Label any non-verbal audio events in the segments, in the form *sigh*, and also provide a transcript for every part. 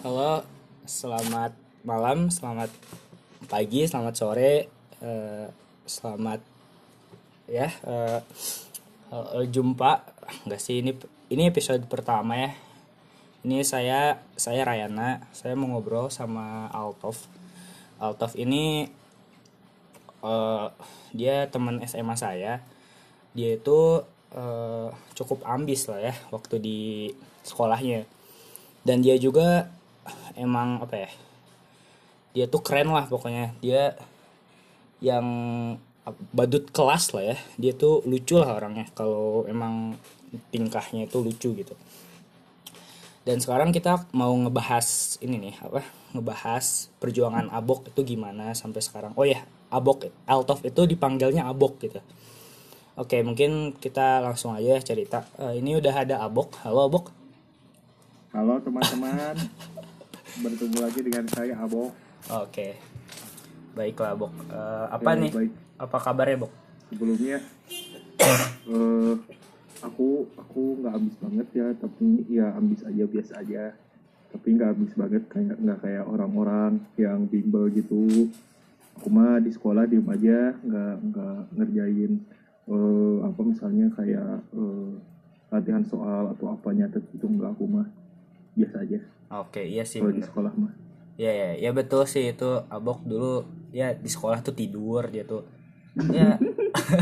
Halo, selamat malam, selamat pagi, selamat sore, eh, selamat ya eh, eh, jumpa. Enggak sih ini ini episode pertama ya. Ini saya saya Rayana, saya mau ngobrol sama Altov. Altov ini eh, dia teman SMA saya. Dia itu eh, cukup ambis lah ya waktu di sekolahnya. Dan dia juga emang apa ya? Dia tuh keren lah pokoknya. Dia yang badut kelas lah ya. Dia tuh lucu lah orangnya kalau emang tingkahnya itu lucu gitu. Dan sekarang kita mau ngebahas ini nih apa? Ngebahas perjuangan Abok itu gimana sampai sekarang. Oh ya, Abok Altov itu dipanggilnya Abok gitu. Oke, mungkin kita langsung aja cerita. Eh, ini udah ada Abok. Halo Abok. Halo teman-teman, *laughs* bertemu lagi dengan saya Abo. Oke. Baiklah, Bok. Eh, apa Ya, nih? baik. Apa kabarnya, Bok? Sebelumnya, *coughs* eh, aku aku nggak ambis banget ya, tapi ya ambis aja biasa aja. Tapi nggak ambis banget kayak nggak kayak orang-orang yang bimbel gitu. Aku mah di sekolah diem aja, nggak nggak ngerjain eh, apa misalnya kayak eh, latihan soal atau apanya itu nggak aku mah biasa aja Oke, iya sih. kalau di sekolah mah. Ya, ya, ya betul sih itu Abok dulu ya di sekolah tuh tidur dia tuh. Ya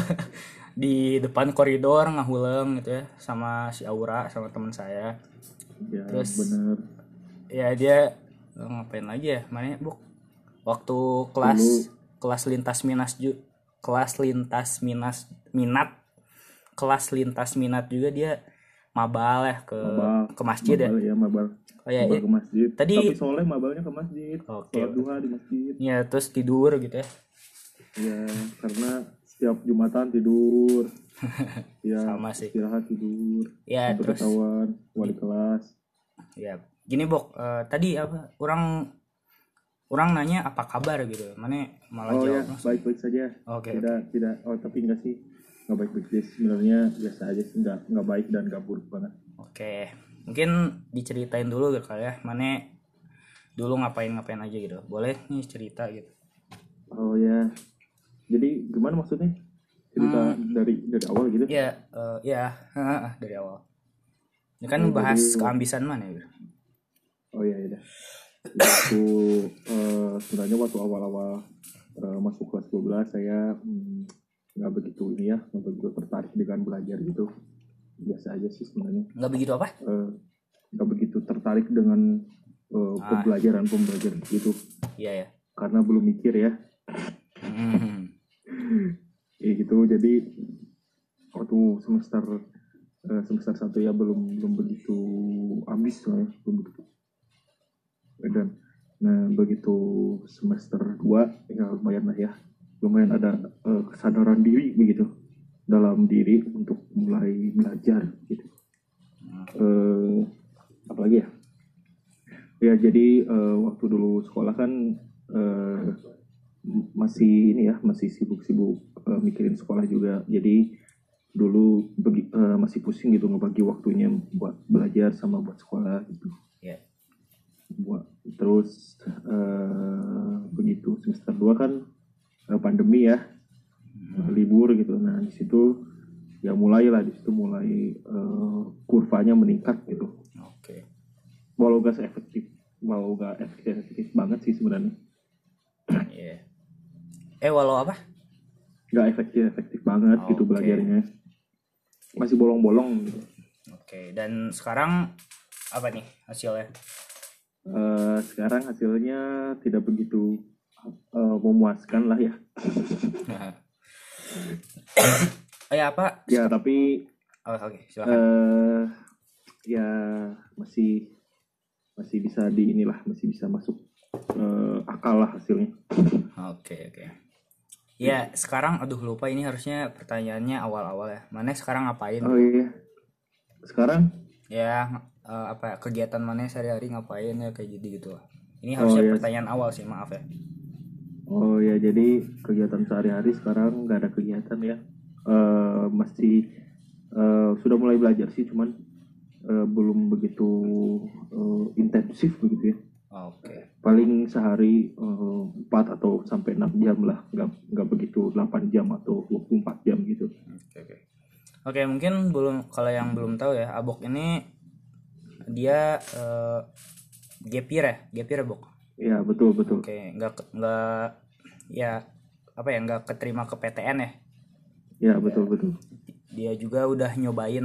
*laughs* di depan koridor ngahuleng gitu ya sama si Aura sama teman saya. Ya Terus- bener. Ya dia eh, ngapain lagi ya? Mana Bok? Waktu kelas kelas lintas minus ju kelas lintas minus minat kelas lintas minat juga dia mabal ya ke Mabal. ke masjid ya. Mabal ya mabal. Oh ya, Mabal ya. ke masjid. Tadi- Tapi soleh mabalnya ke masjid. Oke. Sholat duha di masjid. Ya, terus tidur gitu ya. Ya, karena setiap Jumatan tidur. *laughs* ya, Sama sih. istirahat tidur. Ya, Sampai terus ketahuan wali kelas. ya gini Bok, eh, tadi apa? Orang orang nanya apa kabar gitu. Mana malah Oh ya, jawab langsung. baik-baik saja. Oke. Tidak, tidak. Oh, tapi enggak sih. Enggak baik-baik sih. Sebenarnya biasa aja sih. Enggak, enggak baik dan enggak buruk banget. Oke. Mungkin diceritain dulu gitu kali ya. Mana dulu ngapain-ngapain aja gitu. Boleh nih cerita gitu. Oh ya. Jadi gimana maksudnya? Cerita Hmm. dari dari awal gitu? Ya, eh, ya *laughs* dari awal. Ini kan Oh, bahas jadi- keambisan mana ya? Oh iya iya. Waktu eh, sebenarnya waktu awal-awal eh, masuk kelas 12 saya hmm, nggak begitu ini ya, nggak begitu tertarik dengan belajar gitu. Biasa aja sih sebenarnya. Nggak begitu apa? Eh, nggak begitu tertarik dengan eh, Ah. pembelajaran pembelajaran gitu Iya ya. karena belum mikir ya. *laughs* Ya gitu. Jadi waktu semester eh, semester satu ya belum belum begitu ambis lah ya, belum begitu. Dan nah begitu semester 2 ya lumayan lah ya, lumayan ada eh, kesadaran diri begitu dalam diri untuk mulai belajar gitu. Eh, apalagi ya? Ya jadi eh, waktu dulu sekolah kan m- masih ini ya masih sibuk-sibuk eh, mikirin sekolah juga jadi dulu begi- eh, masih pusing gitu ngebagi waktunya buat belajar sama buat sekolah gitu Ya. buat terus eh, begitu semester 2 kan pandemi ya eh, libur gitu nah di situ ya mulai lah di situ mulai eh, kurvanya meningkat gitu Oke. walau gak efektif walau gak efektif efektif banget sih sebenarnya Iya. Eh walau apa? nggak efektif efektif banget gitu Oke. belajarnya masih bolong-bolong gitu Oke, dan sekarang apa nih hasilnya? Eh, sekarang hasilnya tidak begitu eh, memuaskan lah ya oh *laughs* ya apa? ya tapi Oh, Oke, silakan. eh ya masih masih bisa di inilah masih bisa masuk eh, akal lah hasilnya Oke, oke. Ya, sekarang aduh lupa ini harusnya pertanyaannya awal-awal ya. Mana sekarang ngapain? oh iya sekarang Ya, apa kegiatan mana sehari-hari ngapain ya kayak gitu gitu. Ini Oh, harusnya iya. pertanyaan awal sih, maaf ya. Oh ya jadi kegiatan sehari-hari sekarang nggak ada kegiatan ya Eh, masih eh, sudah mulai belajar sih cuman eh, belum begitu eh, intensif begitu ya Oke. paling sehari eh, 4 atau sampai 6 jam lah nggak nggak begitu 8 jam atau 24 jam gitu Oke oke. Oke mungkin belum kalau yang belum tahu ya Abok ini dia gap year ya gap year ya, Bok. Ya betul betul Oke nggak ke- nggak ya apa ya nggak keterima ke PTN ya. ya betul betul Dia juga udah nyobain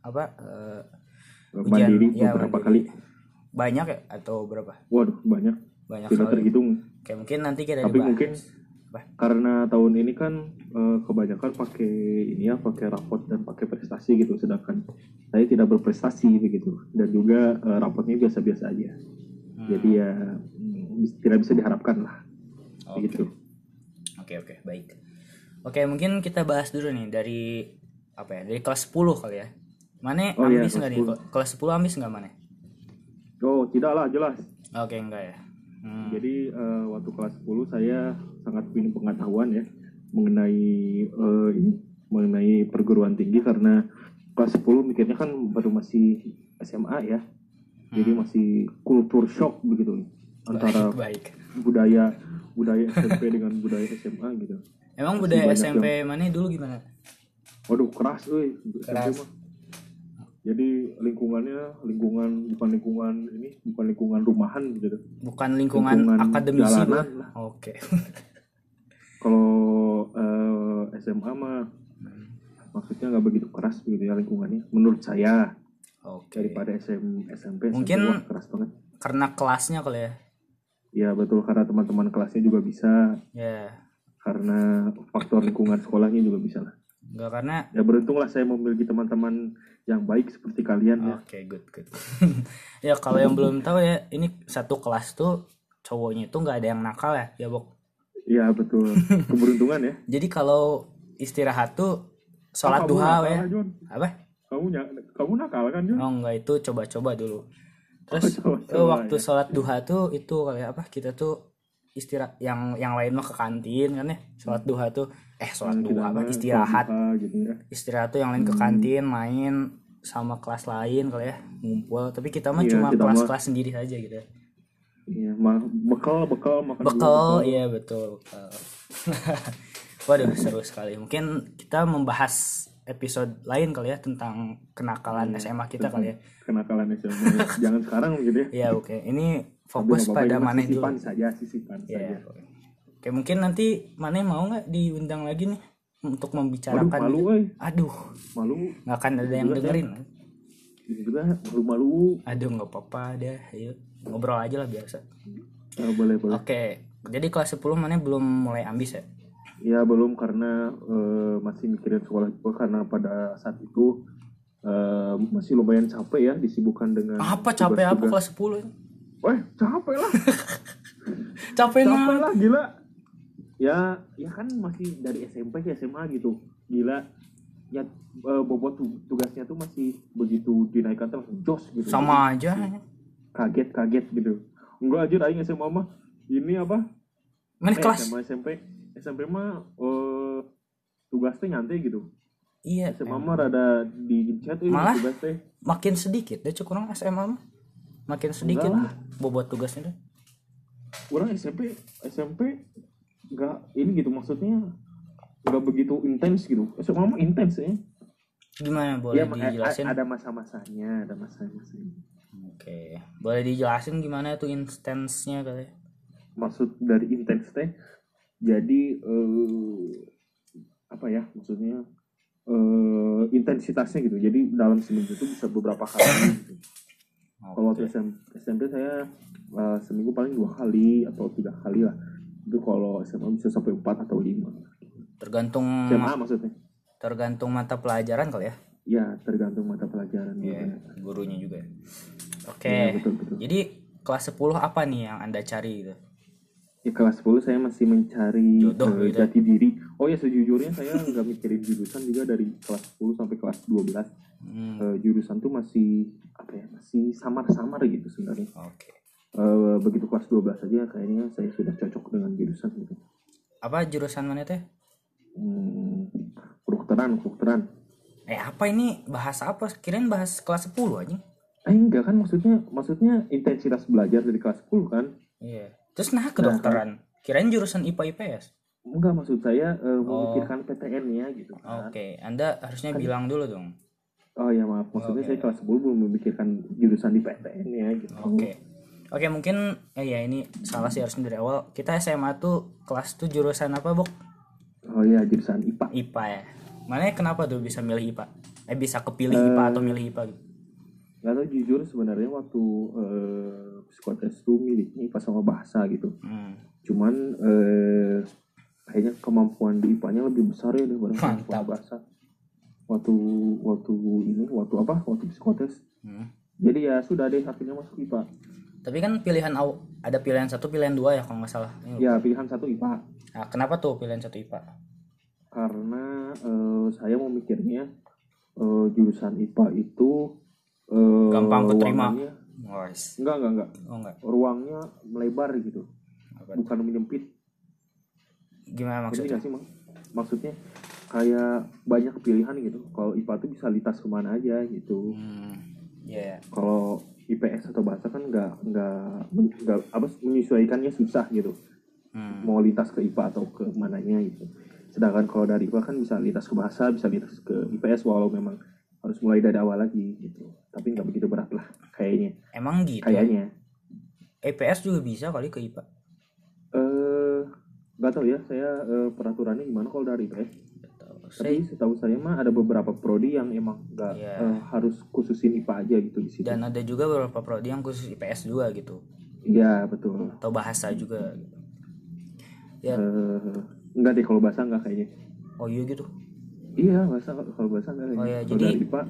apa eh, Ujian, mandiri ya, beberapa mandiri. kali banyak ya atau berapa? waduh banyak Banyak tidak terhitung Oke mungkin nanti kita tapi dibahas. mungkin Apa? karena tahun ini kan eh, kebanyakan pakai ini ya pakai rapot dan pakai prestasi gitu sedangkan saya tidak berprestasi begitu dan juga eh, rapotnya biasa-biasa aja Hmm. jadi ya tidak bisa diharapkan lah Oke. begitu Oke oke baik. Oke mungkin kita bahas dulu nih dari apa ya dari kelas 10 kali ya. Mana Oh, iya, ambis kelas nggak nih? Kelas 10 ambis nggak mana? oh tidak lah jelas Oke enggak ya. Hmm. jadi eh, waktu kelas 10 saya sangat minim pengetahuan ya mengenai eh, ini mengenai perguruan tinggi karena kelas 10 mikirnya kan baru masih SMA ya jadi Hmm. masih kultur shock begitu antara baik, baik. budaya budaya SMP dengan budaya SMA gitu. Emang Masih budaya SMP mana dulu gimana? Waduh keras, euy. SMP Keras. mah. Jadi lingkungannya lingkungan bukan lingkungan ini bukan lingkungan rumahan gitu. Bukan lingkungan, Lingkungan akademisi jalanan lah. Oke. *laughs* Kalau eh, SMA mah maksudnya nggak begitu keras begitu ya lingkungannya menurut saya Oke. daripada SM, SMP Mungkin- SMP wah, keras banget. Karena kelasnya kali ya. Ya betul karena teman-teman kelasnya juga bisa Ya. karena faktor lingkungan sekolahnya juga bisa lah. Enggak karena Ya beruntunglah saya memiliki teman-teman yang baik seperti kalian ya. Oke, good, good. *laughs* ya kalau yang belum tahu ya, ini satu kelas tuh cowoknya itu nggak ada yang nakal ya, ya Bok. Iya betul. *laughs* Keberuntungan ya. Jadi kalau istirahat tuh sholat Kamu duha nakal ya. Apa? Kamu kamu nakal kan Jon? Oh enggak itu coba-coba dulu. Terus Oh, waktu ya. sholat duha tuh itu kayak apa? Kita tuh istirahat yang yang lain mah ke kantin kan ya. Sholat duha tuh eh sholat Kita duha apa istirahat. duha gitu ya. Istirahat tuh yang lain ke kantin main sama kelas lain kali ya ngumpul tapi kita mah Iya, cuma mah- kelas-kelas sendiri saja gitu ya. Iya, bekal bekal makan dulu, bekal iya betul bekal *laughs* waduh seru sekali mungkin kita membahas episode lain kali ya tentang kenakalan Iya, SMA kita kali ya kenakalan SMA. *laughs* Jangan sekarang gitu ya. ya oke ini Tapi fokus apa-apa, pada ini mana dulu sisipan saja, sisipan ya saja. oke mungkin nanti mana mau nggak diundang lagi nih untuk membicarakan malu gitu? euy. aduh Malu. nggak akan ada yang dengerin Ini juga malu-malu. aduh nggak apa-apa deh ayo ngobrol aja lah biasa Eh, boleh, boleh. oke jadi kelas 10 mana belum mulai ambis ya Ya belum karena eh, masih mikirin sekolah juga karena pada saat itu eh, masih lumayan capek ya disibukkan dengan apa capek apa tugas-tugas. kelas 10 Weh, capek lah. *laughs* capek capek lah gila. Ya, ya kan masih dari SMP ke SMA gitu. Gila. Ya eh, bobot tu- tugasnya tuh masih begitu dinaikkan langsung jos gitu. sama aja Kaget-kaget gitu. Enggak aja aing SMA mah ini apa? mana Eh, kelas SMA SMP SMP mah eh, tugasnya nyantai gitu. iya SMA mah rada di chat euy Malah? tugas teh. makin sedikit deh cukup orang SMA mah makin sedikit Enggak bobot tugasnya deh Orang SMP SMP enggak ini gitu maksudnya enggak begitu intens gitu. SMA mah intens ya. gimana boleh Ya, dijelasin ada masa-masanya, ada masa-masanya. oke boleh dijelasin gimana tuh intensnya kali? Maksud dari intens teh jadi eh, apa ya maksudnya eh, intensitasnya gitu. Jadi dalam seminggu itu bisa beberapa kali. gitu. Kalau waktu. SM- SMP saya eh, seminggu paling dua kali atau tiga kali lah. Itu kalau SMA bisa sampai empat atau lima. tergantung SMA maksudnya. tergantung mata pelajaran kali ya Ya tergantung mata pelajaran. Iya, juga. gurunya juga ya. oke betul betul. jadi kelas 10 apa nih yang anda cari gitu Di kelas 10 saya masih mencari Jodoh, gitu. jati diri. Oh ya sejujurnya saya nggak mikirin jurusan juga dari kelas 10 sampai kelas 12. Hmm, Eh, jurusan tuh masih apa ya? Masih samar-samar gitu sebenarnya. oke Eh, begitu kelas 12 aja kayaknya saya sudah cocok dengan jurusan gitu. apa jurusan mana teh Hmm, kedokteran, kedokteran. eh apa ini bahasa apa kirain bahas kelas 10 aja eh enggak kan maksudnya maksudnya intensitas belajar dari kelas 10 kan iya terus nah kedokteran kirain jurusan IPA IPS enggak maksud saya eh, memikirkan PTN ya gitu kan. Oke anda harusnya bilang dulu dong. Oh ya maaf maksudnya Oke. saya kelas 10 belum memikirkan jurusan di PTN ya gitu. Oke. Oke mungkin eh, ya ini salah sih harusnya dari awal. Kita SMA tuh kelas tuh jurusan apa bok? Oh ya jurusan IPA IPA ya. Mana kenapa tuh bisa milih IPA eh bisa kepilih IPA atau milih IPA gitu? nggak tahu jujur sebenarnya waktu eh, psikotes tuh miliknya IPA sama bahasa gitu. Hmm. cuman eh, kayaknya kemampuan di IPA-nya lebih besar ya daripada kemampuan bahasa. Waktu waktu ini waktu apa? Waktu psikotes. Hmm. jadi ya sudah deh akhirnya masuk IPA tapi kan pilihan ada pilihan satu pilihan dua ya kalau nggak salah. Ini- ya pilihan satu IPA. Nah, kenapa tuh pilihan satu IPA? Karena eh, saya memikirnya eh, jurusan IPA itu eh, Gampang keterima. Guys. enggak enggak enggak oh enggak ruangnya melebar gitu Apa? bukan menyempit gimana maksudnya sih Mang? maksudnya kayak banyak pilihan gitu kalau IPA tuh bisa lintas ke mana aja gitu hmm. ya kalau IPS atau bahasa kan nggak nggak men- nggak apa menyesuaikannya susah gitu hmm. mau lintas ke IPA atau ke mananya gitu sedangkan kalau dari IPA kan bisa lintas ke bahasa bisa lintas ke IPS walau memang harus mulai dari awal lagi gitu. Tapi nggak begitu berat lah kayaknya. Emang gitu? Kayaknya. EPS juga bisa kali ke IPA eh nggak tahu ya saya eh, peraturannya gimana kalau dari IPS saya tapi setahu saya mah ada beberapa prodi yang emang nggak Iya. eh, harus khususin IPA aja gitu di situ. Dan ada juga beberapa prodi yang khusus IPS juga gitu. Iya betul. Atau bahasa juga gitu. ya. Eh, enggak deh kalau bahasa enggak kayaknya. Oh iya gitu iya bahasa kalau bahasa enggak Oh, iya, Kalau jadi- dari IPA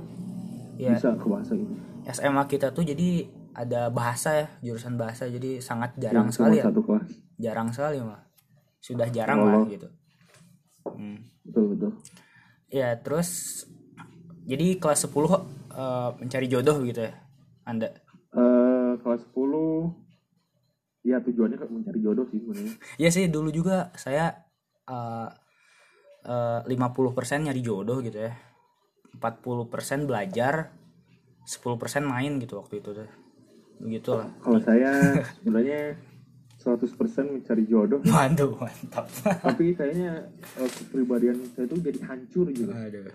ya bisa ke bahasa gitu SMA kita tuh jadi ada bahasa ya jurusan bahasa jadi sangat jarang Yang sekali cuma ya. satu kelas. Jarang sekali mah sudah jarang Oh. lah gitu. Hmm. betul betul. Ya terus jadi kelas 10 eh, mencari jodoh gitu ya anda? Eh, kelas 10 ya tujuannya kan mencari jodoh sih sebenarnya. Ya sih dulu juga saya eh, 50% nyari jodoh gitu ya. 40% belajar 10% main gitu waktu itu tuh. Begitulah. Kalau saya sebenarnya 100% mencari jodoh. *laughs* Waduh mantap. Tapi kayaknya eh, kepribadian saya tuh jadi hancur gitu. Aduh.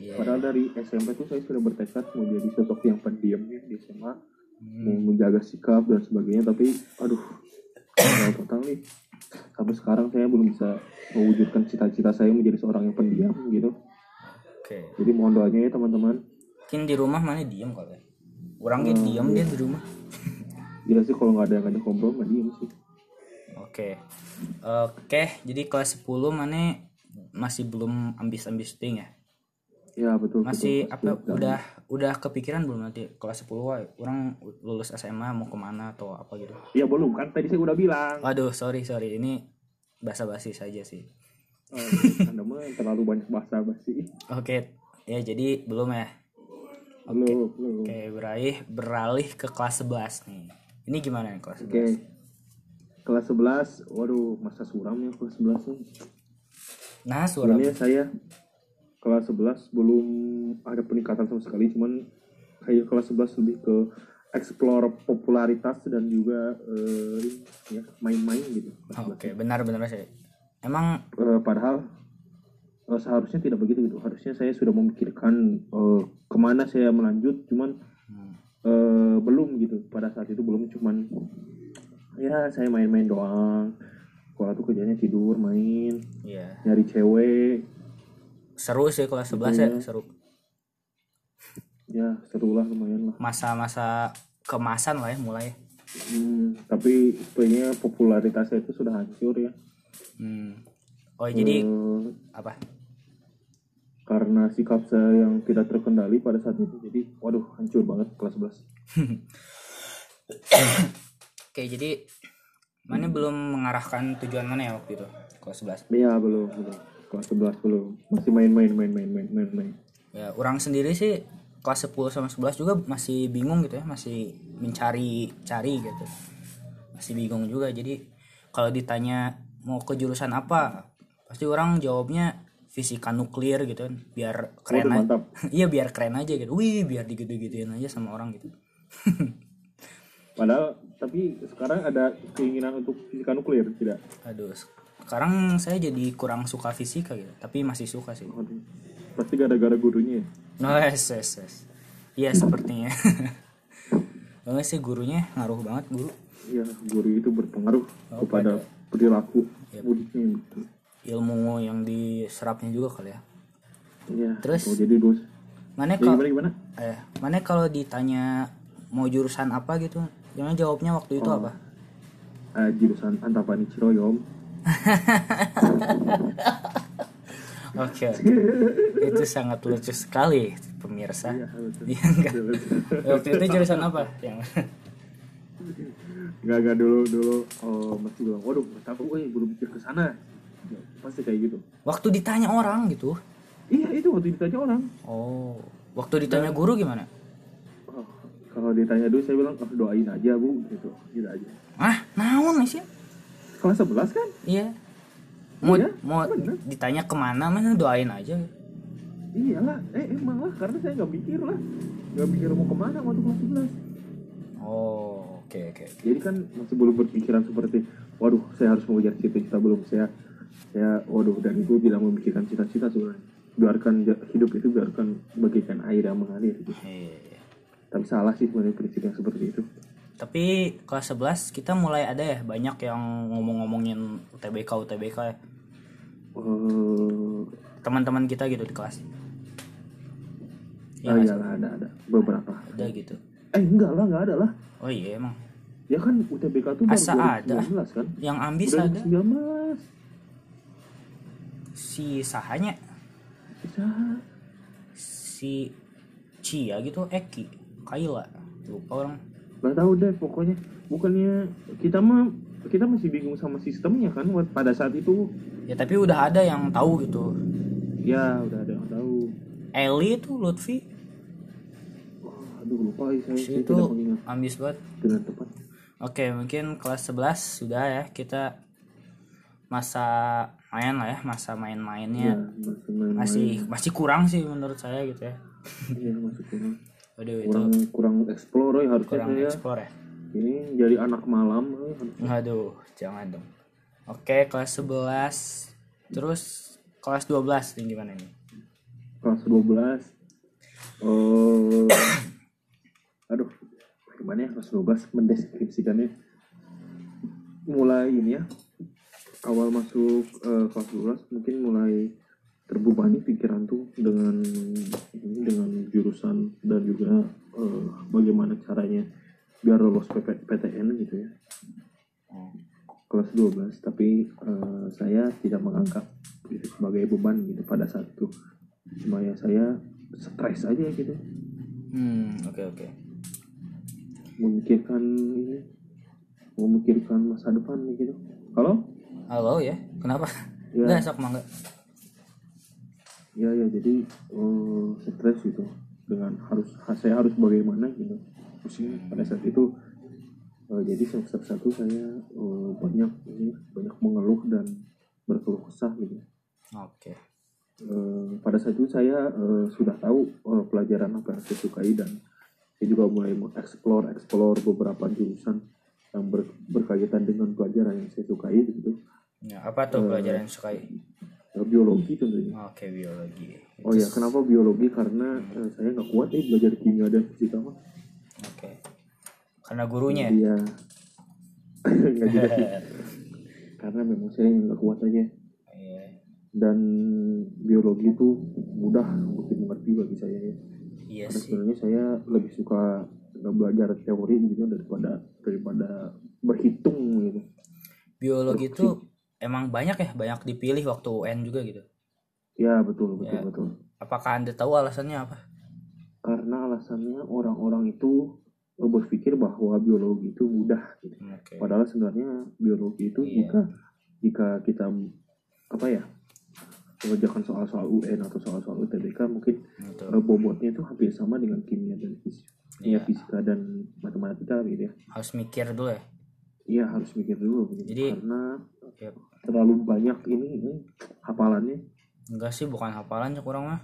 Iya. padahal dari SMP tuh saya sudah bertekad mau jadi sosok yang pendiam ya di SMA Hmm. mau menjaga sikap dan sebagainya tapi aduh *coughs* total nih sampai sekarang saya belum bisa mewujudkan cita-cita saya menjadi seorang yang pendiam gitu. Oke. Jadi mohon doanya ya teman-teman. Mungkin di rumah mana diem kali ya? Orang gitu diem dia di rumah. Gila *laughs* sih kalau nggak ada yang ngajak ngobrol nggak diem sih. Oke. Oke jadi kelas 10 mana masih belum ambis-ambis ting ya ya betul masih betul, apa betul. udah udah kepikiran belum nanti kelas 10 wah orang lulus SMA mau ke mana atau apa gitu? Ya belum kan tadi saya udah bilang. Waduh sorry sorry ini basa-basi saja sih. Oh, anda mah terlalu banyak bahasa basi oke ya jadi belum ya? Belum belum. oke beralih beralih ke kelas 11 nih. Ini gimana nih kelas 11 Oke. Kelas 11, waduh, masa suram ya kelas 11 nih. nah suara Sebenarnya saya kelas 11 belum ada peningkatan sama sekali, cuman kayak kelas 11 lebih ke explore popularitas dan juga eh, ya main-main gitu. kelas 11. oke benar-benar sih emang Eh, padahal eh, seharusnya tidak begitu gitu. Harusnya saya sudah memikirkan eh, ke mana saya melanjut, cuman hmm, eh, belum gitu. Pada saat itu belum, cuman ya saya main-main doang. Sekolah tuh kerjanya tidur, main, iya nyari cewek, seru sih kelas 11 ya Iya. seru ya seru lah lumayan lah. masa-masa kemasan lah ya mulai Hmm, tapi sebenarnya popularitasnya itu sudah hancur ya. hmm. oh jadi Eh, apa karena sikap saya yang tidak terkendali pada saat itu, jadi waduh hancur banget kelas 11. *coughs* oke jadi mana belum mengarahkan tujuan mana ya waktu itu kelas 11 Iya belum, belum. Kelas 11 belum. Masih main-main, main-main, main-main, main. ya orang sendiri sih kelas 10 sama 11 juga masih bingung gitu ya masih mencari cari gitu. Masih bingung juga. Jadi kalau ditanya mau ke jurusan apa pasti orang jawabnya fisika nuklir gitu kan biar keren aja. *laughs* iya biar keren aja gitu. Wih biar digede-gedein aja sama orang gitu. *laughs* Padahal tapi sekarang ada keinginan untuk fisika nuklir tidak? Aduh sekarang saya jadi kurang suka fisika gitu tapi masih suka sih pasti gara-gara gurunya ya? no yes yes yes iya sepertinya *laughs* Banget sih gurunya ngaruh banget guru Iya, guru itu berpengaruh Oh, kepada perilaku Yep. mudiknya gitu. ilmu yang diserapnya juga kali ya Iya. Terus? oh, jadi bos. mana kalau eh mana kalau ditanya mau jurusan apa gitu jangan jawabnya waktu itu apa Ah, jurusan Antapani Ciroyom. Oke *laughs* oke. itu sangat lucu sekali pemirsa Iya. Iya enggak waktu itu jurusan apa yang Enggak enggak dulu dulu oh masih bilang, waduh, tahu, eh belum mikir ke sana. Ya, pasti kayak gitu. waktu ditanya orang gitu Iya itu waktu ditanya orang. oh waktu ditanya guru gimana Oh, kalau ditanya dulu saya bilang, oh, doain aja bu, gitu, gitu aja. ah naon sih Kelas 11 kan? iya mau Iya, mau bener. ditanya ke mana mana doain aja Iyalah, eh emang lah, karena saya nggak mikir lah, nggak mikir mau ke mana waktu kelas 11. oh oke oke oke. Jadi kan masih belum berpikiran seperti, waduh, saya harus mengejar cita-cita belum saya, saya, waduh, dan itu tidak memikirkan cita-cita sebenarnya. Biarkan hidup itu biarkan bagaikan air yang mengalir. Gitu. Iya. Tapi salah sih sebenarnya prinsip yang seperti itu. Tapi kelas 11 kita mulai ada ya banyak yang ngomong-ngomongin UTBK UTBK ya. Eh, Teman-teman kita gitu di kelas. Iya nggak sih? iyalah ada ada beberapa. Ada gitu. Eh enggak lah, enggak ada lah. Oh iya emang. Ya kan UTBK tuh Asa baru ada. 2019 kan? Yang ambis Udah ada 19. si Sahanya si Cia gitu Eki Kaila lupa orang Gak tahu deh pokoknya. Bukannya kita mah kita masih bingung sama sistemnya kan buat pada saat itu. Ya tapi udah ada yang tahu gitu. Ya udah ada yang tahu. Eli tuh Lutfi. Wah, aduh lupa ya, saya, saya itu ambis banget. Dengan tepat. Oke, mungkin kelas 11 sudah ya. Kita masa main lah ya, masa ya main-mainnya masih main masih masih kurang sih menurut saya gitu ya. iya masih kurang Waduh itu kurang kurang explore ya harusnya kurang saya explore ya. ini jadi anak malam. Waduh, jangan dong. Oke, kelas 11. Terus kelas 12 nih gimana nih? kelas 12 oh *coughs* aduh gimana ya kelas 12 mendeskripsikannya mulai ini ya awal masuk eh, kelas 12 mungkin mulai terbebani pikiran tuh dengan ini dengan jurusan dan juga eh, bagaimana caranya biar lolos PP PTN gitu ya kelas 12 tapi eh, saya tidak menganggap itu sebagai beban gitu pada saat itu cuma ya saya stres aja gitu Hmm, oke oke. memikirkan ini memikirkan masa depan gitu halo Halo ya, kenapa? Ya. Enggak, sok mangga. Ya ya jadi eh, stres gitu dengan harus saya harus bagaimana gitu pusing pada saat itu eh, jadi semester satu saya eh, banyak ini banyak mengeluh dan berkeluh kesah gitu Oke. Eh, pada saat itu saya eh, sudah tahu eh, pelajaran apa yang saya sukai dan saya juga mulai mengeksplor eksplor beberapa jurusan yang ber- berkaitan dengan pelajaran yang saya sukai gitu Ya, apa tuh pelajaran yang sukai? Eh, biologi tentunya Oke, biologi. oh ya kenapa biologi karena eh, saya nggak kuat ya belajar kimia dan fisika mah Oke. Karena gurunya. iya *laughs* nggak juga *laughs* sih karena memang saya nggak kuat aja Iya. dan biologi itu mudah untuk dimengerti bagi saya ya Iya Karena sih. sebenarnya saya lebih suka belajar teori gitu daripada daripada berhitung gitu. Biologi itu emang banyak ya, banyak dipilih waktu UN juga gitu. Ya betul betul Ya. betul. Apakah Anda tahu alasannya apa? Karena alasannya orang-orang itu berpikir bahwa biologi itu mudah. Gitu. Oke. Padahal sebenarnya biologi itu Iya. jika jika kita apa ya mengerjakan soal-soal UN atau soal-soal UTBK mungkin Gitu. eh, bobotnya itu hampir sama dengan kimia dan fisika, Iya. fisika dan matematika gitu ya. Harus mikir dulu ya. Iya harus mikir dulu gitu. Jadi- karena Ya. terlalu banyak ini, ini hafalannya. Enggak sih bukan hafalan cek orang mah.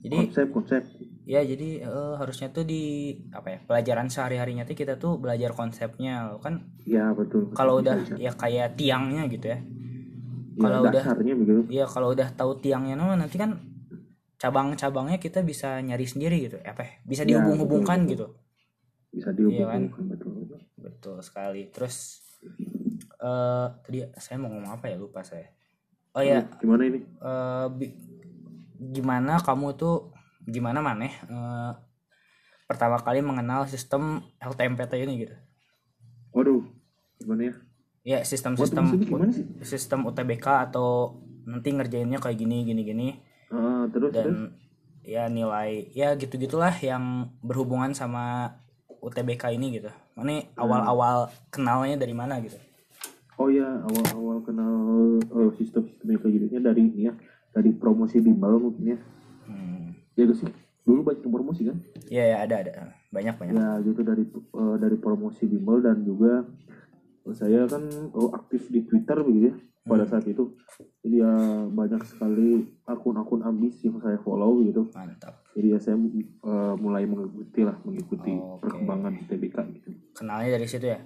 Jadi konsep konsep. Ya jadi eh, harusnya tuh di apa ya pelajaran sehari harinya tuh kita tuh belajar konsepnya kan? Ya betul kalau udah bisa. ya kayak tiangnya gitu ya. Ya, kalau udah- begitu. Iya kalau udah tahu tiangnya nama nanti kan cabang-cabangnya kita bisa nyari sendiri gitu. Apa ya, bisa Ya, dihubung-hubungkan betul, gitu. Bisa Iya kan? dihubungkan betul betul. sekali. Terus eh tadi saya mau ngomong apa ya? Lupa saya. Oh ya gimana ini? eh, bi- gimana kamu tuh gimana maneh eh, pertama kali mengenal sistem LTMPT ini gitu? Waduh gimana ya? Ya gimana sih? sistem UTBK atau nanti ngerjainnya kayak gini gini gini. Ah, terus terus? dan ya nilai ya gitu gitulah yang berhubungan sama UTBK ini gitu. Mana awal-awal kenalnya dari mana gitu? Oh ya awal-awal kenal eh, sistem-sistem kayak gini dari ini ya dari promosi bimbel mungkin ya. Hmm. ya sih dulu banyak promosi kan? Ya ya ada ada. Banyak banyak. Ya gitu dari eh, dari promosi bimbel dan juga saya kan oh, aktif di Twitter begitu ya pada saat itu. Jadi ya banyak sekali akun-akun ambis yang saya follow gitu mantap. Jadi ya saya eh, mulai mengikuti lah mengikuti Oke. perkembangan TBK gitu. Kenalnya dari situ ya?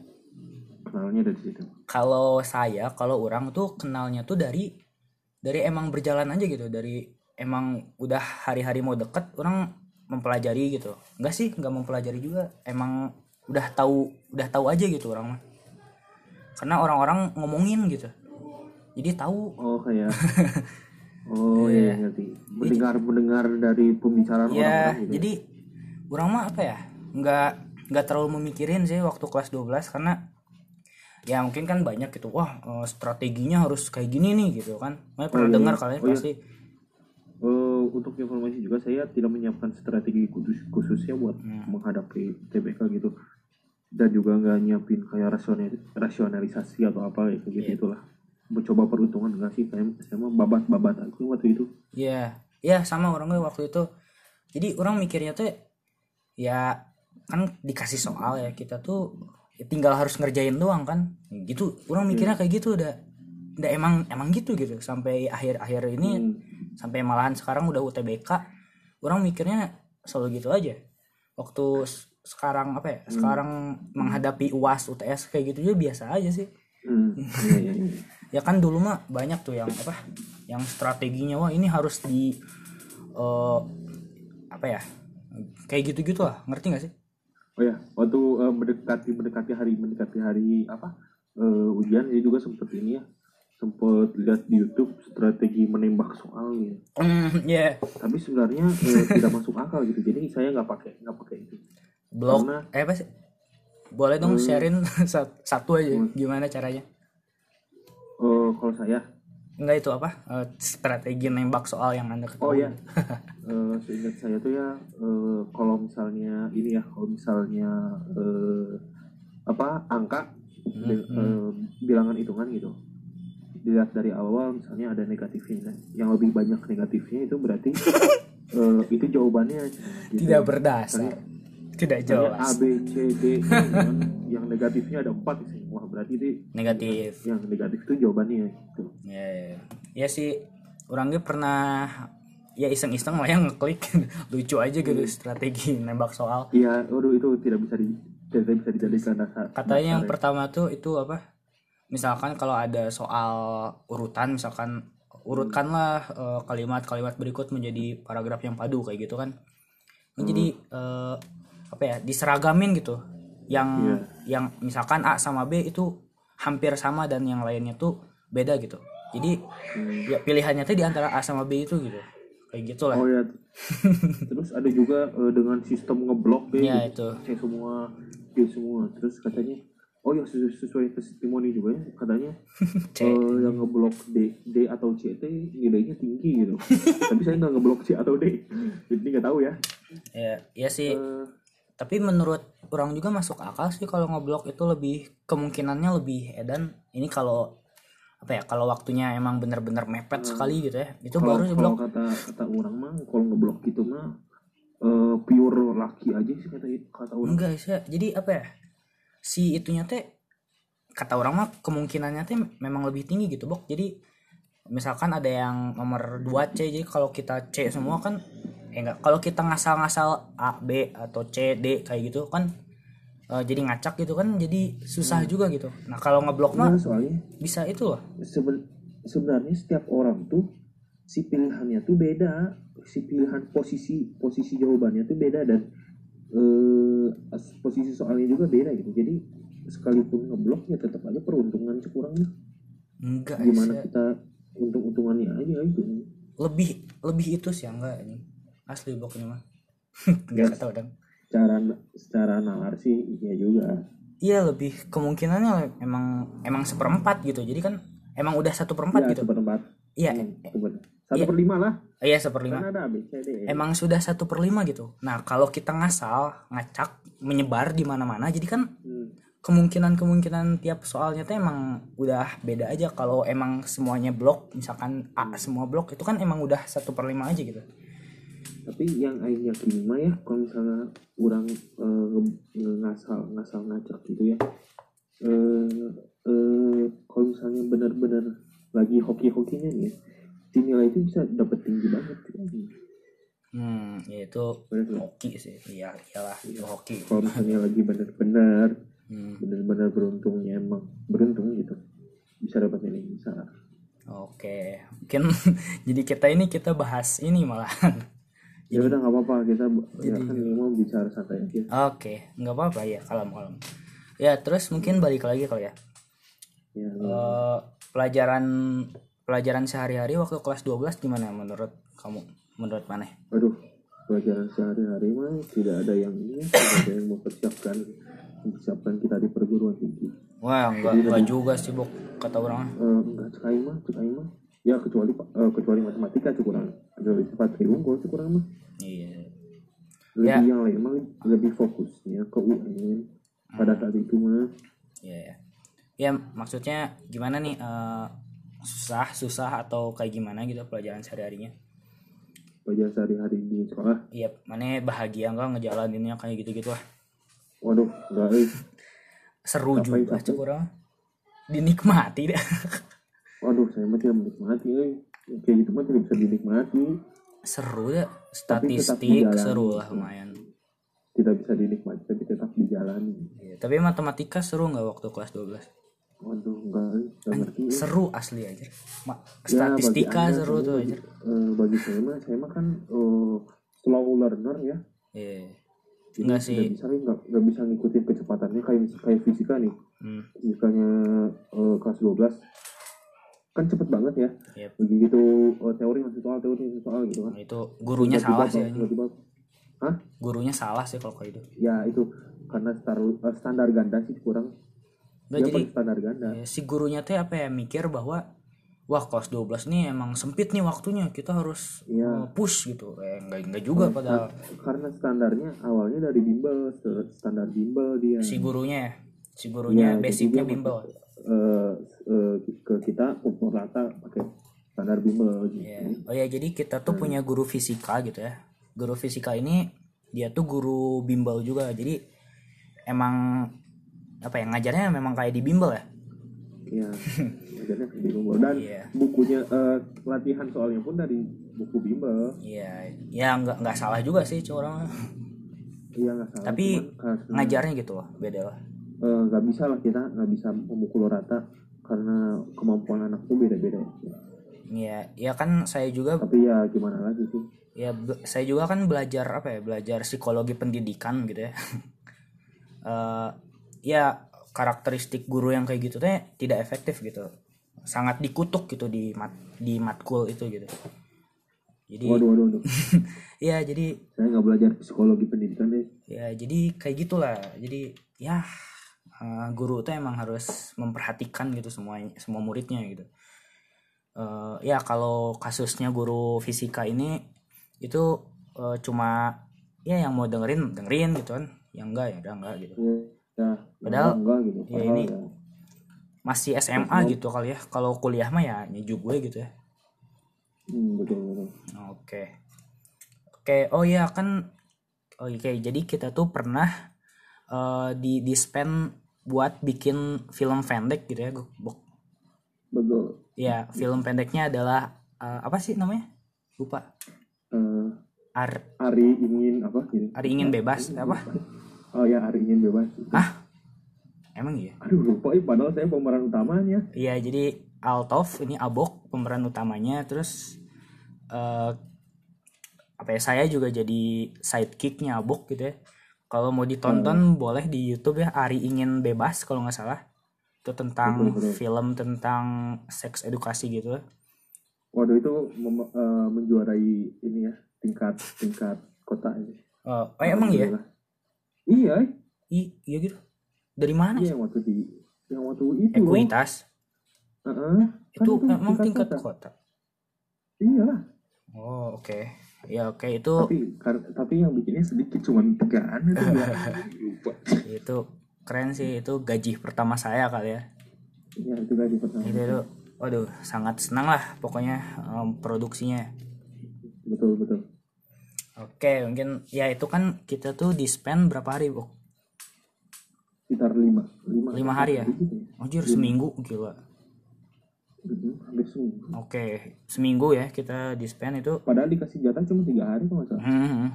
Kenalnya dari situ. Kalau saya kalau orang tuh kenalnya tuh dari dari emang berjalan aja gitu. Dari emang udah hari-hari mau deket orang mempelajari gitu. Enggak sih nggak mempelajari juga. Emang udah tahu udah tahu aja gitu orang mah karena orang-orang ngomongin gitu. Jadi tahu. Oh kayak *laughs* oh iya ngerti. Mendengar mendengar dari pembicaraan ya orang-orang gitu jadi orang mah apa ya nggak nggak terlalu memikirin sih waktu kelas 12 karena ya mungkin kan banyak gitu wah eh, strateginya harus kayak gini nih gitu kan. Makanya pernah iya. dengar kalian Oh, iya. pasti. Eh, untuk informasi juga saya tidak menyiapkan strategi khusus khususnya buat Hmm. menghadapi TBK gitu dan juga nggak nyiapin kayak rasional rasionalisasi atau apa kayak gitu Iya. itulah mencoba peruntungan enggak sih saya saya mah babat babat aja waktu itu Iya, iya sama orangnya waktu itu. Jadi orang mikirnya tuh ya kan dikasih soal ya kita tuh ya tinggal harus ngerjain doang kan. Gitu. Orang mikirnya kayak gitu udah udah emang emang gitu gitu sampai akhir-akhir ini Hmm. sampai malahan sekarang udah UTBK. Orang mikirnya selalu gitu aja. Waktu sekarang apa ya? Sekarang menghadapi UAS, UTS kayak gitu juga biasa aja sih. Hmm, iya, iya, iya. *laughs* ya kan dulu mah banyak tuh yang apa yang strateginya wah ini harus di eh, apa ya kayak gitu gitu lah. Ngerti gak sih? Oh ya waktu eh, mendekati mendekati hari mendekati hari apa eh, ujian saya juga sempet ini ya sempet lihat di YouTube strategi menembak soal gitu Hmm, ya tapi sebenarnya eh, tidak masuk akal gitu. Jadi saya nggak pakai nggak pakai itu blog Karena- eh apa sih? Boleh dong sharein *laughs* sat- satu aja gimana caranya? Eh, kalau saya? Enggak itu apa? Eh, strategi nembak soal yang anda oh ketahui ya *laughs* Eh, seingat saya tuh ya eh, kalau misalnya ini ya kalau misalnya eh, apa angka bi- eh, bilangan hitungan gitu. Dilihat dari awal misalnya ada negatifnya kan? Yang lebih banyak negatifnya itu berarti *laughs* eh, itu jawabannya. Gitu. tidak berdasar tidak Misalnya A jelas B C D E, yang, yang negatifnya ada empat misalnya. wah berarti itu negatif. Yang negatif itu jawabannya gitu. ya ya, ya sih orangnya pernah ya iseng-iseng lah yang ngeklik. *laughs* Lucu aja gitu strategi nembak soal. Iya, aduh itu tidak bisa di tidak bisa dijadikan dasar. katanya yang ya. pertama tuh itu apa? Misalkan kalau ada soal urutan misalkan urutkanlah eh, kalimat-kalimat berikut menjadi paragraf yang padu kayak gitu kan. Ini jadi eh, apa ya diseragamin gitu yang Iya. yang misalkan A sama B itu hampir sama dan yang lainnya tuh beda gitu jadi ya pilihannya tuh di antara A sama B itu gitu kayak gitu lah Oh ya. Terus ada juga eh, dengan sistem ngeblok deh. ya gitu. itu C semua, D semua. Terus katanya Oh ya sesuai, sesuai testimoni juga ya katanya *laughs* C. eh, yang ngeblok D, D atau C itu nilainya tinggi gitu. Tapi saya nggak ngeblok C atau D, jadi nggak tahu ya. ya ya sih Eh, tapi menurut orang juga masuk akal sih kalau ngeblok itu lebih kemungkinannya lebih edan ini kalau apa ya kalau waktunya emang bener-bener mepet sekali gitu ya itu kalau, baru kalau diblok kata kata orang mah kalau ngeblok gitu mah eh, pure laki aja sih kata kata orang. enggak sih jadi apa ya si itunya teh kata orang mah kemungkinannya teh memang lebih tinggi gitu bok. Jadi misalkan ada yang nomor 2 C jadi kalau kita C semua kan eh enggak kalau kita ngasal-ngasal A B atau C D kayak gitu kan eh, jadi ngacak gitu kan jadi susah juga gitu. Nah kalau ngeblok mah Nah, soalnya? bisa itu loh. Seben- sebenarnya setiap orang tuh si pilihannya tuh beda. Si pilihan posisi posisi jawabannya tuh beda dan as- posisi soalnya juga beda gitu. Jadi sekalipun ngeblok ya tetap aja peruntungan kurangnya enggak gimana sih. kita untung-untungannya aja itu. Lebih lebih itu sih enggak ini asli bloknya mah. *laughs* Enggak tahu dong cara secara nalar sih iya juga. Iya lebih kemungkinannya emang emang seperempat gitu. Jadi kan emang udah satu perempat ya gitu. seperempat. Iya Hmm, seperempat. satu Iya. per lima lah. Iya seperlima kan ada A B C D. E. emang sudah satu per lima gitu. Nah kalau kita ngasal ngacak menyebar di mana-mana jadi kan Hmm. kemungkinan-kemungkinan tiap soalnya tuh emang udah beda aja. Kalau emang semuanya blok misalkan A semua blok itu kan emang udah satu per lima aja gitu tapi yang aing yakin mah ya kalau misalnya orang nge- nge- ngasal ngasal ngacak gitu ya. Eh eh, kalau misalnya benar-benar lagi hoki-hokinya nih ya, si nilai itu bisa dapat tinggi banget gitu. hmm ya itu Bener hoki sih. Iya iyalah itu hoki. Kalau misalnya lagi benar-benar Hmm, benar-benar beruntungnya emang beruntung gitu. Bisa dapat nilai besar oke mungkin *laughs* jadi kita ini kita bahas ini malahan ya udah nggak apa-apa kita ya Jadi- kan ini mau bicara santai aja. Oke nggak apa-apa ya kalem kalem ya terus mungkin balik lagi kali ya. Ya Eh, pelajaran pelajaran sehari-hari waktu kelas 12 gimana menurut kamu? Menurut mana? Aduh, pelajaran sehari-hari mah tidak ada yang ini, tidak ada yang *laughs* mempersiapkan mempersiapkan kita di perguruan tinggi. wah enggak enggak juga sih bok kata orang. Eh, enggak cek aing mah, cek aing mah. Ya kecuali eh, kecuali matematika cek kurang. Kecuali sifat unggul cek kurang mah. iya Lebih Ya. yang lain mah lebih fokusnya ke UN pada saat itu mah. iya ya. ya maksudnya gimana nih eh, susah susah atau kayak gimana gitu pelajaran sehari-harinya Pelajaran sehari-hari di sekolah. iya mana bahagia enggak ngejalaninnya kayak gitu-gitu lah Waduh, enggak eh. *laughs* seru Capek, juga cek orang dinikmati deh *laughs* Waduh, saya mah tidak menikmati eh. Kayak gitu mah tidak bisa dinikmati. seru tetap statistik seru lah lumayan Tidak bisa dinikmati, tapi tetap dijalani. Iya, tapi matematika seru nggak waktu kelas 12 Waduh, enggak, enggak ngerti. eh. seru asli aja Ma- Ya, statistika Anda, seru tuh bagi- aja eh, bagi saya mah saya mah kan eh, slow learner ya Iya. Jadi Enggak sih. bisa nih, nggak bisa ngikutin kecepatannya kayak kayak fisika nih Hmm, fisikanya eh, kelas 12 kan cepet banget ya. Yep. begitu eh, teori masih soal teori masih soal gitu kan. Nah, itu gurunya Tiba-tiba salah sih apa, aja. tiba-tiba Hah? gurunya salah sih kalau kayak itu ya itu. Karena star, eh, standar ganda sih kurang. Nggak, jadi standar ganda. ya, si gurunya tuh apa ya mikir bahwa wah kelas 12 nih emang sempit nih waktunya kita harus Iya. uh, push gitu. Eh, enggak enggak juga pada karena standarnya awalnya dari bimbel st- standar bimbel dia. Si gurunya ya? Si gurunya Iya, jadi basicnya bimbel eh, eh, ke kita pukul rata pakai standar bimbel gitu. Iya. Oh ya, jadi kita tuh punya guru fisika gitu ya. Guru fisika ini dia tuh guru bimbel juga. Jadi emang apa ya ngajarnya memang kayak di bimbel ya. Iya, ngajarnya di bimbel dan Iya. bukunya eh, latihan soalnya pun dari buku bimbel. Iya, ya nggak nggak salah juga sih orang. Iya nggak salah. Tapi cuman Ngajarnya gitu loh, beda lah. Eh, nggak bisa lah kita nggak bisa memukul rata karena kemampuan anak tuh beda-beda. Iya, ya kan saya juga Tapi ya gimana lagi sih? ya saya juga kan belajar apa ya belajar psikologi pendidikan gitu ya *laughs* Eh, ya karakteristik guru yang kayak gitu teh tidak efektif gitu sangat dikutuk gitu di mat di matkul itu gitu jadi Waduh, waduh, waduh. *laughs* ya jadi Saya nggak belajar psikologi pendidikan deh. ya jadi kayak gitulah jadi ya eh, guru tuh emang harus memperhatikan gitu semua semua muridnya gitu. Eh, ya kalau kasusnya guru fisika ini itu eh, cuma ya yang mau dengerin dengerin gitu kan. Yang enggak ya udah enggak gitu. Ya, Padahal- enggak gitu. ya ini- ya. masih SMA gitu kali ya. Kalau kuliah mah ya nyejuk gue gitu ya. Hmm, betul betul. oke. Oke oh ya kan oh oke. Jadi kita tuh pernah eh, di di spend buat bikin film pendek gitu ya Bok. Betul. ya film pendeknya adalah eh, apa sih namanya? Lupa. Eh, Ar Ari ingin apa? Gitu Ari ingin bebas apa? Oh ya Ari ingin bebas. Ah emang iya? Aduh lupa ih, padahal saya pemeran utamanya. Iya jadi Altov ini Abok pemeran utamanya. Terus eh apa ya saya juga jadi sidekicknya Abok gitu ya kalau mau ditonton boleh di YouTube ya Ari ingin bebas kalau nggak salah. Itu tentang Betul, betul. film tentang seks edukasi gitu. Waduh itu mem- eh, menjuarai ini ya tingkat tingkat kota ini. Oh, oh, emang ya? Iya I- iya gitu. Dari mana? Iya yang waktu di yang waktu itu. Ekuitas. Heeh. Kan itu emang tingkat kota. iya oh oke ya oke itu tapi tapi yang bikinnya sedikit cuman tigaan itu *laughs* lupa. Itu keren sih itu gaji pertama saya kali ya. Ya itu tadi pertama. Itu itu waduh sangat senang lah pokoknya em, produksinya. Betul betul. Oke mungkin ya itu kan kita tuh di spend berapa hari bu? Sekitar lima. Lima lima hari ya. anjir seminggu gila Hampir seminggu. Oke seminggu ya kita di spend itu. Padahal dikasih jatah cuma tiga hari kok nggak salah. Hmm,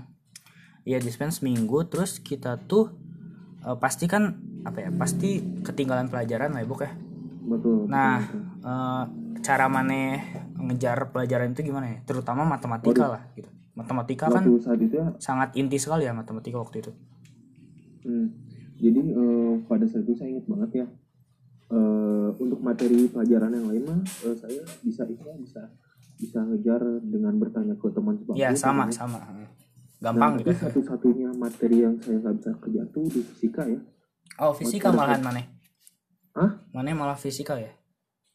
ya di spend seminggu terus kita tuh eh, pasti kan apa ya pasti ketinggalan pelajaran lah ya bu ya? Betul nah betul, eh, cara mana ngejar pelajaran itu gimana ya? Terutama matematika lah gitu. Matematika kan waktu saat itu ya? sangat inti sekali ya matematika waktu itu. Hmm, jadi eh, pada saat itu saya ingat banget ya eh, untuk materi pelajaran yang lain mah eh, saya bisa itu ya, bisa bisa ngejar dengan bertanya ke teman sebangku ya sama teman- sama. Nah, gampang tapi gitu. satu-satunya materi yang saya nggak bisa kerja tuh di fisika ya. Oh fisika malahan mana? Hah? mana malah fisika ya?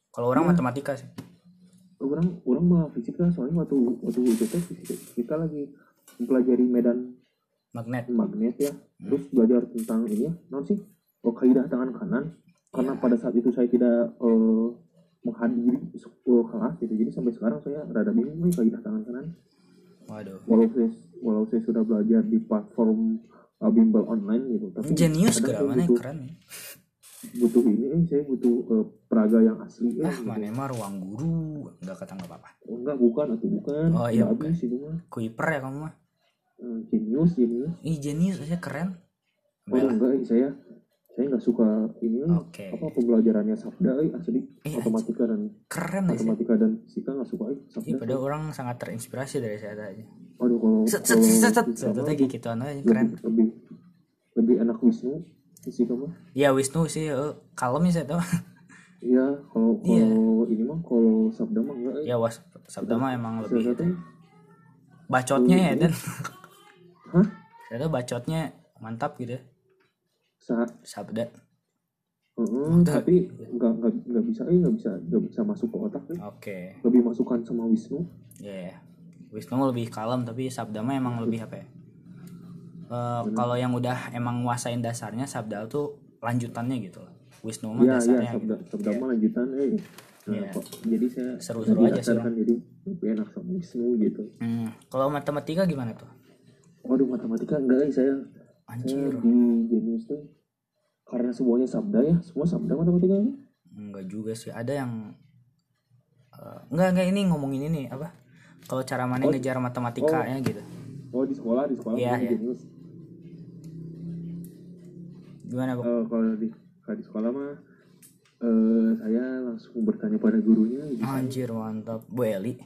Kalau orang Iya. matematika sih. Orang orang mah fisika soalnya waktu waktu itu teh fisika kita lagi mempelajari medan magnet. magnet ya. Hmm. terus belajar tentang ini ya non sih? Oh kaidah tangan kanan karena Iya. pada saat itu saya tidak eh, menghadiri sebuah kelas gitu. Jadi sampai sekarang saya rada bingung nih kaidah tangan kanan. Waduh. Walau saya walau saya sudah belajar di platform uh, bimbel online gitu tapi jenius saya mana butuh, keren ya. butuh ini eh, saya butuh eh, peraga yang asli eh, ah gitu. mana mah ruang guru nggak kata nggak apa-apa. Oh, enggak bukan atau bukan. Oh, iya, Nggak habis itu mah. Kuiper ya kamu mah? Eh, jenius jenius ih jenius aja keren. Oh enggak eh, saya saya nggak suka ini eh, Oke. apa pembelajarannya sabda eh, asli. Eh, matematika dan keren sih. matematika dan fisika nggak suka eh, sabda padahal orang sangat terinspirasi dari saya tadi. Aduh kalau set set kalau set set. fisika set mah lagi gitu aja keren. lebih, lebih lebih enak Wisnu fisika mah. Ya Wisnu sih eh, kalem sih saya tahu. Iya kalau Iya. kalau ini mah kalau sabda mah enggak eh. ya was sabda mah emang lebih teh, bacotnya ya dan hah? Saya bacotnya mantap gitu. ya saat sabda. Heeh, tapi nggak nggak nggak bisa eh nggak bisa nggak bisa masuk ke otak eh. oke. Lebih masukkan sama Wisnu. Ya ya. Wisnu lebih kalem tapi sabda mah emang lebih apa ya? Eh, kalau yang udah emang nguasain dasarnya sabda tuh lanjutannya gitu loh. Wisnu mah Iya iya dasarnya sabda gitu. sabda Iya. mah lanjutan eh. Nah, Iya. kok- jadi saya Seru-seru aja sih, jadi lebih enak sama Wisnu gitu. Hmm, kalau matematika gimana tuh? Waduh matematika enggak eh, saya saya anjir. di jenius tuh karena semuanya sabda ya? Semua sabda matematika ini? Enggak juga sih. Ada yang eh, enggak enggak ini ngomongin ini apa? Kalau cara mana Oh. ngejar matematikanya gitu. Oh di sekolah di sekolah Iya, iya. jenius gimana bu Eh, kalau di kalau di sekolah mah eh, saya langsung bertanya pada gurunya gitu. anjir mantap. Bu Eli?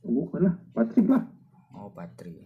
Oh, bukan lah. Patrick lah. Oh Patri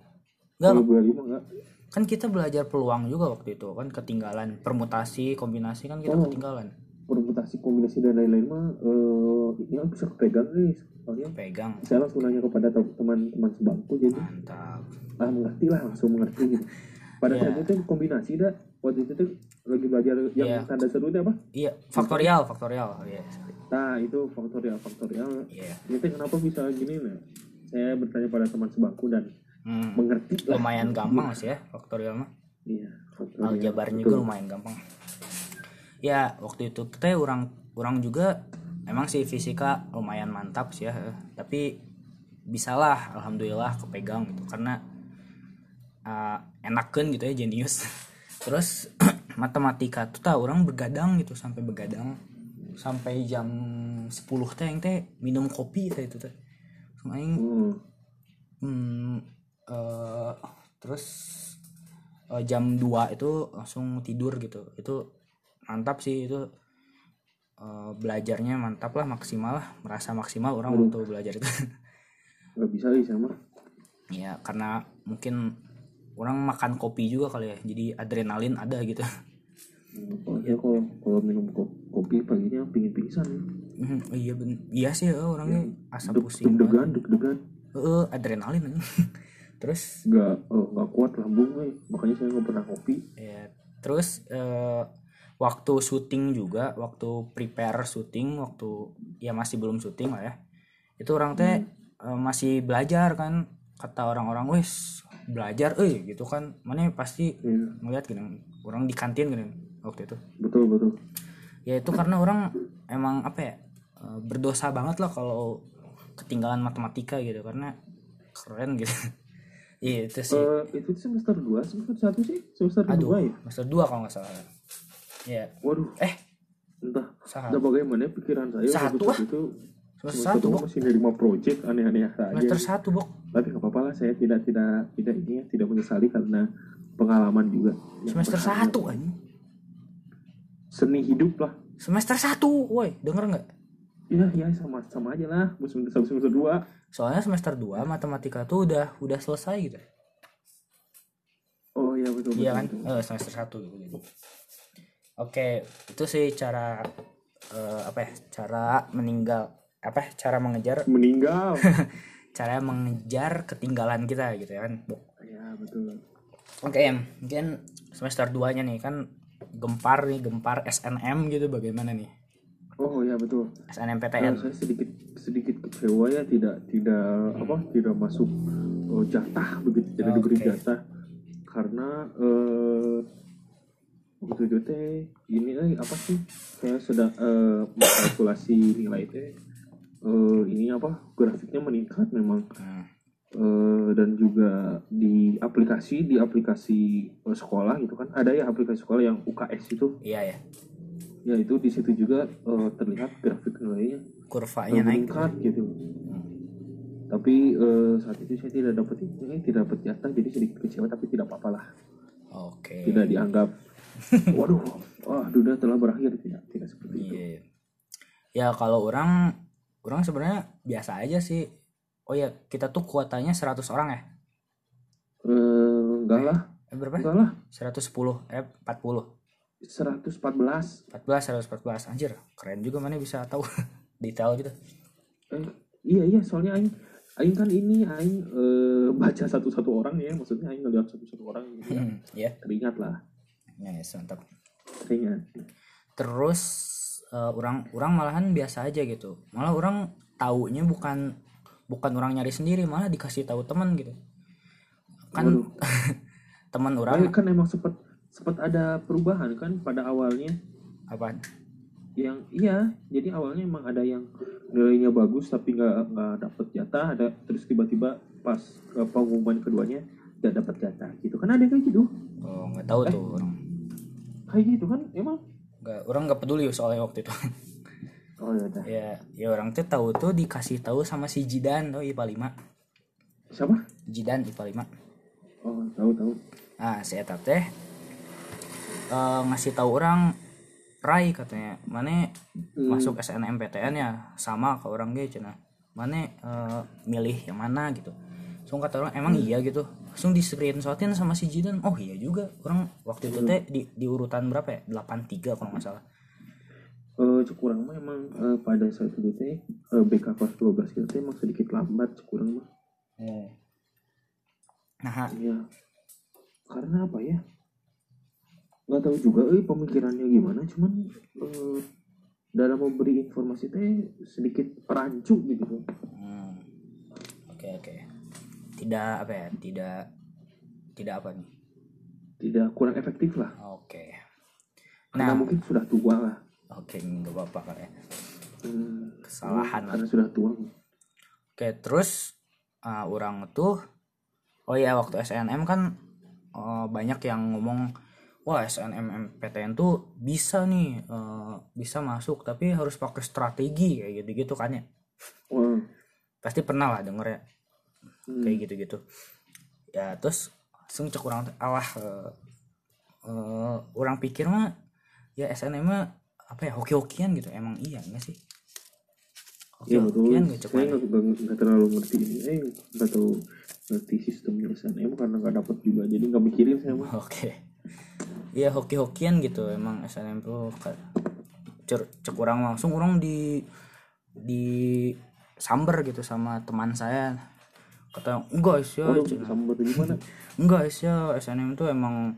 kalau enggak Bu Eli mah enggak kan kita belajar peluang juga waktu itu kan ketinggalan permutasi kombinasi kan kita Oh. ketinggalan. Permutasi kombinasi dan lain-lain mah eh ini aku bisa kepegang nih soalnya pegang saya langsung nanya kepada te- teman-teman sebangku jadi mantap. Ah mengerti lah langsung mengerti gitu *laughs* pada Iya. saat itu kombinasi dah waktu itu tuh lagi belajar yang Iya. tanda seru itu apa? Iya faktorial faktorial. Oh, iya nah itu faktorial faktorial. Iya. Itu kenapa bisa gini nah saya bertanya pada teman sebangku dan Hmm, mengerti lah. Lumayan gampang sih ya faktorial mah iya faktorial aljabarnya Betul. juga lumayan gampang. Ya waktu itu kita orang orang juga emang sih fisika lumayan mantap sih ya. Tapi bisalah alhamdulillah kepegang gitu. Karena uh, enakan gitu ya jenius. *laughs* Terus *clears throat* matematika tuh tau orang begadang gitu sampai begadang. Sampai jam 10 teh yang teh minum kopi teh itu teh. Aing oh hmm, eh, terus eh, jam 2 itu langsung tidur gitu. Itu mantap sih itu eh, belajarnya mantap lah maksimal lah. Merasa maksimal orang Aduh. waktu belajar itu. *laughs* Nggak bisa sih sama. Ya karena mungkin orang makan kopi juga kali ya. Jadi adrenalin ada gitu. Oh ya kalau kalau minum ko- kopi paginya pingin pingsan Mhm, oh iya ben iya sih orangnya asa deg pusing banget. degan deg degan. Eh, adrenalin. *laughs* terus? Nggak oh, nggak kuat lambung eh. makanya saya nggak pernah kopi ya terus eh, waktu syuting juga waktu prepare syuting waktu ya masih belum syuting lah ya. Itu orang teh eh, masih belajar kan. Kata orang-orang wes belajar eh gitu kan. Mana pasti Iya, ngeliat gitu orang di kantin gitu waktu itu. Betul betul. Ya itu karena orang emang apa ya eh, berdosa banget lah kalau ketinggalan matematika gitu. Karena keren gitu *laughs* iya itu sih. Eh, itu semester 2 semester satu sih? Semester aduh kedua ya? semester dua kalau nggak salah. Ya waduh. Eh. Entah. Sah entah bagaimana pikiran saya Satu, waktu itu. Semester satu dua bok. masih nerima project aneh-aneh saja semester satu bok. Tapi nggak apa-apa lah saya tidak tidak tidak ini ya, tidak menyesali karena pengalaman juga. Semester satu anjing. Seni hidup lah. Semester satu woi. Denger nggak ya ya sama sama aja lah. Semester satu semester dua soalnya semester dua matematika tuh udah udah selesai gitu. Oh iya betul iya betul, kan? betul. Eh, semester satu gitu, gitu. oke itu sih cara eh, apa ya cara meninggal apa ya, cara mengejar *laughs* meninggal. Cara mengejar ketinggalan kita gitu ya kan? Ya betul. Oke Em. mungkin semester 2 nya nih kan gempar nih gempar SNM gitu bagaimana nih oh iya betul. SNMPTN Kalau saya sedikit sedikit kecewa ya tidak tidak apa tidak masuk oh, jatah begitu tidak diberi Oke. jatah. Karena eh waktu itu teh ini eh, apa sih saya sedang eh, mengkalkulasi nilai teh eh, ini apa grafiknya meningkat memang. Hmm. Eh, dan juga di aplikasi di aplikasi eh, sekolah gitu kan. Ada ya aplikasi sekolah yang UKS itu? Iya ya ya itu di situ juga eh, terlihat grafik nilainya kurvanya eh, naik. gitu. Tapi eh, saat itu saya tidak dapat ini tidak dapat jatah jadi sedikit kecewa tapi tidak apa-apa lah. Oke. Tidak dianggap *laughs* waduh wah dunia telah berakhir. Tidak tidak seperti itu. Iya ya kalau orang orang sebenarnya biasa aja sih. Oh ya kita tuh kuotanya 100 orang ya? Eh, enggak lah. Eh, berapa? Enggak lah. 110 eh 40 114 14 114 anjir keren juga mana bisa tahu *laughs* detail gitu. Eh, iya iya soalnya aing aing kan ini aing eh, baca satu-satu orang ya maksudnya aing ngeliat satu-satu orang gitu ya. Hmm, ya teringat lah. Ya yes, mantap. Teringat. Terus eh, orang orang malahan biasa aja gitu. Malah orang taunya bukan bukan orang nyari sendiri malah dikasih tahu teman gitu. Kan *laughs* teman orang kan emang sempat sempat ada perubahan kan pada awalnya? Apa yang iya jadi awalnya emang ada yang nilainya bagus tapi nggak nggak dapet jatah ada terus tiba-tiba pas ke pengumuman keduanya nggak dapet jatah gitu. Kan ada kayak gitu? Oh nggak tahu Eh. tuh orang. kayak gitu kan emang? Nggak orang nggak peduli soalnya waktu itu. Oh ya udah. Ya ya orang tuh tahu tuh dikasih tahu sama si Jidan tuh IPA 5 siapa? Jidan IPA 5 oh tahu tahu. Ah si Eta teh eh, ngasih tahu orang Rai katanya. Mana Hmm. masuk SNMPTN ya sama ke orang ge cenah mana eh, milih yang mana gitu. Langsung kata orang emang iya gitu. Langsung di screenshotin sama si Jidan. Oh iya juga. Orang waktu itu teh di, di urutan berapa ya? 83 kalau nggak salah. Eh cekurang mah emang eh, pada saat itu teh eh, BK kelas 12 kita emang sedikit lambat cekurang mah. Nah Iya. Karena apa ya? Nggak tahu juga eh pemikirannya gimana, cuman eh, dalam memberi informasi teh sedikit rancu gitu. hmm, oke oke tidak apa ya tidak tidak apa nih Tidak kurang efektif lah. oke Karena nah mungkin sudah tua lah. oke nggak apa-apa kan ya Hmm, Kesalahan lah. Karena sudah tua. Oke, terus uh, orang tuh oh ya waktu SNM kan uh, banyak yang ngomong wah SNMPTN tuh bisa nih eh, bisa masuk tapi harus pakai strategi kayak gitu-gitu kan ya? Wah, pasti pernah lah denger ya hmm. kayak gitu-gitu. Ya terus langsung cek orang alah eh, eh, orang pikir mah ya SNM mah apa ya hoki-hokian gitu. Emang iya enggak sih? Ya betul. Hoki-hokian gitu saya nggak terlalu ngerti ini. Eh nggak tahu ngerti sistemnya SNM karena nggak dapet juga. Jadi nggak mikirin saya mah Oke. Iya hoki-hokian gitu emang SNM tuh cek orang langsung orang di di samber gitu sama teman saya. Kata enggak sih ya Waduh, gimana *laughs* enggak sih ya SNM tuh emang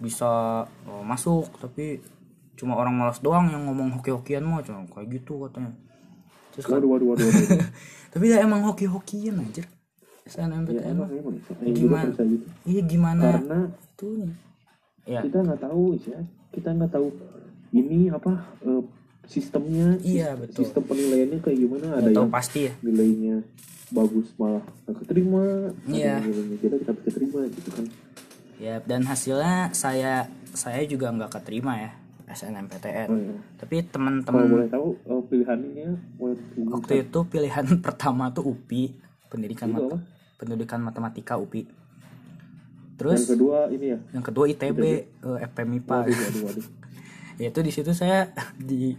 bisa oh, masuk tapi cuma orang malas doang yang ngomong hoki-hokian mah cuma kayak gitu katanya. Terus kan, waduh waduh waduh, waduh. *laughs* tapi ya emang hoki-hokian anjir. Ya SNMPTN emang emang. Gimana? gitu. Iya gimana karena ya kita nggak tahu ya kita nggak tahu ini apa eh, sistemnya Iya, betul. sistem penilaiannya kayak gimana ada nggak tahu yang pasti ya nilainya bagus malah nggak keterima ada Iya. yang nilainya jelek tapi keterima gitu kan Ya, dan hasilnya saya saya juga nggak keterima ya SNMPTN. oh, iya. Tapi teman-teman boleh tahu eh, pilihannya waktu itu pilihan *laughs* pertama tuh UPI, pendidikan mat- apa pendidikan matematika UPI. Yang Terus kedua ini ya yang kedua ITB, eh, FPMIPA. waduh waduh waduh *laughs* Ya itu di situ saya *laughs* di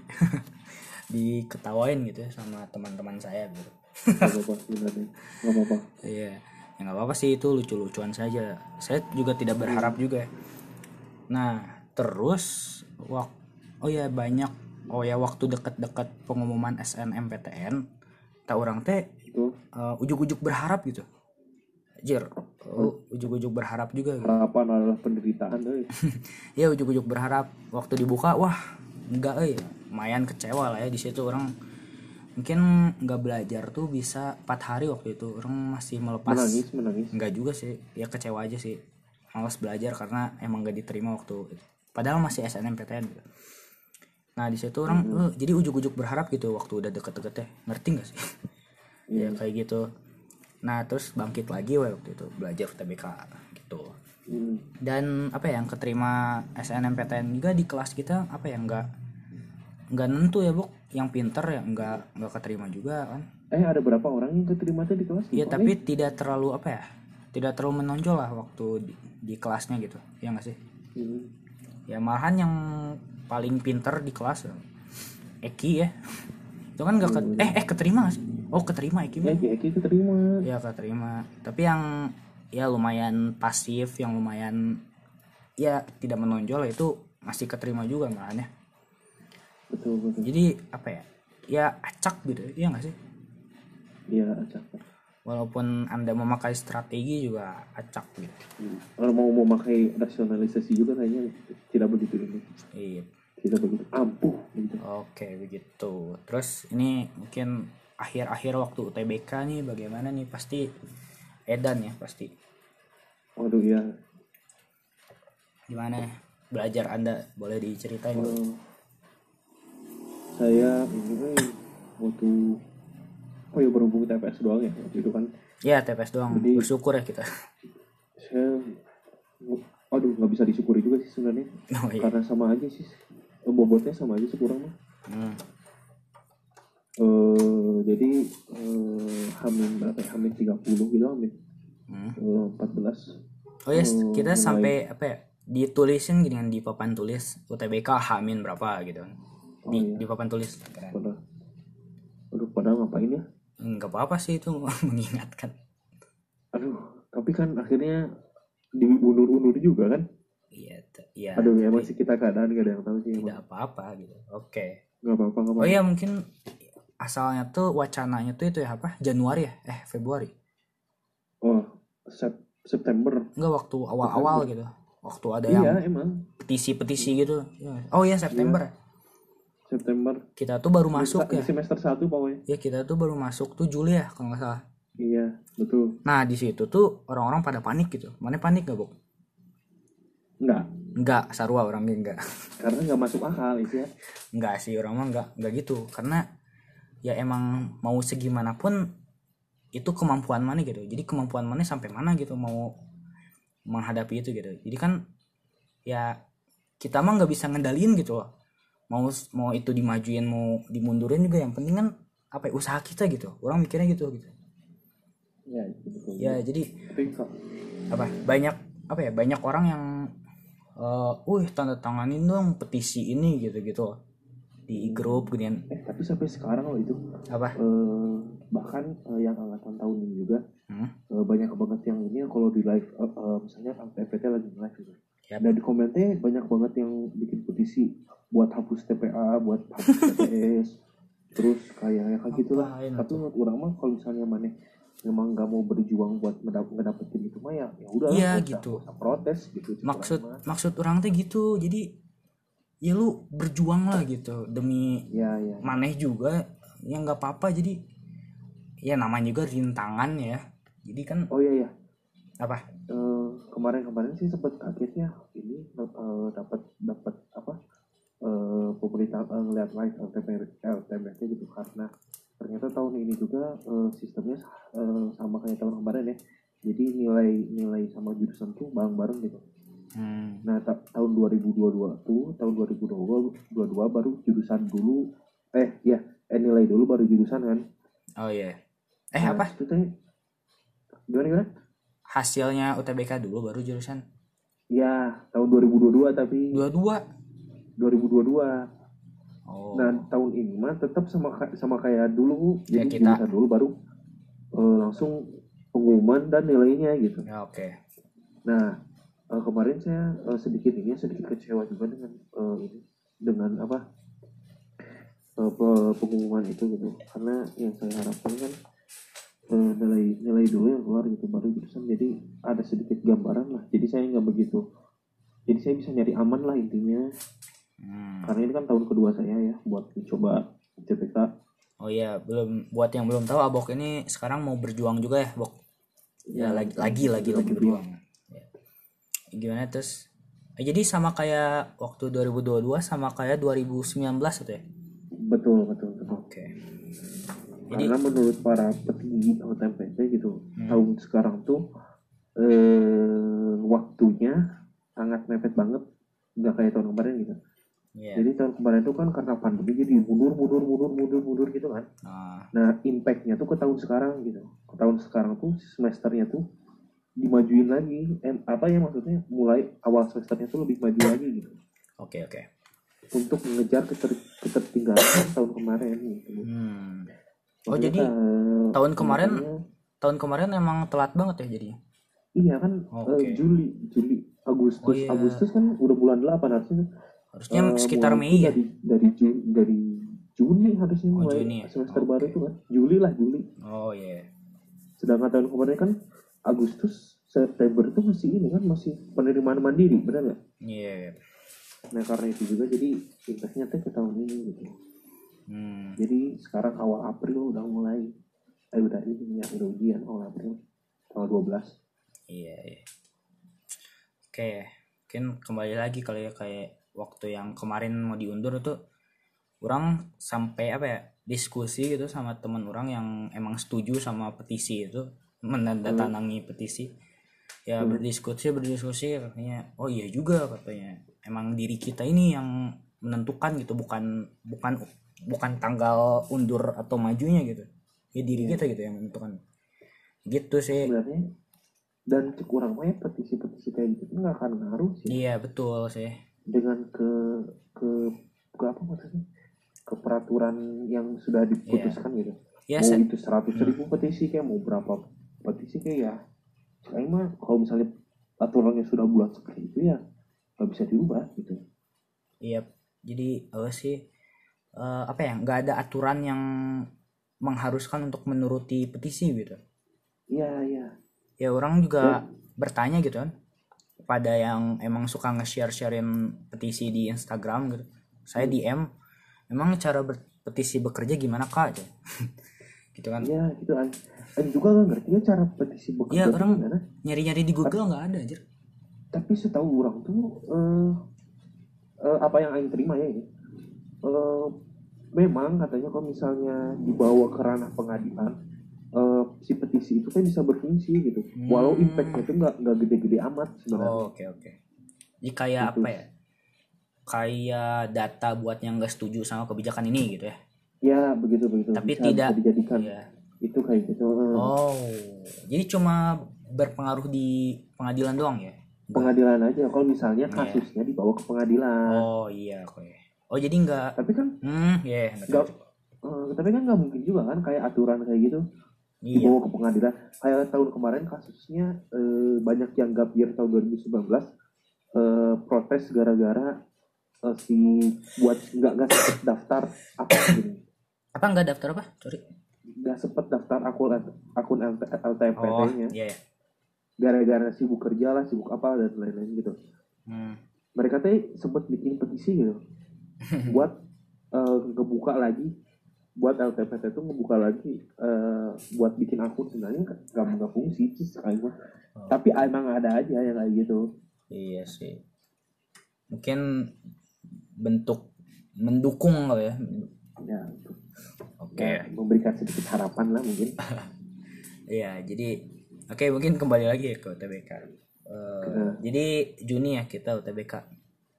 *laughs* diketawain gitu ya sama teman-teman saya gitu. nggak apa-apa Iya, ya nggak apa-apa sih itu lucu-lucuan saja. Saya juga tidak berharap juga. ya. Nah, terus wak oh ya banyak oh ya waktu deket-deket pengumuman SNMPTN, tak orang teh eh, ujuk-ujuk berharap gitu. Jir, ujuk-ujuk berharap juga gitu. harapan adalah penderitaan *laughs* eh. Ya ujuk-ujuk berharap waktu dibuka wah enggak eh lumayan kecewa lah ya di situ orang mungkin nggak belajar tuh bisa empat hari waktu itu orang masih melepas menangis menangis Enggak juga sih, ya kecewa aja sih. Malas belajar karena emang gak diterima waktu itu. Padahal masih SNMPTN gitu. Nah di situ orang eh, jadi ujuk-ujuk berharap gitu waktu udah deket-deket ya. Ngerti gak sih? *laughs* ya kayak gitu. Nah terus bangkit lagi waktu itu belajar UTBK gitu. Hmm. Dan apa ya yang keterima SNMPTN juga di kelas kita apa ya nggak nggak nentu ya buk yang pinter ya nggak nggak keterima juga kan eh ada berapa orang yang keterima tuh di kelas Iya tapi tidak terlalu apa ya tidak terlalu menonjol lah waktu di, di kelasnya gitu ya nggak sih. Hmm. ya malahan yang paling pinter di kelas ya, Eki ya itu kan nggak ke- eh eh keterima sih oh keterima Eki. Eh, Eki keterima. Ya keterima. Tapi yang ya lumayan pasif yang lumayan ya tidak menonjol itu masih keterima juga malahan ya betul betul. Jadi apa ya ya acak gitu ya nggak sih? Iya acak walaupun anda memakai strategi juga acak gitu. Kalau mau memakai rasionalisasi juga kayaknya tidak begitu ini. Iya. Tidak begitu ampuh gitu. Oke begitu. Terus ini mungkin akhir-akhir waktu UTBK nih bagaimana nih pasti Edan ya pasti. waduh ya Gimana belajar Anda boleh diceritain? Eh, saya ini waktu oh ya berhubung TPS doang ya waktu itu kan Ya TPS doang. Jadi- Bersyukur ya kita. saya aduh nggak bisa disyukuri juga sih sebenarnya Oh iya. karena sama aja sih bobotnya sama aja sih kurang mah Hmm. Eh jadi eh, hamin berapa ya hamin 30 gitu hamin Hmm. eh, 14 Oh ya Oh, kita mulai. sampai apa ya? Ditulisin dengan di papan tulis UTBK Hamin berapa gitu. Di, Oh, iya. di papan tulis. Keren. pada aduh pada ngapain ya Enggak apa-apa sih itu *laughs* mengingatkan. aduh tapi kan akhirnya diundur-undur juga kan Iya, iya. aduh ya masih kita keadaan gak ada yang tahu sih Tidak apa-apa gitu. Oke. nggak apa-apa nggak Oh apa-apa iya mungkin asalnya tuh wacananya tuh itu ya apa? Januari ya? Eh Februari? oh Sep- September Enggak waktu awal-awal gitu. Waktu ada iya yang emang petisi-petisi gitu. Ya. Oh iya September. ya. September Kita tuh baru masuk Di ya. semester 1 pokoknya Ya kita tuh baru masuk tuh Juli ya kalau nggak salah. iya betul Nah di situ tuh orang-orang pada panik gitu. Mana panik gak bu? enggak Enggak, sarua orangnya enggak. karena nggak masuk akal itu ya Enggak sih orang mah enggak enggak gitu. Karena ya emang mau segimanapun itu kemampuan mana gitu. Jadi kemampuan mana sampai mana gitu mau menghadapi itu gitu. Jadi kan ya kita mah nggak bisa ngendalin gitu loh. Mau mau itu dimajuin mau dimundurin juga yang penting kan apa ya, usaha kita gitu. Orang mikirnya gitu gitu. Ya betul. Ya jadi apa banyak apa ya banyak orang yang wih tanda tanganin dong petisi ini gitu gitu di grup kemudian eh tapi sampai sekarang loh itu. Apa? Eh, bahkan eh, yang angkatan tahun ini juga hmm? eh, banyak banget yang ini kalau di live eh, eh, misalnya PPT lagi live gitu. Yap. dan di komennya banyak banget yang bikin petisi buat hapus TPA buat hapus *laughs* TPS terus kayak ya kayak gitulah Ngapain tapi menurut orang mah kalau misalnya mana memang nggak mau berjuang buat ngedapetin itu mah ya ya udah Iya, gitu. protes gitu. Maksud orang maksud orang teh gitu. Jadi ya lu berjuang lah gitu demi ya ya maneh juga ya nggak apa-apa. Jadi ya namanya juga rintangan ya. Jadi kan oh iya ya apa? Eh, kemarin-kemarin sih sempat kagetnya ini eh, dapat dapat apa eh, pemerintah eh, ngeliat live LTMS nya gitu. Karena ternyata tahun ini juga eh, sistemnya eh, sama kayak tahun kemarin ya. Jadi nilai nilai sama jurusan tuh bareng-bareng gitu hmm, nah ta- tahun 2022 tuh tahun 2022 22 baru jurusan dulu eh ya eh, nilai dulu baru jurusan kan. Oh iya. Eh Nah, apa? itu teh gimana gimana? Hasilnya UTBK dulu baru jurusan? Ya tahun 2022 tapi. Dua-dua 2022 oh. Nah tahun ini mah tetap sama sama kayak dulu Kayak jadi kita. jurusan dulu baru eh, langsung pengumuman dan nilainya gitu. ya oke. Nah eh, kemarin saya eh, sedikit ini sedikit kecewa juga dengan eh, ini dengan apa pe- pengumuman itu gitu. Karena yang saya harapkan kan eh, nilai nilai dulu yang keluar gitu baru jurusan. Jadi ada sedikit gambaran lah. Jadi saya nggak begitu. Jadi saya bisa nyari aman lah intinya. Hmm. karena ini kan tahun kedua saya ya buat mencoba CPK oh iya belum buat yang belum tahu abok ini sekarang mau berjuang juga ya bok? Ya, lagi lagi lagi lagi berjuang. Ya. Gimana terus Eh, jadi sama kayak waktu 2022 sama kayak 2019 itu ya? Betul betul betul. Oke. Karena menurut para petinggi atau TMPT gitu Hmm. tahun sekarang tuh eh, waktunya sangat mepet banget nggak kayak tahun kemarin gitu. Iya. jadi tahun kemarin tuh kan karena pandemi jadi mundur mundur mundur mundur mundur gitu kan. Nah, nah impactnya tuh ke tahun sekarang gitu. Ke tahun sekarang tuh semesternya tuh dimajuin lagi em, apa ya maksudnya mulai awal semesternya tuh lebih maju lagi gitu oke oke. untuk mengejar keter- ketertinggalan tahun kemarin gitu. Hmm. Oh, jadi eh, tahun kemarin- misalnya- Tahun kemarin emang telat banget ya jadi. iya kan eh, Juli Juli Agustus Oh, iya. Agustus kan udah bulan 8 harusnya Harusnya eh, sekitar Mei ya. dari dari Juni dari Juni harusnya Oh, mulai Juni ya? semester Oke. baru tuh kan Juli lah Juli Oh iya. sedangkan tahun kemarin kan Agustus September itu masih ini kan masih penerimaan mandiri benar nggak Iya. nah karena itu juga jadi impactnya teh ke tahun ini gitu Hmm. jadi sekarang awal April udah mulai eh udah ini ya udah ujian awal April tanggal 12 Iya, iya. Oke, mungkin kembali lagi kali ya kayak waktu yang kemarin mau diundur itu orang sampai apa ya diskusi gitu sama teman orang yang emang setuju sama petisi itu menandatangangi petisi. Ya Hmm. berdiskusi berdiskusi katanya oh iya juga katanya. Emang diri kita ini yang menentukan gitu bukan bukan bukan tanggal undur atau majunya gitu. Ya diri Iya. kita gitu yang menentukan. Gitu sih. Sebenarnya dan kurang banyak petisi-petisi kayak gitu nggak akan ngaruh sih. Iya betul sih. dengan ke ke ke apa maksudnya? Ke peraturan yang sudah diputuskan gitu. Ya mau se- itu seratus ribu petisi kayak mau berapa petisi kayak ya sekarang mah kalau misalnya aturannya sudah bulat seperti itu ya nggak bisa diubah gitu iya. Jadi apa sih eh, apa ya? nggak ada aturan yang mengharuskan untuk menuruti petisi gitu. iya iya Ya orang juga bertanya gitu kan pada yang emang suka nge-share-sharein petisi di Instagram gitu. Saya DM, emang cara berpetisi bekerja gimana kak? *laughs* Gitu, kan? iya gitu an dan juga nggak ngerti ya cara petisi bekerja Iya, tuh orang- gimana Nyari-nyari di Google nggak ada aja. tapi setahu orang tuh eh, eh, apa yang Aing terima ya ini eh, memang katanya kalau misalnya dibawa ke ranah pengadilan eh, si petisi itu kan bisa berfungsi gitu walau Hmm. impactnya itu nggak nggak gede-gede amat sebenarnya Oh, oke oke. Jadi kayak Gitu. apa ya? kayak data buat yang nggak setuju sama kebijakan ini gitu ya ya begitu begitu. Tapi bisa, tidak- bisa dijadikan. Iya. itu kayak gitu oh jadi cuma berpengaruh di pengadilan doang ya? Pengadilan aja. Kalau misalnya Iya. kasusnya dibawa ke pengadilan. Oh iya oke. Oh jadi nggak tapi kan hmm ya nggak eh, tapi kan nggak mungkin juga kan kayak aturan kayak gitu iya. dibawa ke pengadilan. Kayak tahun kemarin kasusnya eh, banyak yang gap year tahun 2019 eh, protes gara-gara eh, si buat nggak nggak daftar akun gini apa nggak daftar apa sorry nggak sempet daftar akun akun oh LTMPT-nya iya iya. gara-gara sibuk kerja lah sibuk apa dan lain-lain gitu Hmm. mereka teh sempet bikin petisi gitu *laughs* buat eh, ngebuka lagi buat LTPT itu ngebuka lagi eh, buat bikin akun sebenarnya nggak nggak fungsi sih sekali mah. Oh. tapi emang ada aja yang kayak gitu Iya sih. Mungkin bentuk mendukung kali ya. ya Oke. ya, memberikan sedikit harapan lah mungkin *laughs* Iya, jadi oke mungkin kembali lagi ya ke UTBK. Eh, Nah. Jadi Juni ya kita UTBK.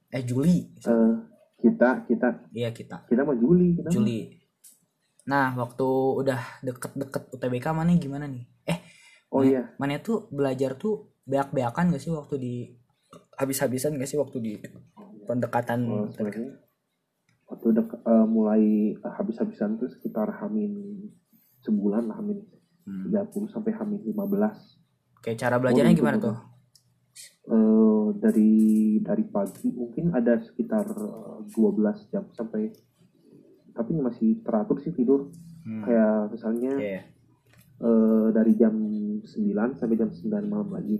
Eh Juli. Eh, kita kita Iya kita. kita mau Juli kita. Juli. Nah, waktu udah deket-deket UTBK mana gimana nih? Eh, oh mana, iya mana tuh belajar tuh beak-beakan gak sih waktu di habis-habisan gak sih waktu di pendekatan Oh, UTBK? Waktu dek- eh, mulai habis-habisan tuh sekitar hamin sebulan lah hamin Hmm. 30 sampai hamin 15 Kayak cara belajarnya Oh, gimana gitu. tuh? eh dari dari pagi mungkin ada sekitar eh, 12 jam sampai tapi masih teratur sih tidur Hmm. kayak misalnya Iya. eh, dari jam 9 sampai jam 9 malam lagi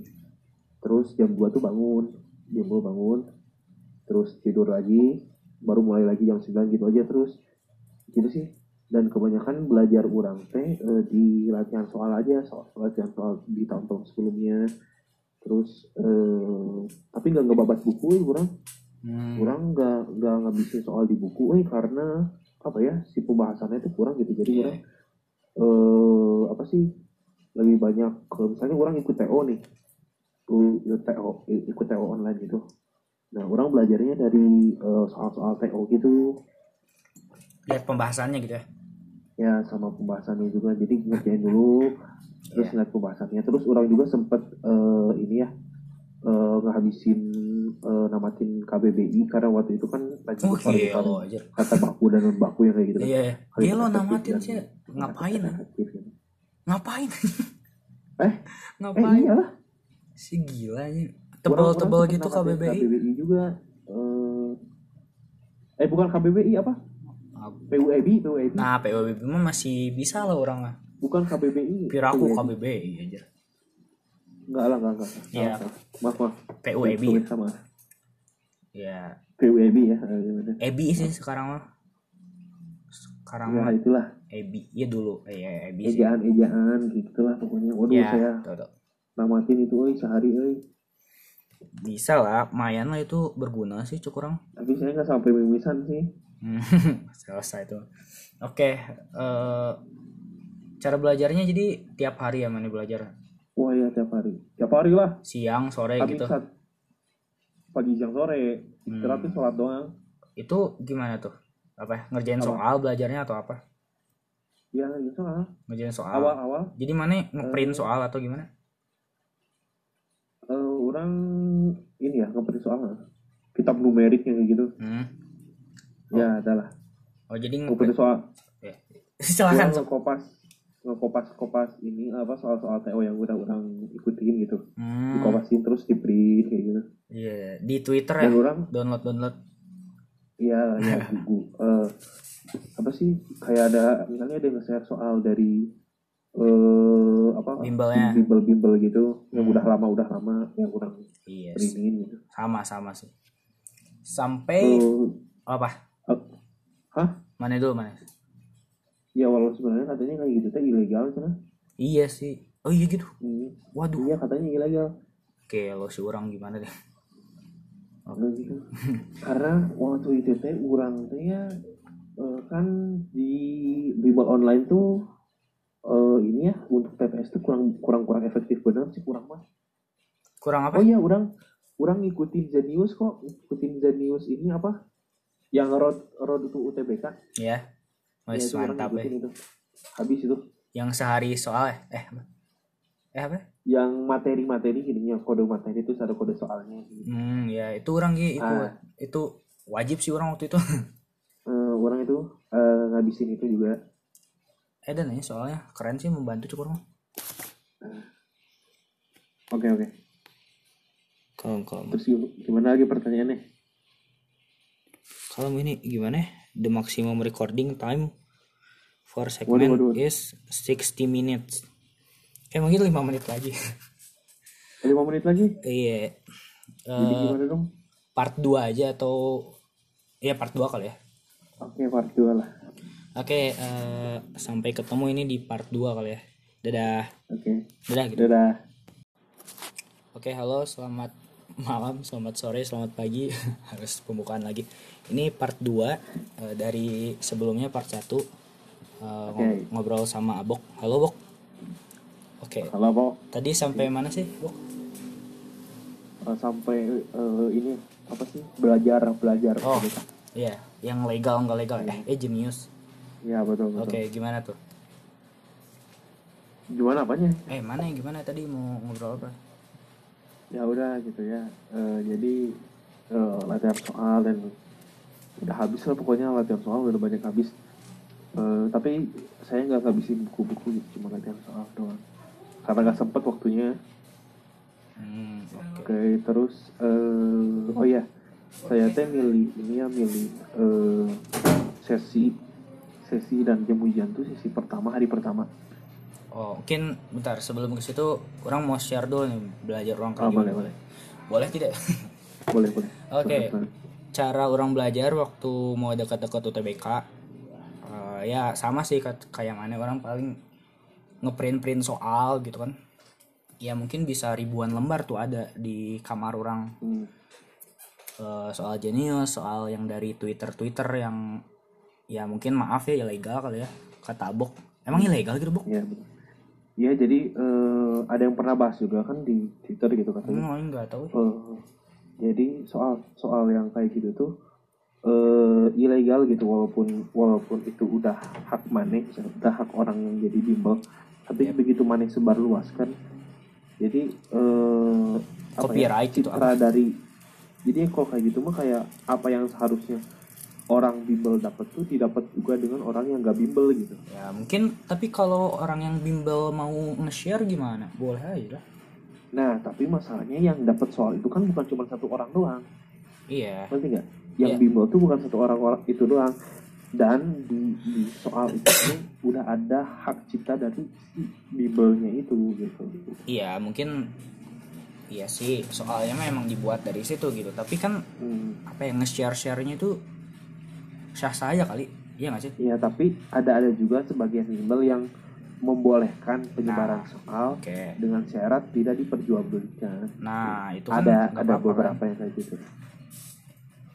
terus jam 2 tuh bangun jam 2 bangun terus tidur lagi baru mulai lagi jam 9 gitu aja terus. Gitu sih. Dan kebanyakan belajar urang teh eh, di latihan soal aja soal latihan soal di tahun-tahun sebelumnya. Terus eh, tapi nggak ngebabat buku eh, urang. Hmm. kurang nggak nggak ngabisin soal di buku eh karena apa ya si pembahasannya itu kurang gitu. Jadi Iya. orang eh apa sih lebih banyak misalnya orang ikut TO nih ikut TO ikut TO online gitu nah orang belajarnya dari eh, soal-soal TO gitu Lihat pembahasannya gitu ya. ya sama pembahasannya juga jadi ngerjain dulu terus Iya. ngeliat pembahasannya terus orang juga sempet eh, ini ya eh, ngehabisin eh, namatin KBBI karena waktu itu kan lagi Oh iya, lo kata baku dan non baku yang kayak gitu kan. Iya, iya. Kali Iya lo efektif namatin sih. Ngapain? ah? efektif gitu. Ngapain? Eh, *laughs* eh Ngapain? iyalah Si gila nya. Tebel-tebel gitu KBBI. KBBI juga eh eh bukan KBBI apa PUEBI PUEBI Nah, PWB mah masih bisa lah orang mah. bukan KBBI Piraku. KBBI aja. enggak lah enggak enggak Iya. Salah. maaf maaf. Tulis sama Ya, PUEBI ya eh, gimana? EBI sih sekarang mah. Sekarang ya mah itulah EBI. Iya dulu. Eh, ya, EBI sih. ejaan ejaan gitu lah pokoknya waduh Ya, saya tuh, tuh. namatin itu euy sehari euy Bisa lah, lumayan lah itu berguna sih cukup orang. tapi saya nggak sampai mimisan sih Hmm, *laughs* selesai itu. Oke, eh, cara belajarnya jadi tiap hari ya mana belajar wah ya tiap hari tiap hari lah siang sore tapi gitu. saat pagi siang sore istirahat Hmm. sholat doang Itu gimana tuh? Apa ya? ngerjain Apa? soal belajarnya atau apa? ya gitu lah Ngerjain soal. awal awal Jadi mana ngeprint Eh. soal atau gimana? Orang ini ya ngeprint soal kitab numerik yang gitu Hmm. ya adalah Oh jadi ngeprint. soal Ya. Silakan. Orang Sob. ngekopas kopas ini apa soal soal TO yang udah orang ikutin gitu Hmm. dikopasin terus di print kayak gitu Iya, di Twitter ya. dan orang Download download. Iya, *laughs* ya buku. Eh, apa sih kayak ada misalnya ada yang nge-share soal dari eh apa Bimbelnya. bimbel-bimbel gitu yang udah lama udah lama yang kurang Iya. sih. printin gitu. Sama sama sih. Sampai Eh, apa? eh, hah? Mana dulu mana? Ya walau sebenarnya katanya kayak gitu teh ilegal cina. Iya sih. Oh iya gitu. Hmm. Waduh. Iya katanya ilegal. Oke, lo si orang gimana deh? Apa gitu. Karena waktu itu teh urang teh ya eh, kan di bimbel online tuh eh, ini ya untuk TPS tuh kurang kurang kurang efektif. Bener sih? Kurang mah. Kurang apa? Oh iya, orang orang ngikutin Zenius kok. Ngikutin Zenius ini apa? Yang road road to UTBK ya Ya, Wes itu orang mantap ya itu. Habis itu. Yang sehari soal eh eh apa? Eh apa? Yang materi-materi gini yang kode materi itu ada kode soalnya. Gitu. hmm ya itu orang Gi, itu Ah. itu wajib sih orang waktu itu. *laughs* Eh, orang itu eh, ngabisin itu juga eh dan nanya soalnya keren sih membantu cukup orang oke oke. Kalau kalau terus gim- gimana lagi pertanyaannya? Kalau ini gimana? Ya? the maximum recording time for Waduh, segment waduh, waduh. is 60 minutes. Eh mungkin 5 menit lagi. Lima menit lagi? Iya. Jadi Eh, gimana dong? part 2 aja atau ya part 2 kali ya. Oke part dua lah Oke, eh, sampai ketemu ini di part 2 kali ya. Dadah. oke Dadah gitu. dadah Oke, halo, selamat malam, selamat sore, selamat pagi. *laughs* Harus pembukaan lagi. Ini part 2 eh, dari sebelumnya part 1 eh, ngob- Oke. ngobrol sama Abok. Halo, Bok. Oke, halo Bo tadi sampai mana sih, Bok? Eh, sampai eh, ini apa sih belajar belajar Oh, iya, yang legal nggak legal eh eh jenius. Ya betul betul. Oke, gimana tuh? gimana apanya? Eh, mana yang gimana? Tadi mau ngobrol apa? ya udah gitu ya. Eh, jadi eh, latihan soal dan udah habis lah pokoknya latihan soal udah banyak habis. Eh, tapi saya nggak ngabisin buku-buku gitu, cuma latihan soal doang. Karena nggak sempet waktunya. Hmm, oke. oke terus eh, oh ya saya teh milih ini ya milih eh, sesi sesi dan jam ujian tuh sesi pertama hari pertama Oh, mungkin bentar sebelum ke situ orang mau share dulu nih belajar orang Oh, kayak boleh, boleh. Boleh tidak? *laughs* boleh boleh Oke. Terus, Cara orang belajar waktu mau dekat-dekat UTBK eh, ya sama sih kayak mana orang paling ngeprint-print soal gitu kan. Ya mungkin bisa ribuan lembar tuh ada di kamar orang hmm, Eh, soal jenius, soal yang dari Twitter-Twitter yang ya mungkin maaf ya ilegal kali ya kata Bok. Emang ilegal gitu Bok? ya Iya jadi eh, ada yang pernah bahas juga kan di Twitter gitu katanya Hmm, orang nggak tahu. Eh, jadi soal soal yang kayak gitu tuh eh ilegal gitu walaupun walaupun itu udah hak maneh udah hak orang yang jadi bimbel tapi Yep. begitu maneh sebar luaskan jadi eh apa ya, Copyright gitu, citra dari jadi kalau kayak gitu mah kayak apa yang seharusnya orang bimbel dapat tuh didapat juga dengan orang yang gak bimbel gitu Ya mungkin tapi kalau orang yang bimbel mau nge-share gimana? Boleh aja lah. nah tapi masalahnya yang dapat soal itu kan bukan cuma satu orang doang Iya. ngerti nggak yang Iya. bimbel tuh bukan satu orang orang itu doang dan di, di soal itu udah ada hak cipta dari si bimbelnya itu gitu Iya mungkin iya sih soalnya memang dibuat dari situ gitu. Tapi kan Hmm, apa yang nge-share sharenya itu sah saja kali. Iya nggak sih? ya tapi ada ada juga sebagian bimbel yang membolehkan penyebaran Nah, soal Oke. dengan syarat tidak diperjualbelikan Nah itu kan ada nggak ada apa-apa kan? beberapa yang kayak gitu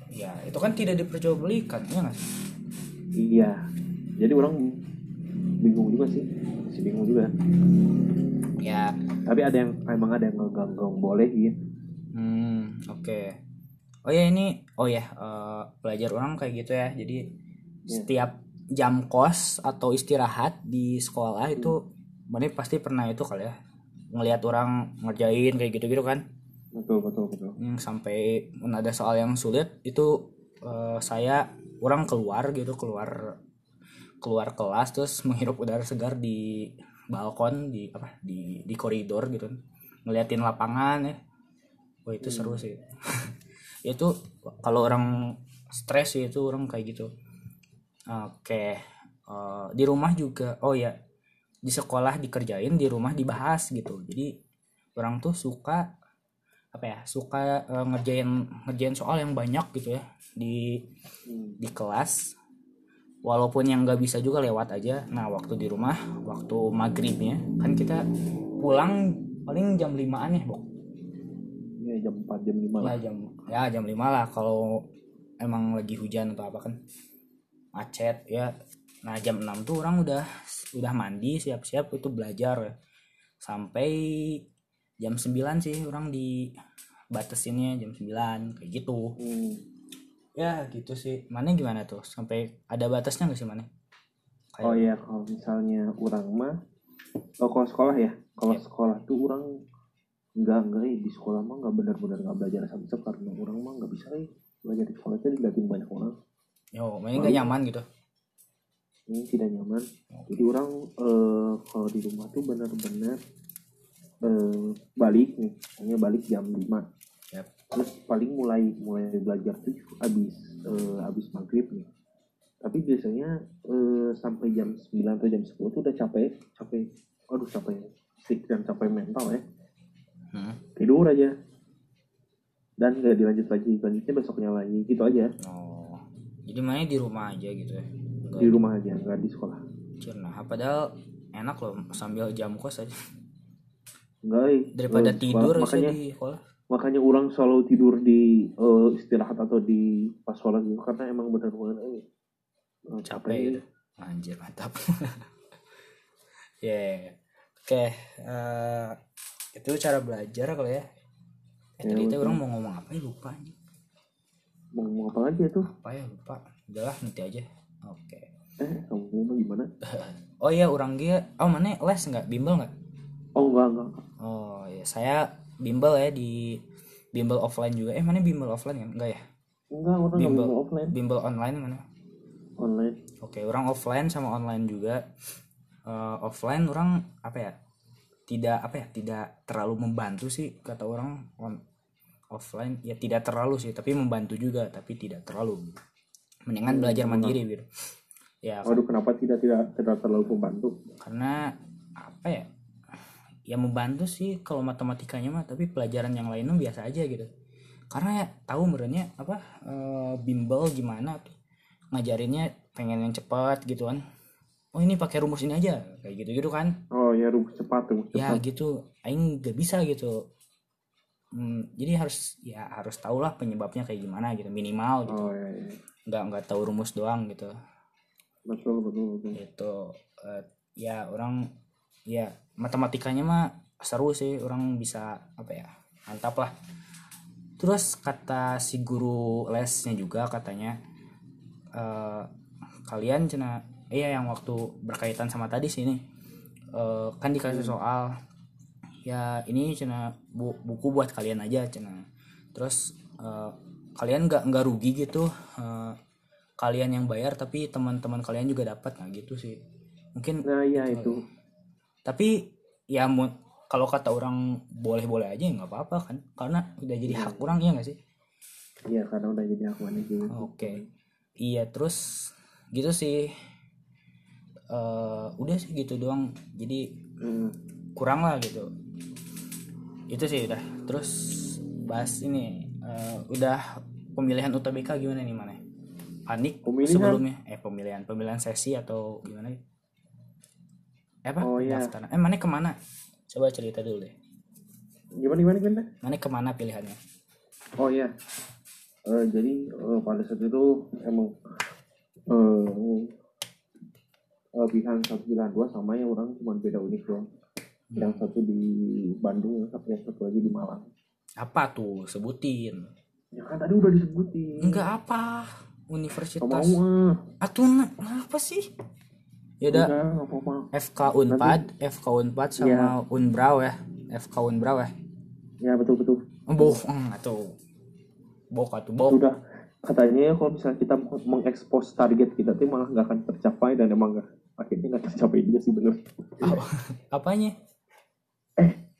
Ya itu kan tidak diperjualbelikan ya nggak sih? iya jadi orang bingung juga sih masih bingung juga Ya. tapi ada yang emang ada yang ngeganggong bolehin Hmm oke. Oh ya ini oh ya eh, belajar orang kayak gitu ya. Jadi setiap jam kos atau istirahat di sekolah itu mana pasti pernah itu kali ya ngelihat orang ngerjain kayak gitu-gitu kan. betul betul betul. Hmm, sampai ada soal yang sulit itu eh, saya orang keluar gitu keluar keluar kelas terus menghirup udara segar di balkon di apa di di koridor gitu. Ngeliatin lapangan ya. Wah itu seru sih *laughs* itu kalau orang stres sih itu orang kayak gitu. Oke Eh, di rumah juga oh ya di sekolah dikerjain di rumah dibahas gitu. Jadi orang tuh suka apa ya suka eh, ngerjain ngerjain soal yang banyak gitu ya di di kelas. Walaupun yang nggak bisa juga lewat aja. Nah waktu di rumah waktu maghribnya kan kita pulang paling jam 5an ya Bok? Iya jam 4 jam 5 ya lah. jam ya jam 5 lah kalau emang lagi hujan atau apa kan. Macet ya. Nah jam 6 tuh orang udah udah mandi siap-siap itu belajar ya. sampai jam 9 sih orang di batasinnya jam 9 kayak gitu. Hmm. ya gitu sih. Mana gimana tuh? Sampai ada batasnya nggak sih mana? Oh iya. Kalau misalnya orang mah oh kalau sekolah ya. Kalau Iya. sekolah tuh orang nggak nggak eh, di sekolah mah nggak benar-benar nggak belajar sampai karena orang mah nggak bisa eh belajar di sekolah itu dilihatin banyak orang. Yo mainnya nggak nyaman gitu? Ini tidak nyaman. Jadi orang eh, kalau di rumah tuh benar-benar eh, balik nih. Hanya balik jam 5 Yap. terus paling mulai mulai belajar tuh abis eh, abis maghrib nih. Tapi biasanya eh, sampai jam 9 atau jam 10 tuh udah capek capek. Aduh capek. Fisik dan capek mental ya Hmm. tidur aja. Dan nggak dilanjut lagi lanjutnya besoknya lagi gitu aja. Oh. Jadi mainnya di rumah aja gitu ya? Nggak di rumah aja nggak di sekolah. Nah, padahal enak loh sambil jam kos aja. Nggak eh. daripada sekolah- tidur makanya di sekolah. makanya orang selalu tidur di eh, istirahat atau di pas sholat gitu karena emang benar-benar eh, eh, capek gitu. Anjir mantap. *laughs* Ya oke eh, itu cara belajar kalau ya. Eh, Ya, tadi betul. orang mau ngomong apa ya? Lupa anjing. mau ngomong apa lagi ya tuh? Apa ya? Lupa. Udahlah nanti aja. Oke. Eh kamu mau gimana? *laughs* Oh iya orang dia. Oh mana? Les nggak? Bimbel nggak? Oh enggak enggak, oh ya saya bimbel ya di bimbel offline juga. Eh mana bimbel offline kan enggak ya? Enggak orang Bimbel. mau offline. bimbel online mana? Online. Oke, orang offline sama online juga. Eh, offline orang apa ya? Tidak apa ya? Tidak terlalu membantu sih kata orang on offline ya tidak terlalu sih, tapi membantu juga, tapi tidak terlalu. Mendingan belajar mandiri gitu. Ya, waduh kenapa tidak tidak tidak terlalu membantu karena apa ya? Ya membantu sih kalau matematikanya mah, tapi pelajaran yang lainnya biasa aja gitu. Karena ya tahu merenya apa eh, bimbel gimana tuh ngajarinnya pengen yang cepat gitu kan. Oh ini pakai rumus ini aja kayak gitu gitu kan. oh ya rumus cepat rumus Ya gitu, aing gak bisa gitu. Hmm, jadi harus ya harus tahu lah penyebabnya kayak gimana gitu minimal gitu. oh ya, ya. Nggak nggak tahu rumus doang gitu. betul betul betul itu eh, ya orang ya matematikanya mah seru sih orang bisa apa ya mantap lah terus kata si guru lesnya juga katanya eh, kalian cina iya yang waktu berkaitan sama tadi sih ini. Eh, kan dikasih soal ya ini cina bu- buku buat kalian aja cina. Terus eh, kalian nggak nggak rugi gitu eh, kalian yang bayar tapi teman-teman kalian juga dapat. Nah gitu sih. Mungkin nah iya itu. Tapi ya mu- kalau kata orang boleh-boleh aja ya nggak apa-apa kan? Karena udah jadi hak orang ya nggak sih? Iya karena udah jadi aku gitu oke. Iya terus gitu sih Eh, udah sih gitu doang. Jadi Hmm. kurang lah gitu. Itu sih udah. Terus bahas ini eh, udah pemilihan UTBK gimana nih mana panik Pemilihan? sebelumnya. Eh pemilihan pemilihan sesi atau gimana? Eh apa? Oh, iya. pendaftaran. Eh mana ke mana? Coba cerita dulu deh. Gimana gimana gimana? Mana ke mana pilihannya? Oh iya. Eh, jadi eh, pada saat itu emang eh eh, pilihan satu pilihan dua sama yang orang cuma beda univ doang. Yang satu di Bandung, tapi yang satu lagi di Malang. apa tuh sebutin Ya kan tadi udah disebutin. enggak apa Gak universitas mau ah. atuh nah, apa sih ya udah Enggak, nggak apa-apa. FK Unpad, FK Unpad sama Iya. Unbrau ya. FK Unbrau ya. Ya betul betul. Bohong atau bok atau bok. Udah katanya kalau misalnya kita mengekspos target kita tuh malah nggak akan tercapai dan emang nggak akhirnya nggak tercapai juga sih bener. Apanya?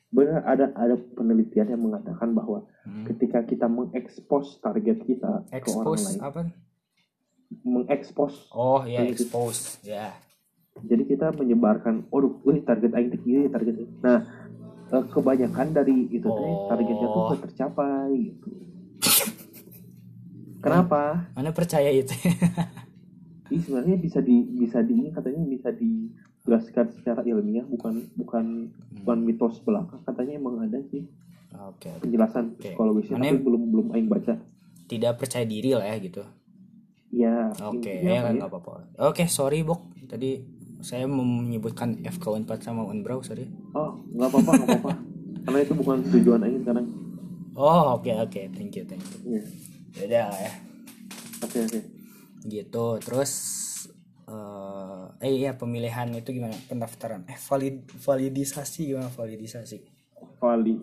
Bener ada ada penelitian yang mengatakan bahwa Hmm. ketika kita mengekspos target kita ke orang Expose lain, apa? mengekspos Oh ya Iya. expose. Ya. jadi kita menyebarkan oh wih target aing kieu, target aing." nah eh, kebanyakan dari itu teh Oh. targetnya tuh nggak tercapai gitu kenapa Mana percaya itu? *laughs* Ih, sebenarnya bisa di bisa di ini katanya bisa dijelaskan secara ilmiah bukan bukan Hmm. bukan mitos belaka katanya emang ada sih Oke. penjelasan Oke. psikologisnya Mana- tapi belum belum aing baca Tidak percaya diri lah ya gitu. ya Oke, intinya ya kan ya? nggak apa-apa. Oke, sorry Bok. Tadi saya menyebutkan FK Unpad sama Unbrau, sorry. oh nggak apa-apa nggak apa-apa *laughs* karena itu bukan tujuan aing sekarang Oh oke oke thank you thank you. Beda lah ya. Oke oke. Gitu terus eh eh iya pemilihan itu gimana pendaftaran eh valid validisasi gimana validisasi Vali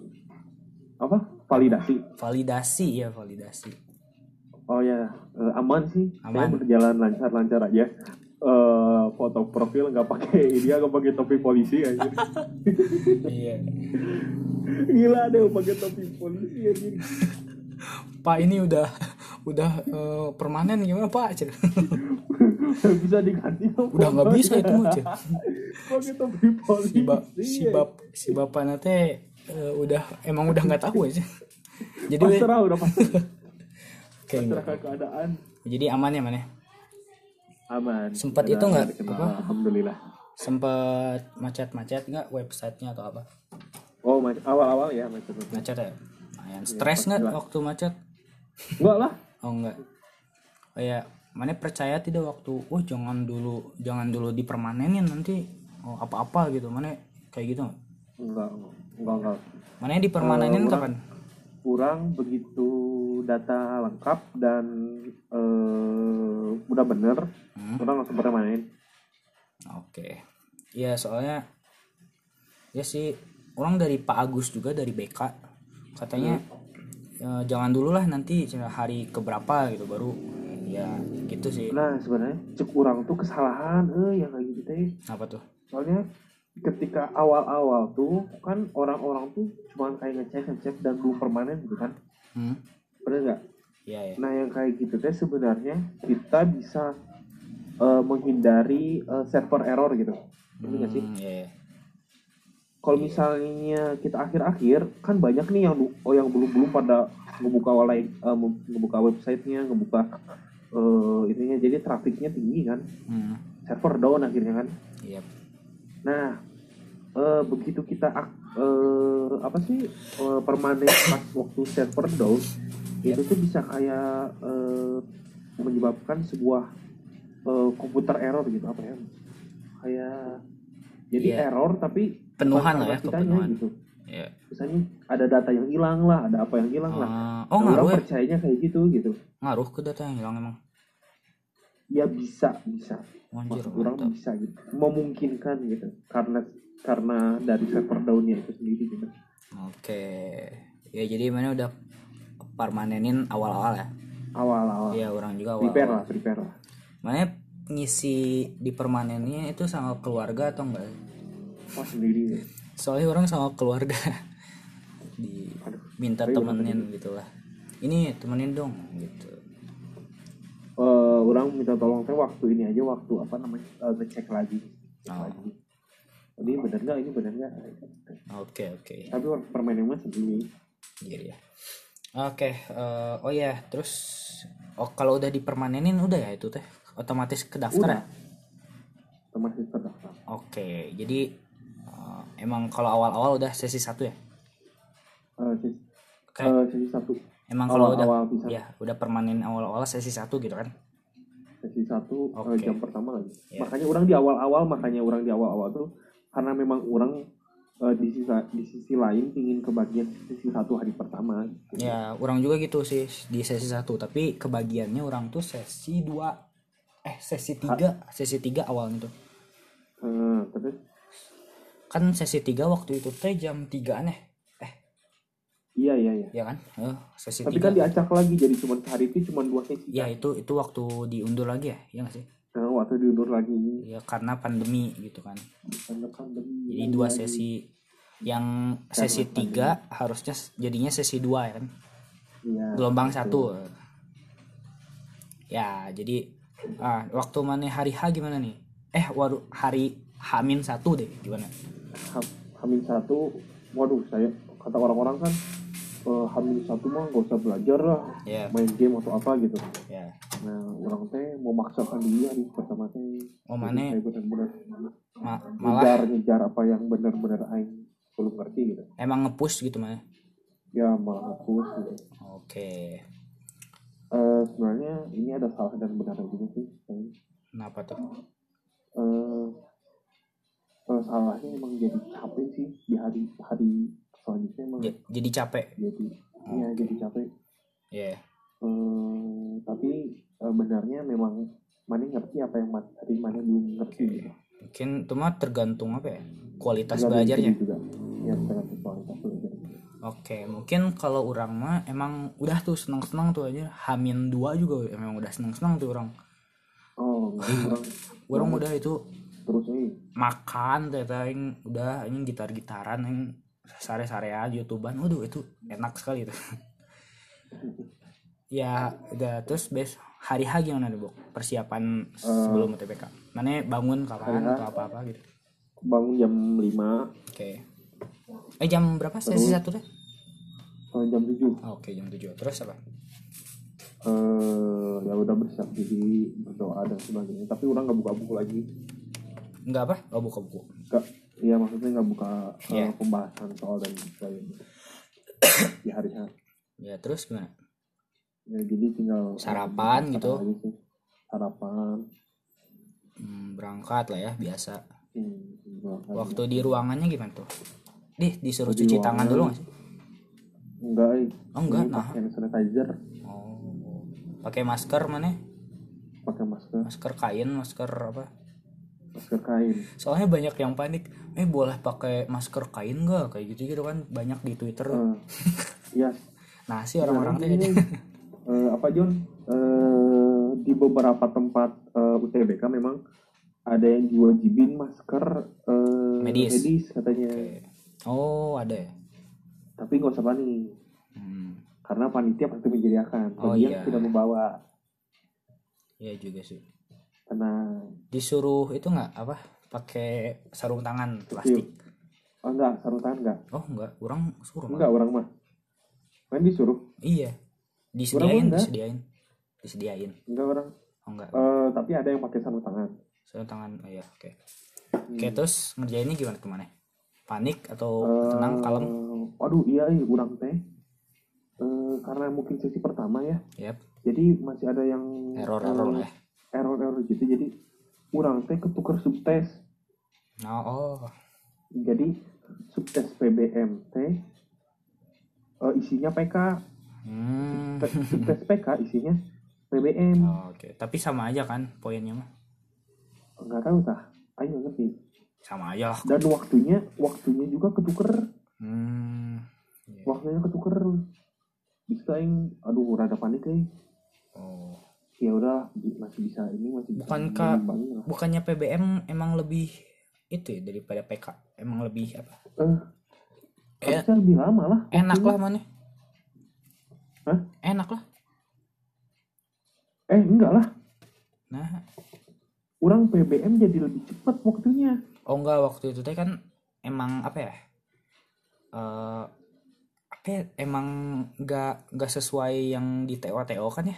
apa? Validasi. validasi ya validasi Oh ya, eh, aman sih. Saya Aman. berjalan lancar-lancar aja. Eh, foto profil nggak pakai *laughs* dia nggak pakai topi polisi aja. *laughs* iya Gila deh pakai topi polisi aja. pak ini udah udah eh, permanen gimana pak Cen? *laughs* bisa diganti udah nggak bisa itu mah *laughs* polisi. si bap si bap si bapak nate eh, udah emang udah nggak tahu aja *laughs* jadi Pasrah udah pasrah. kayak Pasrah nggak- ke keadaan. jadi aman ya mana Aman. Sempat itu nggak, apa? Alhamdulillah. sempet macet-macet nggak websitenya atau apa Oh, awal-awal ya macam itu. macet ya lumayan stres nggak waktu macet Enggak lah. Oh enggak oh ya mana percaya tidak waktu oh jangan dulu jangan dulu dipermanenin nanti oh, apa-apa gitu mana kayak gitu nggak? Enggak, enggak, enggak. mana dipermanenin Eh, kapan kurang begitu data lengkap dan eh, udah bener Hmm. kurang langsung main Oke. Ya soalnya ya sih orang dari Pak Agus juga dari BK katanya eh, jangan dulu lah nanti hari keberapa gitu baru ya gitu sih. nah sebenarnya cek kurang tuh kesalahan eh yang kayak gitu teh Apa tuh? soalnya ketika awal-awal tuh kan orang-orang tuh cuma kayak ngecek ngecek dan belum permanen gitu kan Hmm? bener nggak Ya ya. nah yang kayak gitu teh sebenarnya kita bisa eh, menghindari eh, server error gitu Ngerti nggak sih Hmm, ya, ya. Kalau misalnya kita akhir-akhir kan banyak nih yang oh yang belum belum pada ngebuka walai eh, ngebuka websitenya ngebuka ininya jadi trafiknya tinggi kan Hmm. server down akhirnya kan Iya. nah eh, begitu kita eh, apa sih eh, permanen pas waktu server down itu tuh bisa kayak eh, menyebabkan sebuah eh, komputer error gitu apa ya kayak jadi Iya. error tapi Penuhan lah ya, kepenuhan. gitu Ya. misalnya ada data yang hilang lah ada apa yang hilang lah Ah, oh Nah, ngaruh orang ya? percayanya kayak gitu gitu Ngaruh ke data yang hilang emang. ya bisa bisa Anjir, maksud orang mantap. bisa gitu memungkinkan gitu karena karena dari server downnya itu sendiri gitu Oke. Ya jadi mana udah permanenin awal-awal ya. awal-awal Iya, orang juga prepare awal-awal. lah prepare lah Mana ngisi di permanennya itu sama keluarga atau enggak? Wah sendiri ya. Soalnya orang sama keluarga *laughs* di Aduh, minta tapi temenin gitu lah. Ini temenin dong gitu. Eh, orang minta tolong teh waktu ini aja waktu apa namanya eh, ngecek lagi Cek Oh. lagi ini bener nggak ini bener nggak Oke oke. tapi permainan mah sendiri Iya ya. Oke. eh, oh ya terus oh kalau udah dipermanenin udah ya itu teh otomatis ke daftar ya? udah termasuk terdaftar Oke. Jadi eh, emang kalau awal-awal udah sesi satu ya? Sis- Kayak eh, sesi satu emang kalau udah awal-awal bisa ya udah permanen awal-awal sesi satu gitu kan? sesi satu Oke. jam pertama lagi Ya. makanya orang di awal-awal makanya orang di awal-awal tuh karena memang orang eh, di sisi di sisi lain ingin kebagian sesi satu hari pertama gitu. Ya, orang juga gitu sih di sesi satu, tapi kebagiannya orang tuh sesi dua, eh sesi tiga, sesi tiga awalnya tuh. Eh, terus Kan sesi tiga waktu itu teh jam tigaan ya, eh iya iya iya ya kan? Eh, sesi tapi tiga. kan diacak lagi jadi cuma sehari itu cuma dua sesi Ya itu itu waktu diundur lagi ya, ya nggak sih? nah, waktu diundur lagi Ya karena pandemi gitu kan. karena pandemi Jadi dua lagi. sesi, yang sesi Karena tiga harusnya s- jadinya sesi dua ya kan? iya gelombang satu ya jadi ah, waktu mana hari H gimana nih eh waduh hari Hamin satu deh gimana Ham- Hamin satu waduh saya kata orang-orang kan eh, Hamin satu mah gak usah belajar lah ya main game atau apa gitu. Ya nah orang teh memaksakan diri hari pertama teh. Oh mana? Saya benar-benar ma- malah? ngejar ngejar apa yang benar-benar aing belum ngerti gitu. Emang ngepush gitu mana? Ya malah ngapus gitu. Oke. Eh, sebenarnya ini ada salah dan benar juga sih Aing. kenapa tuh? Eh, salahnya emang jadi capek sih di hari hari selanjutnya emang jadi capek. Jadi iya jadi capek. Ya Eh, tapi eh, benarnya memang mana ngerti apa yang tadi mana belum ngerti gitu. mungkin itu mah tergantung apa ya? Kualitas Tergantung belajarnya. juga. Ya tergantung kualitas belajar oke mungkin kalau orang mah emang udah tuh senang tuh aja. Hamin dua juga emang udah senang tuh orang. Oh *laughs* orang orang udah itu terus eh makan teh aing udah ini gitar gitaran yang sare sare aja youtubean waduh itu enak sekali itu. *laughs* Ya udah terus bes hari H gimana nih bu persiapan sebelum UTBK mana bangun kapan atau apa apa gitu? Bangun jam 5 oke. Eh jam berapa sesi satu deh? Eh, jam 7 oke jam 7 terus apa? Eh ya udah bersiap diri berdoa dan sebagainya. Tapi orang nggak buka buku lagi nggak apa oh buka buku nggak iya maksudnya nggak buka eh, Iya. pembahasan soal dan sebagainya *coughs* di hari H ya terus gimana ya, jadi tinggal Sarapan gitu? sarapan Hmm, berangkat lah ya biasa hmm, berangkat. waktu di ruangannya gimana tuh Dih, disuruh Di cuci ruangan. tangan dulu nggak sih? enggak eh. Oh, enggak, nah. pakai sanitizer Oh, pakai masker mana? pakai masker Masker kain, masker apa? Masker kain Soalnya banyak yang panik. Eh boleh pakai masker kain nggak? Kayak gitu gitu kan banyak di Twitter. Eh, iya *laughs* Nah sih orang-orang tuh ini, eh, apa John Eh, di beberapa tempat eh, UTBK memang ada yang diwajibin masker eh, Medis. katanya Oke. Oh ada ya. tapi nggak usah panik Hmm, karena panitia pasti menyediakan Oh, bagi iya. yang tidak membawa iya juga sih. Karena Disuruh itu nggak apa? Pakai sarung tangan plastik. oh enggak sarung tangan enggak Oh enggak, orang suruh. enggak orang mah kan disuruh Iya. Disediain, disediain. Disediain. enggak orang Oh enggak. Eh, tapi ada yang pakai sarung tangan Sarung tangan. Oh iya, oke. Hmm. Oke, terus ngerjainnya gimana tuh mana? Panik atau Eh, tenang, kalem? waduh iya iya orang teh Eh, karena mungkin sesi pertama ya Yap. jadi masih ada yang Error-error lah ya. Error-error gitu jadi kurang teh ketukar subtes Oh, oh. jadi subtes PBM teh eh, isinya PK Hmm. Te- subtes PK isinya PBM Oh, Oke, tapi sama aja kan poinnya mah. nggak tahu tah ayo ngerti Sama aja lah. dan waktunya waktunya juga ketuker Hmm. Iya. waktunya ketuker bisa yang aduh rada panik eh Oh. Ya udah masih bisa ini masih bisa Bukankah-. Bukannya PBM emang lebih itu ya daripada PK? Emang lebih apa? eh Eh, lebih lama lah enak lah mana? Hah? Enak lah. eh enggak lah Nah, orang PBM jadi lebih cepat waktunya oh enggak waktu itu teh kan emang apa ya? Eh apa ya, emang enggak enggak sesuai yang di TO TO kan ya?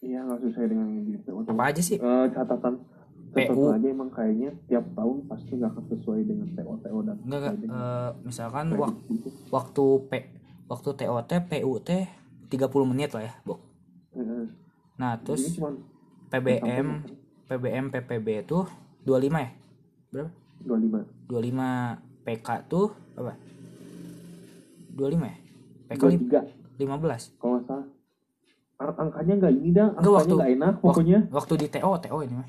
Iya nggak sesuai dengan di PO. Apa aja sih? Eh, catatan PU. aja emang kayaknya tiap tahun pasti nggak akan sesuai dengan PO TO dan dengan eh, misalkan wak- itu. waktu P waktu TOT PUT 30 menit lah ya, Bu. Eh, Nah, terus PBM PBM PPB itu 25 ya? Berapa? 25 25 PK tuh apa? 25 ya? PK lim- 23 15. kalau nggak salah angkanya nggak ini dah angkanya waktu- nggak enak pokoknya Waktu di TO TO ini mah.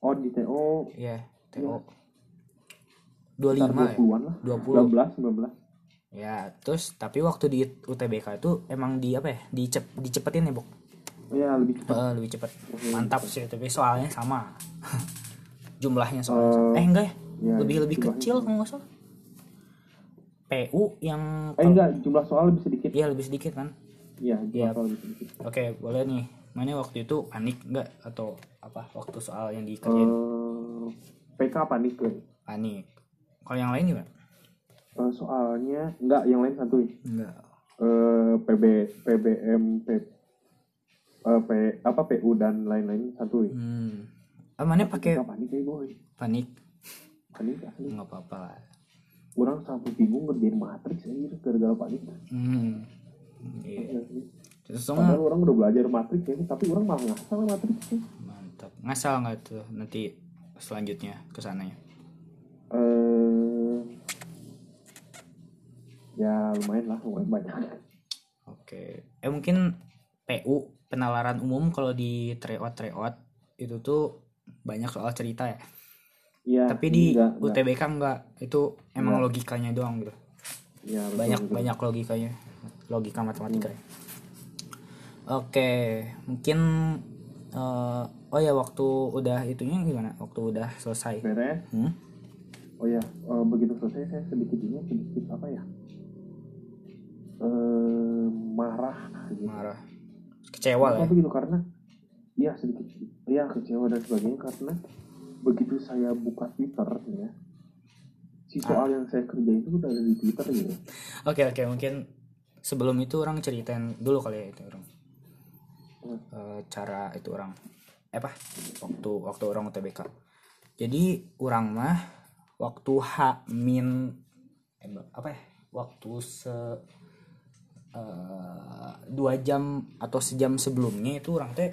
oh di TO Iya, TO. Iya. 25 ya? 20-an lah 20. 19 19 Ya, terus tapi waktu di UTBK itu emang di apa ya? Dicep, dicepetin ya, Bu? ya lebih cepat Eh, lebih cepet. Hmm. Mantap sih, tapi soalnya sama. *laughs* Jumlahnya soalnya. sama. Eh, Eh, enggak ya? ya, lebih lebih kecil kalau nggak salah. PU yang eh enggak jumlah soal lebih sedikit Iya lebih sedikit kan. Iya Iya. Oke, boleh nih. Mana waktu itu panik nggak atau apa waktu soal yang dikerjain Eh, PK panik gue panik. Kalau yang lain gimana? Eh, soalnya enggak yang lain santuy Enggak. eh PB PBM P, eh, P apa PU dan lain-lain santuy Hmm. Ah, mana pakai panik ya boy panik? panik asli Nggak apa-apa lah. orang sampai bingung ngerjain matrix aja gara-gara panik Hmm. Iya. Asli. Terus padahal semua orang udah belajar matrix ya tapi orang malah ngasal matrix ya. mantap. Ngasal nggak tuh nanti selanjutnya ke sananya? eh ya lumayan lah lumayan banyak Oke. Eh mungkin PU penalaran umum kalau di tryout tryout itu tuh banyak soal cerita ya. ya Tapi di enggak, enggak. UTBK enggak. Itu emang Enggak. logikanya doang gitu. ya, betul, Banyak betul. banyak logikanya. Logika matematika. ya. Oke, mungkin eh, oh ya waktu udah itunya gimana? Waktu udah selesai. beres Hmm? oh ya eh, begitu selesai saya sedikit ini sedikit apa ya eh marah gitu. Marah. Kecewa lah. Ya. begitu karena ya sedikit ya kecewa dan sebagainya karena begitu saya buka Twitter ya si Ah. soal yang saya kerjain itu udah ada di Twitter gitu Oke oke mungkin sebelum itu orang ceritain dulu kali ya itu orang. Hmm. Eh, cara itu orang. Eh, apa? Waktu waktu orang UTBK jadi orang mah waktu H min eh, apa ya? Waktu se eh, dua jam atau sejam sebelumnya itu orang teh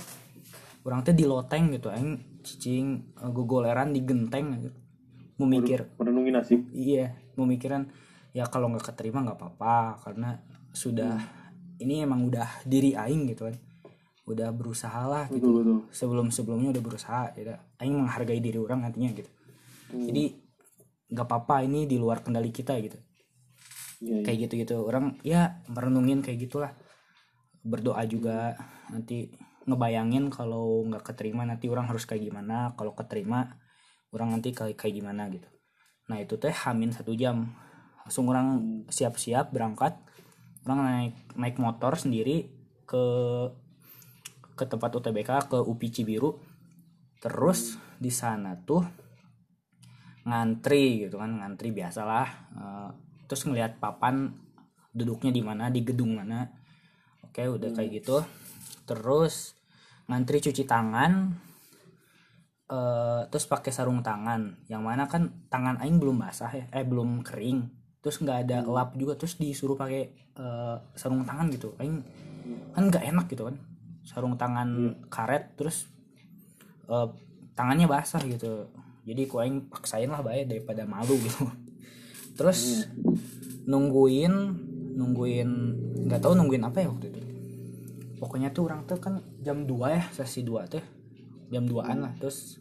orang teh di loteng gitu aing cicing eh, gogoleran di genteng gitu memikir merenungi nasib. Iya memikiran ya kalau nggak keterima nggak apa-apa karena sudah ini emang udah diri aing gitu kan. Udah berusaha lah gitu. Betul betul. Sebelum sebelumnya udah berusaha ya aing menghargai diri orang nantinya gitu. Jadi nggak apa-apa ini di luar kendali kita gitu. Iya, iya. kayak gitu gitu orang ya merenungin kayak gitulah. Berdoa juga nanti ngebayangin kalau nggak keterima nanti orang harus kayak gimana. Kalau keterima orang nanti kayak kayak gimana gitu. Nah itu teh hamin satu jam. Langsung orang siap-siap berangkat orang naik naik motor sendiri ke ke tempat UTBK ke UPI Cibiru. Terus di sana tuh ngantri gitu kan ngantri biasalah Eh, terus ngelihat papan duduknya di mana di gedung mana. Oke udah kayak gitu. Terus ngantri cuci tangan eh terus pakai sarung tangan. Yang mana kan tangan aing belum basah ya eh belum kering terus nggak ada lap juga terus disuruh pakai eh, sarung tangan gitu. Aing kan nggak enak gitu kan. Sarung tangan karet terus eh, tangannya basah gitu. Jadi ku aing paksain lah bae daripada malu gitu. Terus nungguin nungguin nggak tahu nungguin apa ya waktu itu. Pokoknya tuh orang tuh kan jam 2 ya sesi 2 tuh. Jam 2an lah terus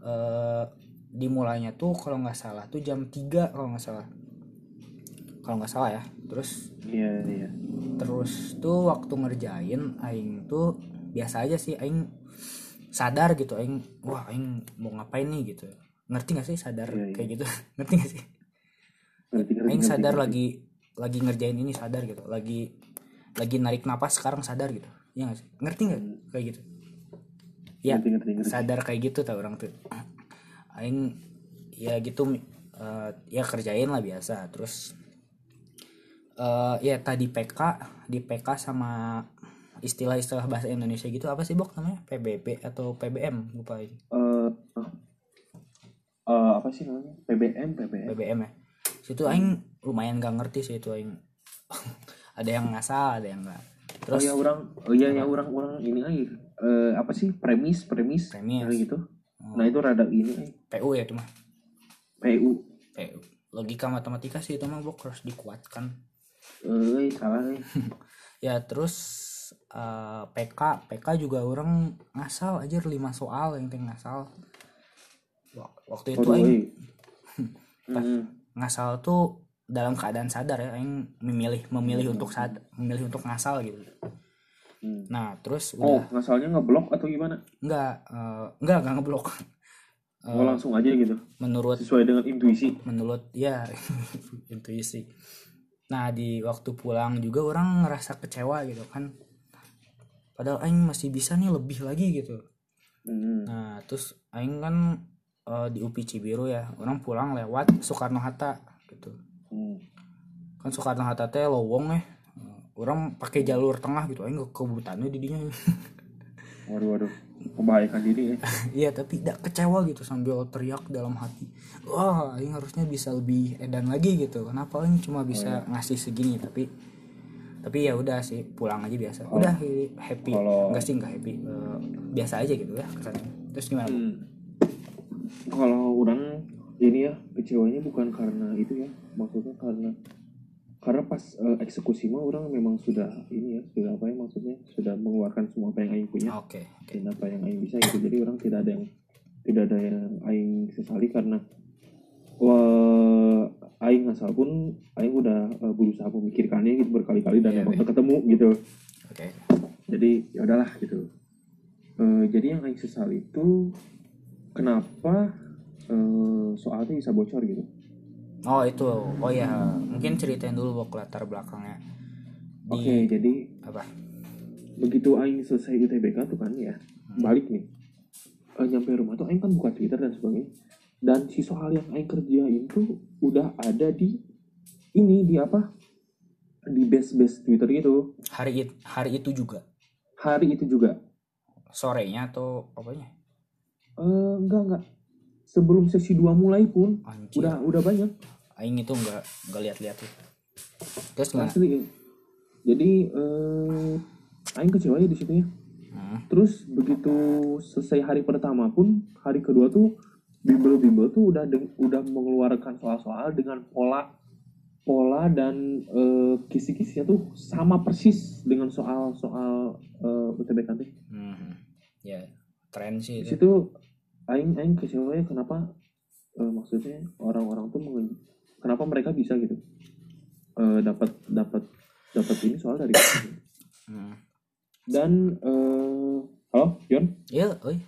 eh dimulainya tuh kalau nggak salah tuh jam 3 kalau nggak salah kalau nggak salah ya. Terus iya iya. terus tuh waktu ngerjain aing tuh biasa aja sih aing sadar gitu aing wah aing mau ngapain nih? gitu. Ngerti gak sih sadar Iya, iya. kayak gitu? *laughs* Ngerti gak sih? Ngerti ngerti aing sadar ngerti. lagi lagi ngerjain ini sadar gitu lagi lagi narik napas sekarang sadar gitu. Ya gak sih? Ngerti nggak kayak gitu? Ya ngerti ngerti ngerti. sadar kayak gitu tau orang tuh. Aing ya gitu eh, ya kerjain lah biasa. Terus eh ya tadi PK di PK sama istilah-istilah bahasa Indonesia gitu apa sih bok namanya? PBB atau PBM lupa. Eh, eh, eh, apa sih namanya? PBM PBM PBM ya. Situ aing lumayan gak ngerti sih itu aing. *laughs* Ada yang ngasal ada yang enggak oh terus ya orang oh iya ya orang orang ini lagi. Eh, apa sih? Premis premis Premis. gitu. Nah itu rada ini eh, PU ya itu mah. PU PU logika matematika sih itu mah bok harus dikuatkan eh salah eh *laughs* ya terus eh, PK PK juga orang ngasal aja lima soal yang penting ngasal. Wak- waktu itu Waduh, aing *laughs* ngasal tuh dalam keadaan sadar ya aing memilih memilih untuk sad memilih untuk ngasal gitu. Hmm. nah terus oh udah. ngasalnya ngeblok atau gimana? Enggak eh, enggak enggak ngeblok. *laughs* Oh langsung aja gitu? Menurut sesuai dengan intuisi? menurut ya intuisi nah di waktu pulang juga orang ngerasa kecewa gitu kan. Padahal aing masih bisa nih lebih lagi gitu. Hmm, nah terus aing kan eh, di UPI Cibiru ya orang pulang lewat Soekarno Hatta gitu. Hmm. kan Soekarno Hatta teh lowong ya. Orang pakai jalur tengah gitu aing ke kebutannya di dinya *laughs* waduh waduh membahayakan diri eh. *laughs* iya tapi tidak kecewa gitu sambil teriak dalam hati. Wah ini harusnya bisa lebih edan lagi gitu. Kenapa ini cuma bisa ngasih segini tapi tapi ya udah sih pulang aja biasa. Udah happy. Kalau- enggak sih enggak happy. Eh, biasa aja gitu ya kesannya. Terus gimana? Hmm. Kalau orang ini ya kecewanya bukan karena itu ya, maksudnya karena karena pas eh, eksekusi mah orang memang sudah ini ya sudah apa ya maksudnya sudah mengeluarkan semua apa yang aing punya. Oke oke. Dan apa yang aing bisa gitu. Jadi orang tidak ada yang tidak ada yang aing sesali karena wah aing asal pun aing udah eh, berusaha memikirkannya gitu berkali-kali dan Iya, emang iya. ketemu gitu. Oke. Jadi ya udahlah gitu. Eh, jadi yang aing sesal itu kenapa eh, soalnya bisa bocor gitu oh itu. Oh ya mungkin ceritain dulu bok latar belakangnya. Oke jadi apa? begitu aing selesai UTBK tuh kan ya balik nih. Eh, nyampe rumah tuh aing kan buka Twitter dan sebagainya. Dan si soal yang aing kerjain tuh udah ada di ini di apa? Di base base Twitter gitu. Hari it- hari itu juga? Hari itu juga. Sorenya atau apanya? Eh enggak enggak sebelum sesi 2 mulai pun anjir udah udah banyak. Aing itu nggak nggak lihat-lihat tuh terus gimana? Asli jadi eh aing kecewa ya di situ ya. Hmm, terus begitu selesai hari pertama pun hari kedua tuh bimbel-bimbel tuh udah udah mengeluarkan soal-soal dengan pola pola dan eh, kisi-kisinya tuh sama persis dengan soal-soal eh, UTBK nanti. hmm, ya tren sih itu. Situ aing aing kecewa ya kenapa eh, maksudnya orang-orang tuh mengen- kenapa mereka bisa gitu? Eh, dapat dapat dapat ini soal dari *coughs* Hmm. dan eh, halo John? Iya oi.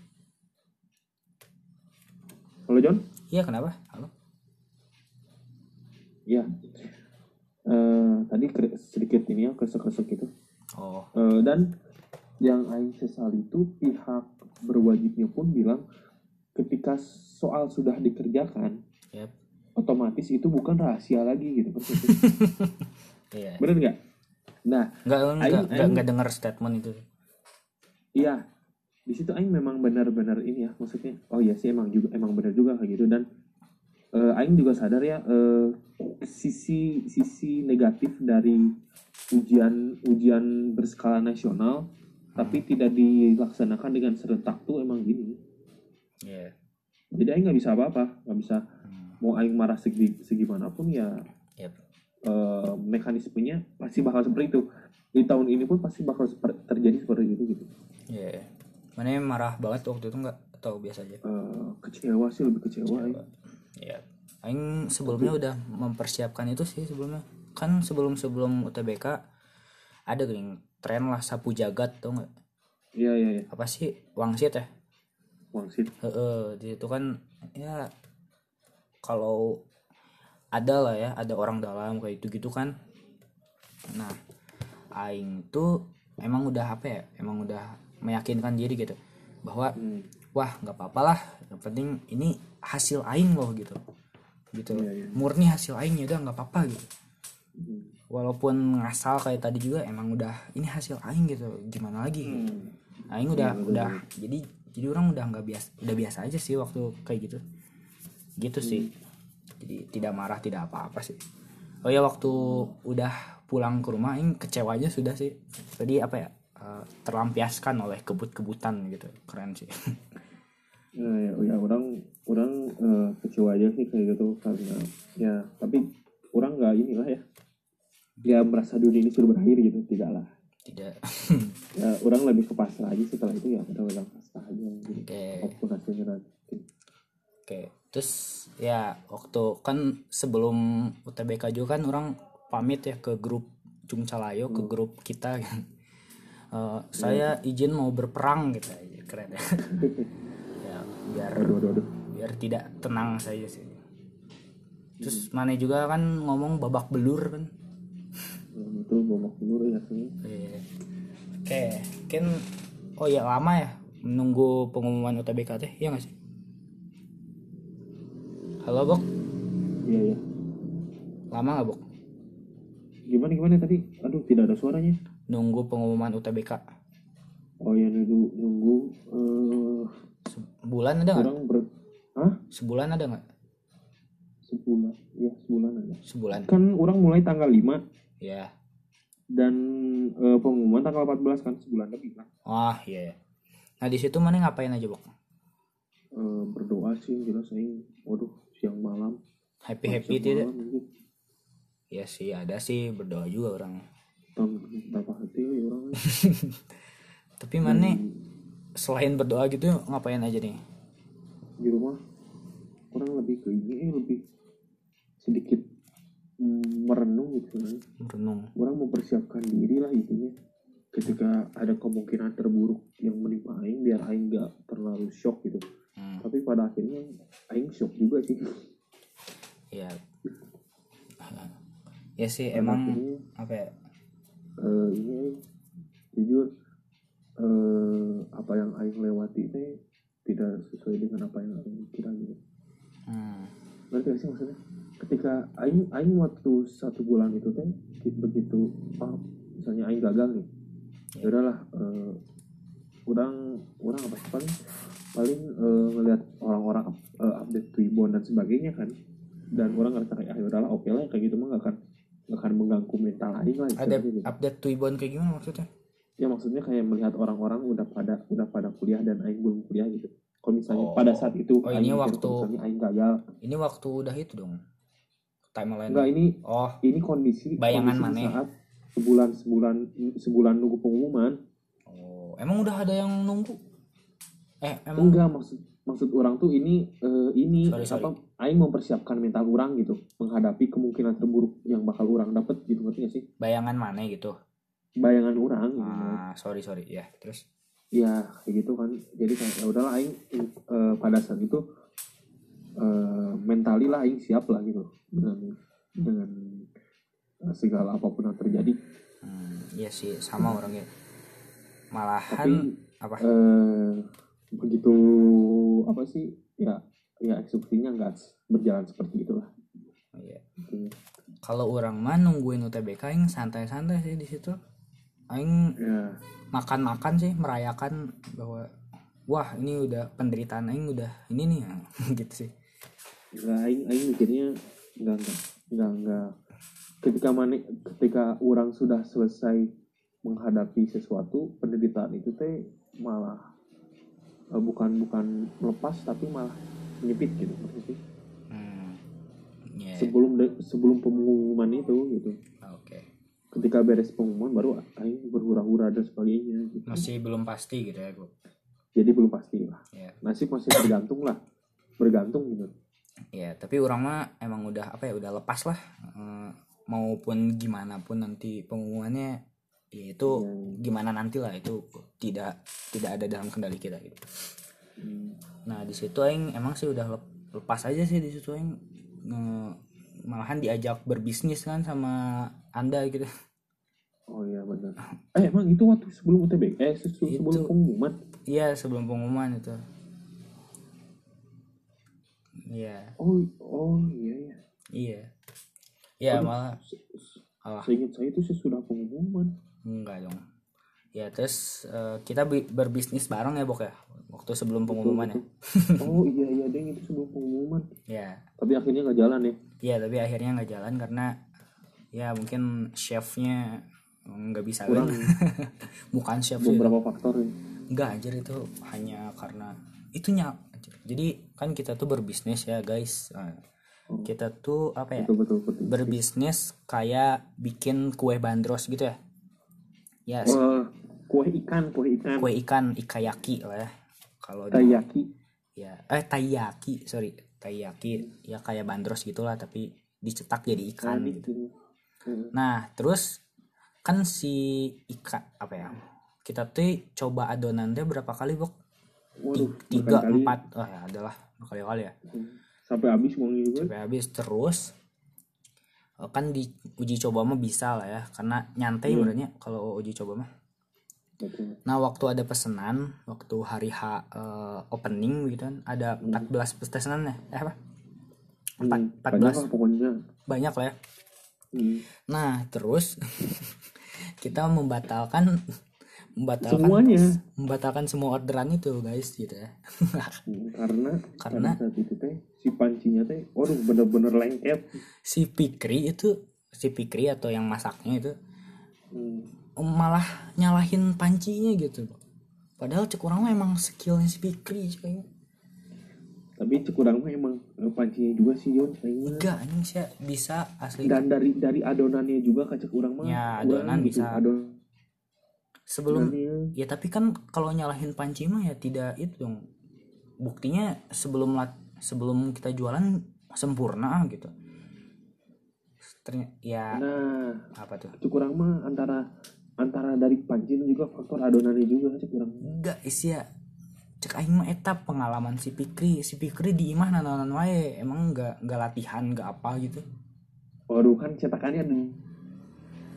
Halo John? Iya kenapa? Halo. Iya. Eh, tadi sedikit ini ya kesek-kesek gitu. oh. Eh, dan yang Aing sesal itu pihak berwajibnya pun bilang ketika soal sudah dikerjakan, Yap. otomatis itu bukan rahasia lagi gitu. *laughs* iya Bener nggak? Nah, nggak nggak nggak dengar statement itu iya di situ Aing memang benar-benar ini ya maksudnya. Oh iya sih emang juga emang benar juga kayak gitu dan eh, Aing juga sadar ya eh, sisi sisi negatif dari ujian ujian berskala nasional tapi tidak dilaksanakan dengan serentak tuh emang gini iya jadi Aing nggak bisa apa-apa nggak bisa Hmm, mau Aing marah segi segimanapun ya Yap. eh, mekanismenya pasti bakal seperti itu di tahun ini pun pasti bakal seper- terjadi seperti itu gitu iya mana marah banget waktu itu nggak atau biasa aja Eh, kecewa sih lebih kecewa Aing. Iya. Aing sebelumnya udah mempersiapkan itu sih sebelumnya. Kan sebelum sebelum UTBK ada gini tren lah sapu jagat tuh nggak? iya iya iya Apa sih wangsit ya? Wangsit Heeh, di situ kan ya kalau ada lah ya, ada orang dalam kayak itu gitu kan. Nah, aing tuh emang udah apa ya? Emang udah meyakinkan diri gitu bahwa Hmm. wah nggak apa-apa lah yang penting ini hasil aing loh gitu gitu Iya, iya. murni hasil aing ya udah nggak apa-apa gitu Hmm. walaupun ngasal kayak tadi juga emang udah ini hasil aing gitu gimana lagi Hmm. aing udah betul, udah jadi jadi orang udah nggak biasa udah biasa aja sih waktu kayak gitu. Gitu sih. Jadi tidak marah tidak apa-apa sih. Oh ya waktu udah pulang ke rumah aing kecewa aja sudah sih. Tadi apa ya eh, terlampiaskan oleh kebut-kebutan gitu. Keren sih. *laughs* Ya, ya, ya orang orang eh, kecewa aja sih kayak gitu karena ya tapi orang nggak inilah ya. Ya merasa dunia ini sudah berakhir gitu tidak lah tidak. Ya orang lebih ke pasrah aja setelah itu ya udah orang pasrah aja. Oke. hasilnya nanti. Oke terus ya waktu kan sebelum UTBK juga kan orang pamit ya ke grup Cungcalayo ke grup kita Eh, saya izin mau berperang gitu aja keren ya. *laughs* Ya biar aduh aduh aduh. biar tidak tenang saja sih. Terus mana juga kan ngomong babak belur kan Hmm, itu bomak dulu ya sih Iya. oke kan oh ya lama ya menunggu pengumuman UTBK teh ya nggak sih? Halo bok. Iya iya. Lama nggak bok? Gimana gimana tadi? Aduh tidak ada suaranya. Nunggu pengumuman UTBK oh ya nunggu nunggu eh sebulan ada nggak? orang ber Hah? sebulan ada nggak? Sebulan ya sebulan aja sebulan. Kan orang mulai tanggal 5 ya dan eh, pengumuman tanggal 14 kan sebulan lebih lah. Wah iya ya. nah di situ mana ngapain aja bok? Eh, berdoa sih jelas saya waduh siang malam. Happy happy siang tidak? malam, gitu. ya sih ada sih berdoa juga orang. Tanpa hati ya orang *laughs* tapi mana? Selain berdoa gitu ngapain aja nih? Di rumah. Orang lebih ke ini eh, lebih sedikit merenung gitu kan. Merenung. Orang mempersiapkan diri lah intinya. Ketika ada kemungkinan terburuk yang menimpa Aing biar Aing gak terlalu shock gitu. Hmm, tapi pada akhirnya Aing shock juga sih. Ya *laughs* ya sih Pada emang akhirnya, apa ya? eh, ini jujur eh, apa yang Aing lewati teh tidak sesuai dengan apa yang Aing kira gitu. Hmm, ngerti gak sih maksudnya ketika Aing Aing waktu satu bulan itu teh begitu oh, misalnya Aing gagal nih ya udahlah eh, orang orang apa sih paling paling eh, ngelihat orang-orang eh, update Twibbon dan sebagainya kan dan orang ngerasa kayak ah ya udahlah oke lah kayak gitu mah gak akan gak akan mengganggu mental Aing lah ada gitu. update Twibbon kayak gimana maksudnya ya maksudnya kayak melihat orang-orang udah pada udah pada kuliah dan Aing belum kuliah gitu kalau misalnya Oh. pada saat itu Oh, ini Aing waktu- kalau misalnya Aing gagal ini waktu udah itu dong timeline. Enggak ini oh. ini kondisi Bayangan kondisi maneh. saat sebulan sebulan sebulan nunggu pengumuman. Oh emang udah ada yang nunggu? Eh emang enggak maksud maksud orang tuh ini eh, ini Sorry, sorry. apa aing mempersiapkan mental orang gitu menghadapi kemungkinan terburuk yang bakal orang dapat gitu ngerti gak sih? Bayangan mana gitu? Bayangan orang gitu. ah sorry sorry. Ya terus? Ya kayak gitu kan. Jadi kayak ya udahlah aing eh, pada saat itu eh, mentali lah aing siap lah gitu. Dengan dengan eh, segala apa pun yang terjadi. Hmm, iya sih sama orangnya. Malahan tapi apa? eh begitu apa sih ya ya eksekusinya nggak berjalan seperti itulah. Iya. Intinya. kalau orang mah nungguin UTBK aing santai-santai sih di situ. Aing ya. makan-makan sih merayakan bahwa wah ini udah penderitaan aing udah ini nih *laughs* gitu sih nggak aing aing mikirnya nggak nggak nggak nggak. Ketika mana ketika orang sudah selesai menghadapi sesuatu penderitaan itu teh malah eh, bukan bukan melepas tapi malah menyepit gitu maksudnya hmm. ya sebelum de- sebelum pengumuman itu gitu. Oke. Ketika beres pengumuman baru aing berhura-hura dan sebagainya gitu. masih belum pasti gitu ya bro jadi belum pasti lah. Ya nasib masih bergantung lah. Bergantung gitu ya tapi orang mah emang udah apa ya udah lepas lah. Eh, maupun gimana pun nanti pengumumannya ya itu gimana nanti lah itu tidak tidak ada dalam kendali kita gitu. Hmm. nah di situ aing emang sih udah lep- lepas aja sih di situ aing. Malahan diajak berbisnis kan sama anda gitu. Oh iya benar. Eh emang itu waktu sebelum UTB eh se- se- sebelum Itu. pengumuman? Iya sebelum pengumuman itu iya. Oh oh iya iya. Iya. Ya Aduh. malah alah. seingat saya itu sesudah pengumuman. Enggak dong. Ya terus eh, kita bi- berbisnis bareng ya bok ya? Waktu sebelum pengumuman ya? *laughs* oh iya iya deng itu sebelum pengumuman. Ya. Tapi akhirnya nggak jalan ya? Iya tapi akhirnya nggak jalan karena ya mungkin chefnya nggak bisa Kurang. kan *laughs* bukan chef beberapa faktor ya. Enggak anjir itu hanya karena itunya anjir. Jadi kan kita tuh berbisnis ya guys. Nah, kita tuh apa ya? betul betul betul Berbisnis kayak bikin kue bandros gitu ya. Ya, s- Wah, kue ikan kue ikan kue ikan ikayaki lah ya. Kalau di- taiyaki ya eh taiyaki, sorry. Taiyaki ya kayak bandros gitulah tapi dicetak jadi ikan Nah, gitu. gitu. Nah, terus kan si ikan apa ya? Kita tuh coba adonannya berapa kali, Bok? Waduh, tiga berkali-kali. empat oh ya adalah berkali-kali ya Hmm. sampai habis wangi juga sampai habis terus eh, kan di uji coba mah bisa lah ya karena nyantai Iya. sebenarnya kalau uji coba mah Betul. nah waktu ada pesanan waktu hari H eh, opening gitu kan ada 14 pesanan ya eh apa Empat- Hmm, 14. banyak lah pokoknya banyak lah ya Hmm. nah terus *laughs* kita membatalkan membatalkan Semuanya. membatalkan semua orderan itu guys gitu ya *laughs* karena Karena- saat itu teh si pancinya teh waduh bener-bener lengket si Pikri itu si Pikri atau yang masaknya itu Hmm. malah nyalahin pancinya gitu padahal cek orang mah emang skillnya si Pikri coy tapi cekurang mah emang eh, pancinya juga sih Yon mah. enggak anjing sih bisa asli dan dari dari adonannya juga kan cekurang mah Ya, kurang adonan gitu. bisa. Sebelum ya tapi kan kalau nyalahin panci mah ya tidak itu dong. Buktinya sebelum lat sebelum kita jualan sempurna gitu. Ternyata ya nah apa tuh? cekurang mah antara antara dari panci dan juga faktor adonannya juga cekurang enggak isi ya cek aing mah eta pengalaman si Pikri si Pikri di imah nananan wae. Emang enggak enggak latihan enggak apa gitu. Waduh kan cetakannya ada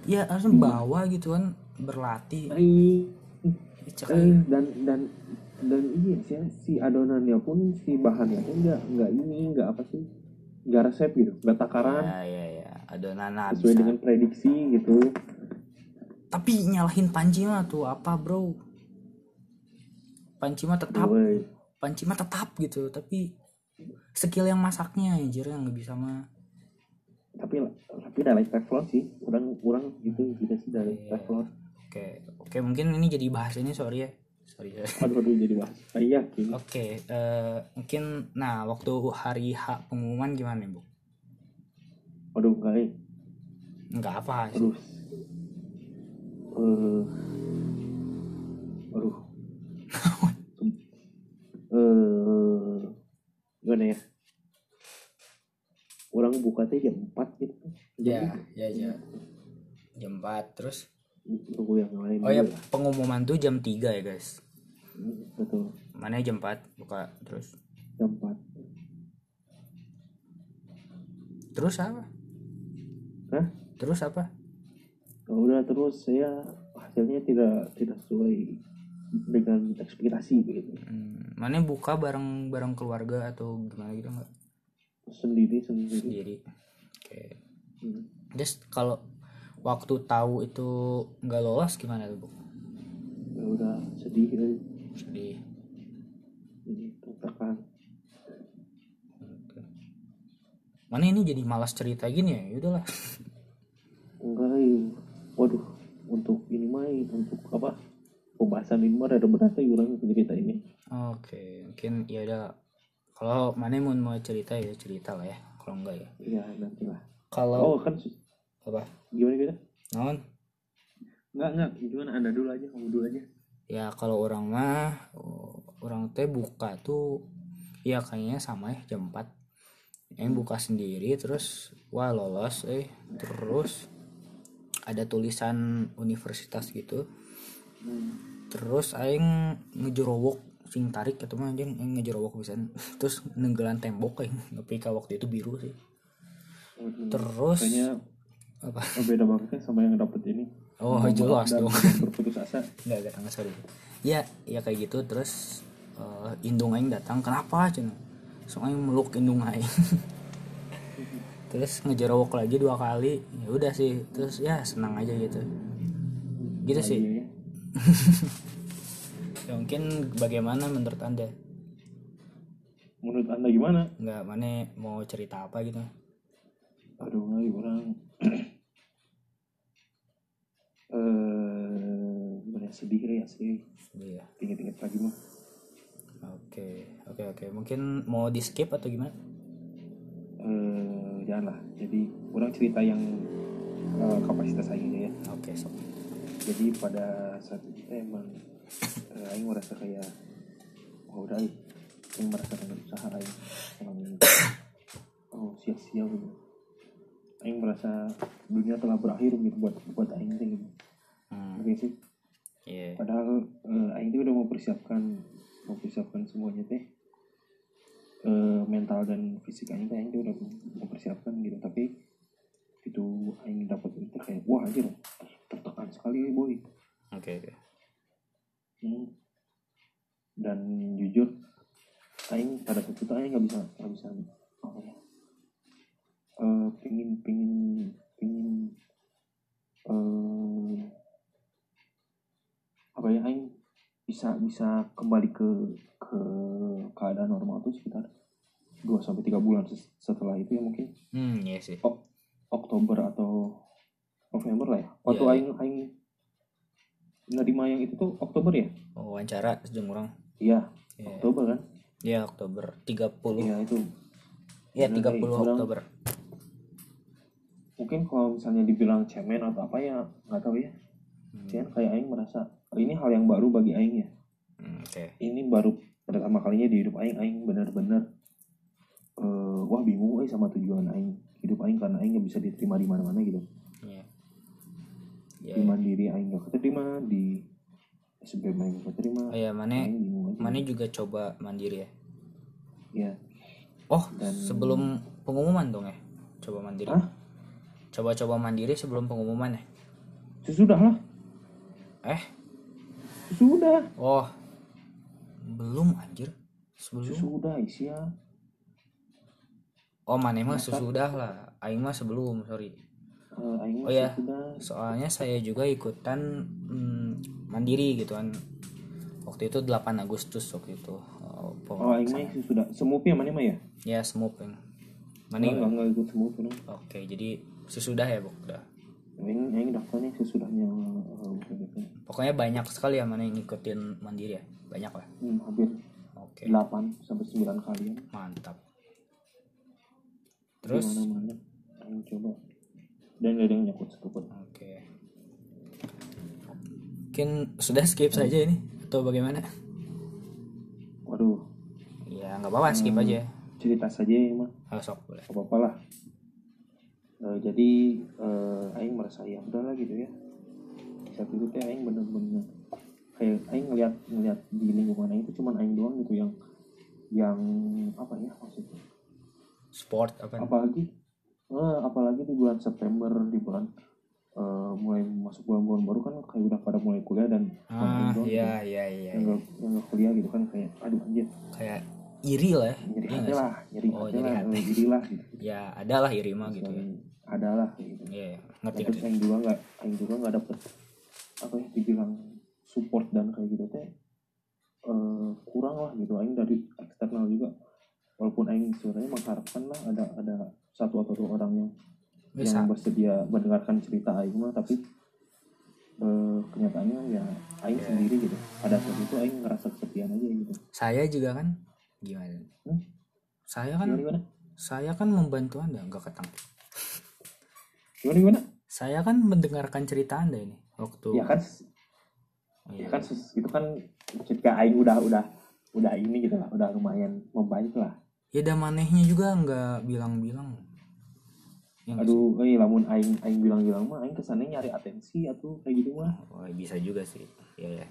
ya harus bawa gitu kan berlatih. Aing. Ya, cek eh, dan dan dan iya sih si adonannya pun si bahannya pun nggak nggak ini nggak apa sih nggak resep gitu nggak takaran. Ya ya ya adonan sesuai bisa. dengan prediksi gitu. Tapi nyalahin panci mah tuh apa bro? Panci mah tetap Woi. panci mah tetap gitu tapi skill yang masaknya anjir yang nggak bisa mah. Tapi tapi dari teflon sih. Kurang kurang gitu gitu sih dari Iya. teflon oke oke mungkin ini jadi bahas ini sorry ya. Sorry ya. Aduh aduh jadi bahas. Ah, iya oke. Eh, mungkin nah waktu hari H pengumuman gimana bu? Aduh enggak eh. nggak apa terus eh aduh. Eh gimana ya? Orang buka teh jam 4 gitu. Ya ya ya. Jam 4 terus tunggu yang lain oh ya lah. pengumuman tuh jam 3 ya guys. Betul. Mana jam 4 buka terus. Jam 4 terus apa? Hah? terus apa? Ya udah terus saya hasilnya tidak tidak sesuai dengan ekspektasi gitu. Hmm, mana buka bareng bareng keluarga atau gimana gitu nggak? Sendiri sendiri. Sendiri. Oke. Hmm. terus kalau waktu tahu itu nggak lolos gimana tuh bu? Ya udah sedih ya. sedih. Ini tertekan. Mana ini jadi malas cerita gini ya? Udahlah. Enggak ya. waduh untuk ini mah untuk apa? Pembahasan ini mah ada berat ya orang cerita ini. Oke mungkin ya udah. Kalau mana mau mau cerita ya cerita lah ya. Kalau enggak ya. Iya nanti lah. Kalau oh kan apa? Gimana gimana? Non enggak enggak. Gimana? Anda dulu aja kamu dulu aja. Ya kalau orang mah oh, orang teh buka tuh ya kayaknya sama ya jam 4 yang buka sendiri terus wah lolos eh terus ada tulisan universitas gitu. Terus aing ngejerowok sing tarik atau mah anjing aing ngejerowok bisa *laughs* terus nenggelan tembok kayak tapi waktu itu biru sih. Waduh, terus kayaknya apa oh, beda banget kan sama yang dapet ini oh jelas dong *laughs* berputus asa Enggak, enggak, enggak, sorry. Ya, ya kayak gitu terus eh, indung aing datang, kenapa cenah? Soalnya meluk indung aing. *laughs* terus ngejerowok lagi dua kali. Ya udah sih, terus ya senang aja gitu. Gitu sih. Iya, ya. *laughs* Ya, mungkin bagaimana menurut Anda? menurut anda gimana Enggak, mana mau cerita apa gitu? aduh nggak orang *clears throat* eh ya, sedih ya sih Iya. inget-inget lagi mah Oke, oke, oke. Mungkin mau di skip atau gimana? eh janganlah jadi orang cerita yang eh, kapasitas aja ya Oke, sok. jadi pada saat itu teh emang eh, aing merasa kayak oh udah aing dengan usaha aing emang oh sia-sia gitu aing merasa dunia telah berakhir gitu buat buat aing gitu Hmm, Oke sih iya. padahal eh, aing tuh udah mempersiapkan mempersiapkan semuanya teh Eh, mental dan fisik aing teh aing tuh udah mempersiapkan gitu tapi itu aing dapat itu kayak wah anjir tertekan sekali boy Oke, oke. Hmm. dan jujur aing pada waktu itu aing nggak bisa nggak bisa apa ya Eh, pingin pingin pingin eh apa ya aing bisa bisa kembali ke ke keadaan normal tuh sekitar 2 sampai tiga bulan ses- setelah itu ya mungkin. Hmm, iya sih. Oktober atau November lah ya. Waktu Iya, iya. aing aing nerima yang itu tuh Oktober ya? Oh, wawancara jeung orang. iya Iya. Oktober kan? Ya Oktober. 30 ya itu. Ya Bener, 30 kayak orang- Oktober. Mungkin kalau misalnya dibilang cemen atau apa ya nggak tahu ya. Hmm, Cuman kayak Aing merasa oh, ini hal yang baru bagi Aing ya. Hmm, oke. Ini baru pertama kalinya di hidup Aing. Aing benar-benar eh, wah bingung eh sama tujuan Aing. Hidup Aing karena Aing nggak bisa diterima di mana-mana gitu. Ya ya di mandiri Aing nggak keterima di SBM Aing nggak keterima oh ya mana mana juga coba mandiri ya? Ya oh Dan- sebelum pengumuman dong ya? Coba mandiri. Hah? coba-coba mandiri sebelum pengumuman ya? Sesudah lah eh sesudah oh. Belum anjir. Sebelum. Sesudah Isya. Oh mana mah sesudah lah. Aing mah sebelum sorry. Aing Oh, ya. sesudah. Soalnya saya juga ikutan mm, mandiri gitu kan. Waktu itu 8 Agustus waktu itu. Oh, oh Aing mah sesudah. Semupnya mana mah ya? Ya semup yang mana Aing nggak? nggak ikut semup oke jadi sesudah ya bu udah Aing Aing daftarnya sesudahnya UPDP. pokoknya banyak sekali ya mana yang ngikutin mandiri ya. Banyak lah. Hmm, hampir oke. 8 sampai 9 kalian mantap. Terus? Di mana-mana Aing coba. Dan gak ada yang nyangkut satupun oke. Mungkin sudah skip saja ini atau bagaimana? Waduh. Ya nggak apa-apa skip aja. cerita saja ya mah oh, sok boleh. Apa Eh, jadi eh, Aing merasa ya udahlah gitu ya. Saat itu teh Aing bener-bener kayak Aing ngeliat ngeliat di lingkungan Aing itu cuman Aing doang gitu yang yang apa ya maksudnya? Sport apa? Apalagi eh, apalagi di bulan September di bulan eh, mulai masuk bulan-bulan baru kan kayak udah pada mulai kuliah dan ah iya gitu. iya iya yang nggak yang nggak kuliah gitu kan kayak aduh anjir. Kayak iri lah ya. Nyeri Iya hati lah nyeri Oh, hati lah hati. iri lah gitu. *laughs* Ya ada lah iri mah gitu ya. Ada lah kayak gitu. Iya iya. Nah, ngerti terus ngerti. Aing juga nggak Aing juga nggak dapet apa ya dibilang support dan kayak gitu teh eh, kurang lah gitu. Aing dari eksternal juga. Walaupun Aing sebenarnya mengharapkan lah ada ada satu atau dua orang yang bisa. yang bersedia mendengarkan cerita Aing mah tapi eh, kenyataannya ya Aing Iya. sendiri gitu. Pada saat itu Aing ngerasa kesepian aja gitu. Saya juga kan gimana? Hmm? saya kan gimana gimana? saya kan membantu anda nggak ketang gimana gimana? Saya kan mendengarkan cerita anda ini waktu ya kan? Oh, ya iya. kan ses- itu kan ketika Aing udah udah udah ini gitu lah udah lumayan membaik lah. Ya dan manehnya juga nggak bilang-bilang. Ya sih? aduh eh lamun aing aing bilang-bilang mah aing kesannya nyari atensi atau kayak gitu mah. Oh, bisa juga sih. Ya ya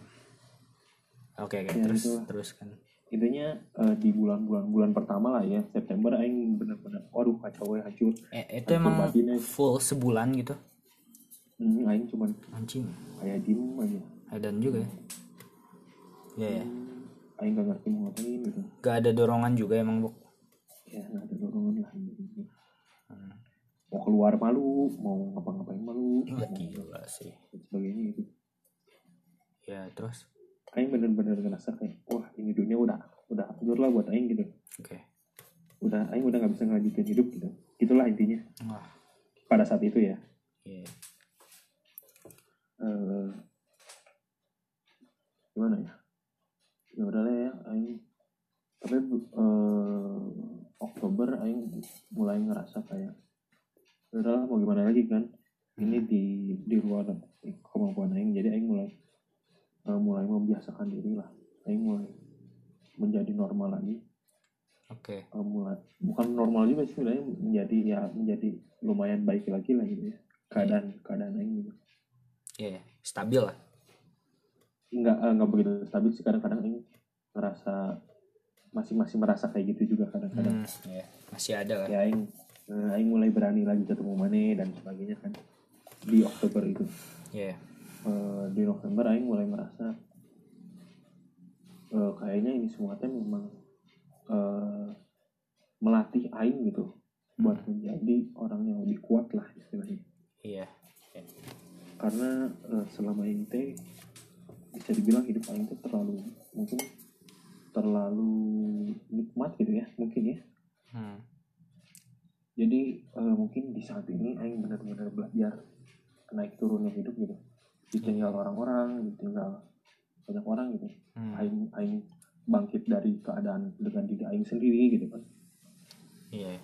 oke oke terus itulah. terus kan intinya eh, di bulan-bulan bulan pertama lah ya September aing bener-bener waduh kacau ya hancur. Eh, itu Hancur emang batinnya. full sebulan gitu? Hmm, aing cuman anjing. kayak diem aja. Edan juga ya? Ya ya aing gak ngerti mau ngapain gitu. Gak ada dorongan juga emang bu ya nggak ada dorongan lah gitu. Hmm. mau keluar malu mau ngapa-ngapain malu. Mau gila sih. Dan sebagainya gitu. Ya terus? Aing bener-bener ngerasa kayak dunia udah udah hancur lah buat aing gitu. Oke. Udah aing udah nggak bisa ngelanjutin hidup gitu. Gitulah intinya. Wah. Pada saat itu ya. Iya. Eh gimana ya? Ya udah lah ya aing. Tapi eh, Oktober aing mulai ngerasa kayak ya udah lah mau gimana lagi kan? Ini di di luar kemampuan aing. Jadi aing mulai eh, mulai membiasakan diri lah. Aing mulai menjadi normal lagi. Oke. Eh, mulai bukan normal juga sih sebenarnya menjadi ya menjadi lumayan baik lagi lah gitu ya. Keadaan keadaan aing gitu. Iya ya. stabil lah. Nggak eh, nggak begitu stabil sih kadang-kadang ini. Ngerasa masih masih merasa kayak gitu juga kadang-kadang. Hmm, ya. masih ada lah. Ya aing eh, aing mulai berani lagi ketemu Mane dan sebagainya kan. Di Oktober itu. Ya Eh, di November aing mulai merasa eh, kayaknya ini semua teh memang eh, melatih aing gitu buat menjadi orang yang lebih kuat lah istilahnya. Iya. Karena eh, selama ini teh bisa dibilang hidup aing tuh terlalu mungkin terlalu nikmat gitu ya mungkin ya. Hmm. jadi eh, mungkin di saat ini aing benar-benar belajar naik turunnya hidup gitu. Ditinggal orang-orang ditinggal banyak orang gitu Hmm. aing aing bangkit dari keadaan dengan diri aing sendiri gitu kan iya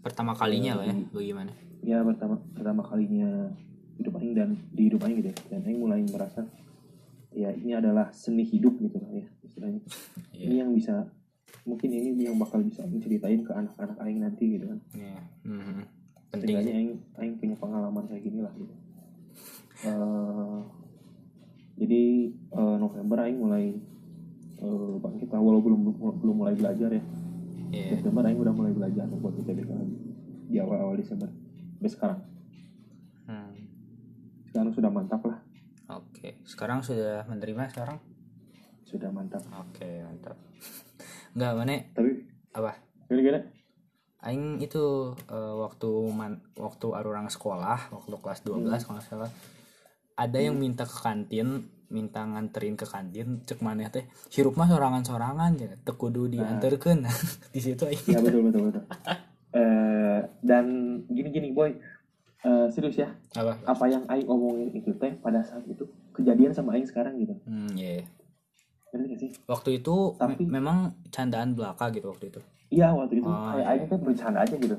pertama kalinya lah ya bagaimana ya pertama pertama kalinya hidup aing dan di hidup aing gitu ya dan aing mulai merasa ya ini adalah seni hidup gitu lah ya istilahnya *laughs* Iya. ini yang bisa mungkin ini yang bakal bisa aing ceritain ke anak-anak aing nanti gitu kan Iya. Mhm. penting sih. aing aing punya pengalaman kayak gini lah gitu Eh, jadi eh, November aing mulai eh, bangkit lah walau belum belum mulai belajar ya. Iya. Desember aing udah mulai belajar buat UTBK lagi di awal-awal Desember sampai sekarang. Hmm. sekarang sudah mantap lah. Oke sekarang sudah menerima sekarang? Sudah mantap. Oke mantap. *laughs* Nggak mana tapi apa? Gini-gini Aing itu eh, waktu man, waktu arurang sekolah waktu kelas 12 kalau nggak salah ada yang minta ke kantin minta nganterin ke kantin cek mana teh hirup mah sorangan-sorangan ya teu kudu dianterkeun *laughs* di situ aing. Ya betul betul betul. *laughs* Eh, dan gini-gini boy. Eh, serius ya. Apa? Apa yang aing omongin itu teh pada saat itu kejadian sama aing sekarang gitu. Hmm iya. Ngerti gak sih? Waktu itu me- Tapi- memang candaan belaka gitu waktu itu. Iya waktu itu. Oh, kayak iya. aing teh bercanda aja gitu.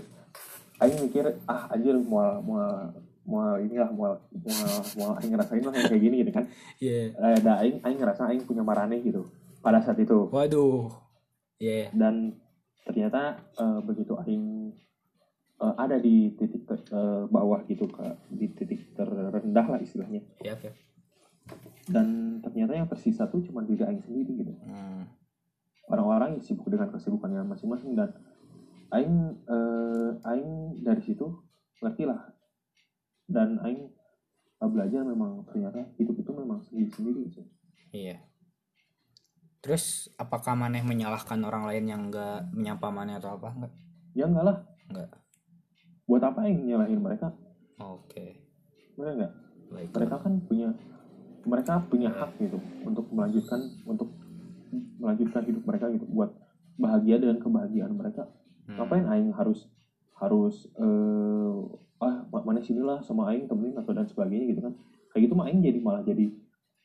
Aing mikir ah anjir mau mau mau inilah mau mau mau aing ngerasain lah yang kayak gini gitu kan. Iya. Eh, dah aing aing ngerasa aing punya marane gitu pada saat itu. Waduh. Iya. Dan ternyata eh, begitu aing eh, ada di titik ke, ke bawah gitu ke di titik terendah lah istilahnya. Iya oke dan ternyata yang tersisa tuh cuma diri aing sendiri gitu. Hmm, orang-orang sibuk dengan kesibukannya masing-masing dan aing eh, aing dari situ ngerti lah dan aing eh, belajar memang ternyata hidup itu memang sendiri-sendiri gitu. iya. Terus apakah maneh menyalahkan orang lain yang enggak menyapa maneh atau apa? Enggak ya enggak lah. Enggak buat apa aing nyalahin mereka? Oke. Mereka enggak baik. Mereka kan punya mereka punya hak gitu untuk melanjutkan untuk melanjutkan hidup mereka gitu buat bahagia dengan kebahagiaan mereka. Hmm, ngapain aing harus harus eh ah ma- mana sinilah sama aing temenin atau dan sebagainya gitu kan. Kayak gitu mah aing jadi malah jadi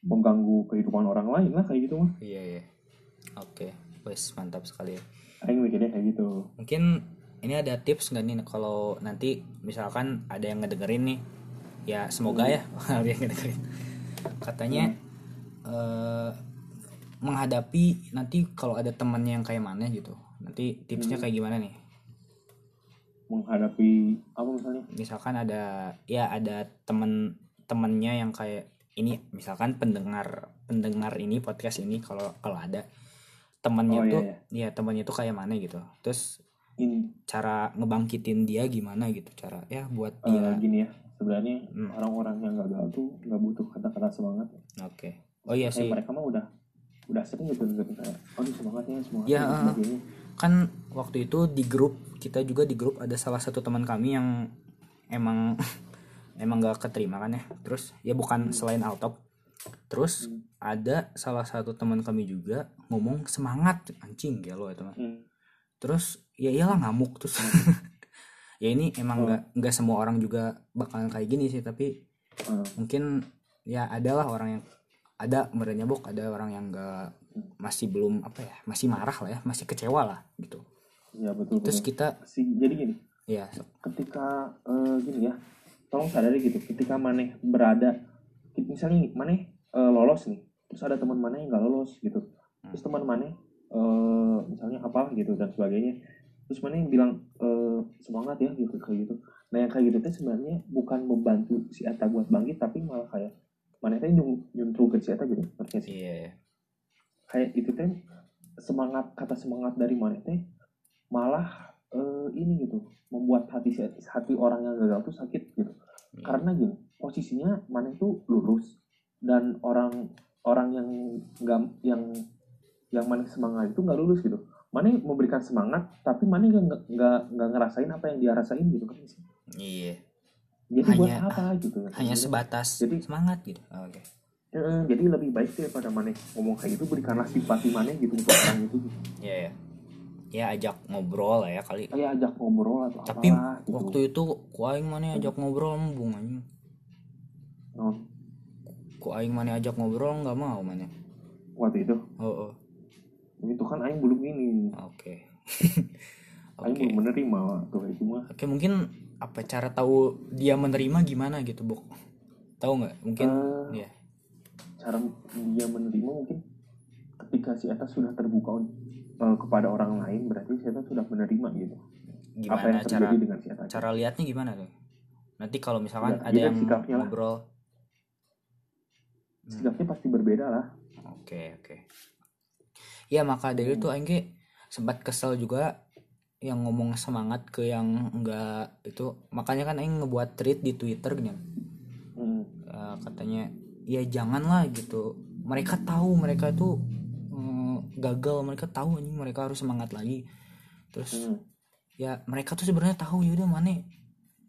mengganggu kehidupan orang lain lah kayak gitu mah. Iya iya. Oke wes mantap sekali ya. aing mikirnya kayak gitu. Mungkin ini ada tips nggak nih kalau nanti misalkan ada yang ngedengerin nih? Ya semoga ya *laughs* ada yang ngedengerin. Katanya eh, menghadapi nanti kalau ada temannya yang kayak mana gitu. Nanti tipsnya kayak gimana nih menghadapi apa misalnya? Misalkan ada ya ada temen temennya yang kayak ini misalkan pendengar pendengar ini podcast ini kalau kalau ada temennya Oh, iya, tuh iya. ya temennya tuh kayak mana gitu. Terus in cara ngebangkitin dia gimana gitu cara ya buat eh, dia. gini ya sebenarnya Hmm. orang-orang yang gagal tuh nggak butuh kata-kata semangat. Oke. Oh iya sih. mereka mah udah udah sering gitu gitu kayak aduh semangat ya semangat Ya, uh, sebagainya kan waktu itu di grup kita juga di grup ada salah satu teman kami yang emang *laughs* emang gak keterima kan ya terus ya bukan selain Altop terus Hmm. ada salah satu teman kami juga ngomong semangat anjing ya lo itu mah Hmm. terus ya iyalah ngamuk terus *laughs* ya ini emang Oh. nggak nggak semua orang juga bakalan kayak gini sih tapi Uh, mungkin ya adalah orang yang ada merenya bok ada orang yang nggak masih belum apa ya masih marah lah ya masih kecewa lah gitu. Ya betul terus betul. kita si jadi gini ya ketika eh, gini ya tolong sadari gitu ketika maneh berada misalnya nih maneh eh, lolos nih terus ada teman maneh yang nggak lolos gitu. Terus teman maneh eh, misalnya apa gitu dan sebagainya. Terus maneh bilang eh, semangat ya gitu kayak gitu. Nah yang kayak gitu teh sebenarnya bukan membantu si Eta buat bangkit tapi malah kayak maneh teh nyung- nyuntrugkeun si Eta gitu ngerti sih? Iya iya. Kayak itu teh semangat kata semangat dari maneh teh malah eh, ini gitu membuat hati hati orang yang gagal tuh sakit gitu. Iya. karena gini posisinya maneh tuh lurus dan orang orang yang nggak yang yang maneh semangat itu nggak lulus gitu. Maneh memberikan semangat tapi maneh nggak nggak nggak ngerasain apa yang dia rasain gitu kan iya. Jadi buat Hanya- apa gitu hanya sebatas Jadi- semangat gitu. Oh, oke Jadi lebih baik daripada maneh ngomong kayak gitu berikanlah simpati maneh gitu untuk orang itu. Gitu. iya. Ya ya ajak ngobrol lah ya kali. Kayak ajak ngobrol atau tapi apalah gitu. waktu itu ku aing mana ajak ngobrol embung anjing. Non, ku aing mana ajak ngobrol nggak mau mana waktu itu? Oh, oh. itu kan aing belum ini. Oke. *laughs* Aing oke. belum menerima tuh itu mah. Oke mungkin apa cara tahu dia menerima gimana gitu bok? Tahu nggak? Mungkin Eh, ya cara dia menerima mungkin ketika si Eta sudah terbuka eh, kepada orang lain berarti si Eta sudah menerima gitu. Apa yang gimana terjadi cara dengan si Eta? cara lihatnya gimana tuh nanti kalau misalkan Ya, ada yang sikapnya lah. ngobrol. Sikapnya pasti berbeda lah. Oke oke. Ya maka dari itu Aing ge sempat kesel juga yang ngomong semangat ke yang enggak itu. Makanya kan Aing ngebuat tweet di Twitter gini Hmm. Eh, katanya ya janganlah gitu mereka tahu mereka itu mm, gagal mereka tahu ini mereka harus semangat lagi terus Hmm. ya mereka tuh sebenarnya tahu ya udah mana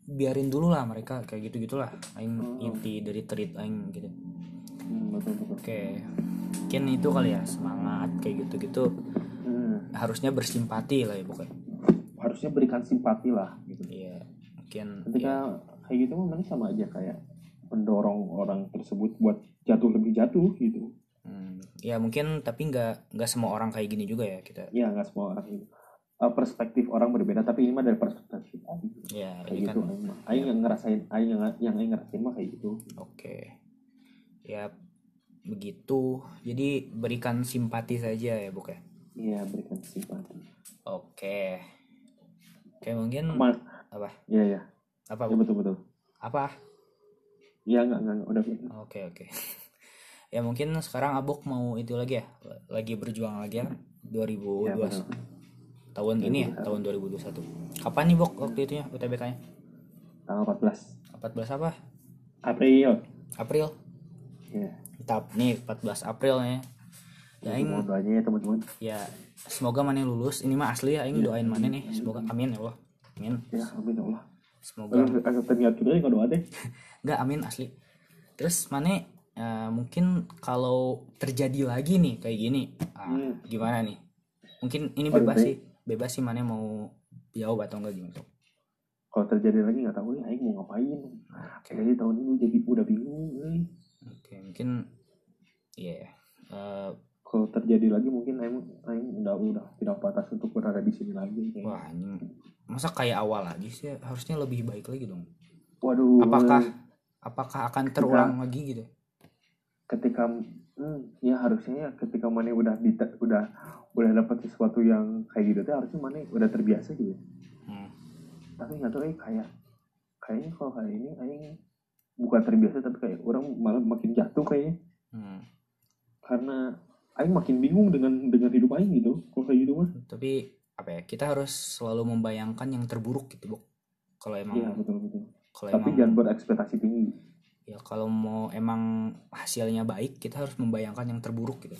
biarin dulu lah mereka kayak gitu gitulah Aing Hmm. inti dari tweet Aing gitu Hmm, Oke, mungkin itu kali ya semangat kayak gitu-gitu Hmm. harusnya bersimpati lah ya pokoknya. harusnya berikan simpati lah gitu Iya, mungkin ketika ya, kayak gitu mah mana sama aja kayak mendorong orang tersebut buat jatuh lebih jatuh gitu hmm, ya mungkin tapi nggak nggak semua orang kayak gini juga ya kita. ya nggak semua orang itu Eh, perspektif orang berbeda tapi ini mah dari perspektif Aing. Ya kayak ini gitu kan Aing yang ngerasain Aing yang yang Aing ngerasain mah kayak gitu oke. Ya begitu. Jadi berikan simpati saja ya bukan. iya berikan simpati Oke. Oke mungkin Kema- apa iya ya apa ya betul betul apa? Iya nggak nggak nggak, udah Oke oke. *laughs* ya mungkin sekarang Abok mau itu lagi ya, lagi berjuang lagi ya 2021 ya, tahun ini ya, tahun 2021. Kapan nih Bok waktu itunya UTBK-nya? tanggal 14 14 apa? April April. ya Tap nih 14 April ya. Ya aing mohon doanya ya teman-teman ya semoga mana lulus. Ini mah asli ya aing doain mana nih. Semoga amin ya Allah. Amin. ya amin ya Allah Semoga agak doa deh *laughs* Enggak, amin asli. Terus mana eh, mungkin kalau terjadi lagi nih kayak gini, ah, Hmm. gimana nih? Mungkin ini bebas sih, bebas sih mana mau jawab atau enggak gimana? kalau terjadi lagi nggak tahu ya Aing mau ngapain Oke, jadi tahun ini jadi udah bingung euy. oke, mungkin iya. eh, kalau terjadi lagi mungkin Aing Aing udah udah tidak batas untuk berada di sini lagi wah ini masa kayak awal lagi sih? Harusnya lebih baik lagi dong. waduh Apakah apakah akan terulang lagi gitu? ketika hmm, ya harusnya ya ketika mana udah di, udah udah dapat sesuatu yang kayak gitu tuh harusnya mana udah terbiasa gitu Hmm. tapi nggak tahu eh, kayak kayaknya kalau kayak ini Aing bukan terbiasa tapi kayak orang malah makin jatuh kayaknya Hmm. karena Aing makin bingung dengan dengan hidup Aing gitu kalau kayak gitu mah Tapi apa ya? Kita harus selalu membayangkan yang terburuk gitu, Bok. Kalau emang iya betul betul kalau tapi emang jangan berekspektasi tinggi. Ya kalau mau emang hasilnya baik kita harus membayangkan yang terburuk gitu.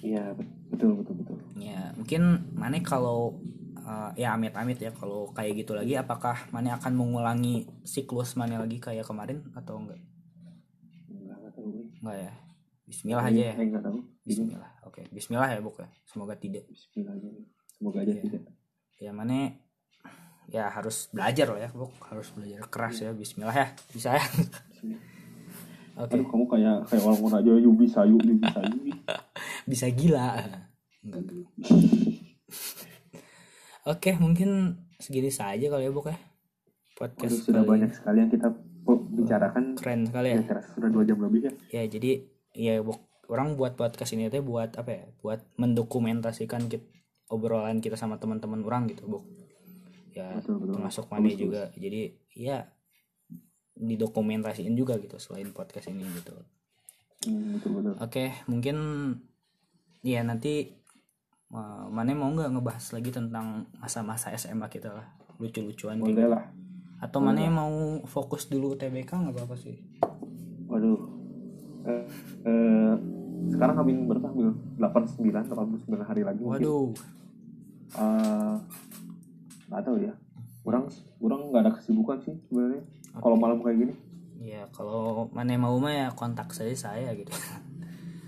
Iya betul betul betul. Ya mungkin mana kalau uh, ya amit-amit ya kalau kayak gitu lagi apakah mana akan mengulangi siklus mana lagi kayak kemarin atau enggak? Nggak nggak tahu eh. enggak ya? Bismillah aja ya. Tahu. Bismillah oke. Bismillah ya Bok ya semoga tidak. Bismillah aja semoga aja Iya. tidak. Ya mana ya harus belajar loh ya Bok harus belajar keras ya Bismillah ya bisa ya oke aduh kamu kayak kayak orang orang aja yubi sayu yubi sayu bisa gila Oke, mungkin segini saja kali ya, Bok ya. Waduh, Podcast sudah kali banyak sekali yang kita bicarakan ini. keren sekali ya. sudah dua jam lebih ya Ya, jadi ya Bok, orang buat podcast ini teh buat apa ya? Buat mendokumentasikan kit- obrolan kita sama teman-teman orang gitu, Bok. Ya, Betul, betul. termasuk bagus. juga. Jadi, ya didokumentasiin juga gitu selain podcast ini gitu. Hmm, betul betul Oke, mungkin ya nanti uh, Mane mau nggak ngebahas lagi tentang masa-masa SMA kita lah, lucu-lucuan gitu. lah Atau Mane mau fokus dulu TBK nggak apa-apa sih? waduh eh, eh, sekarang hamil berapa hamil 89 89 hari lagi mungkin. Waduh, Eh, nggak tahu ya orang orang nggak ada kesibukan sih sebenarnya kalau malam kayak gini ya kalau Mane mau mah ya kontak saya saya gitu.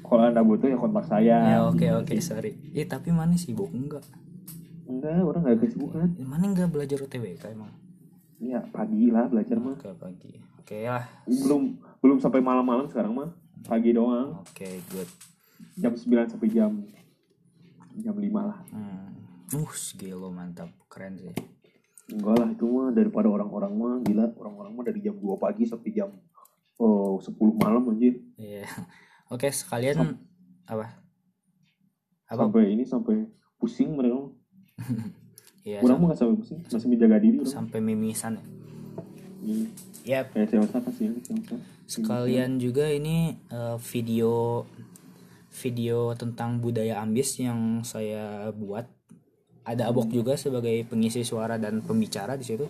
kalau anda butuh ya kontak saya ya oke oke sorry. Eh tapi Mane sibuk enggak? enggak orang nggak kesibukan Mane nggak belajar UTBK emang? ya pagi lah belajar mah Oke pagi. Oke lah. belum belum sampai malam-malam sekarang mah pagi doang Oke good. jam 9 sampai jam jam 5 lah hmm. Uh gila mantap. Keren sih. Enggak lah itu mah daripada orang-orang mah gila. Orang-orang mah dari jam 2 pagi sampai jam oh, 10 malam anjir. Iya. *laughs* Oke sekalian apa? Apa? Sampai ini sampai pusing mereka. *laughs* Iya, orang sam- mah sampai pusing masih menjaga diri orang. sampai mimisan ya. Iya. ya seosa kasih seosa sekalian juga ini eh, video video tentang budaya ambis yang saya buat ada abok juga sebagai pengisi suara dan pembicara di situ.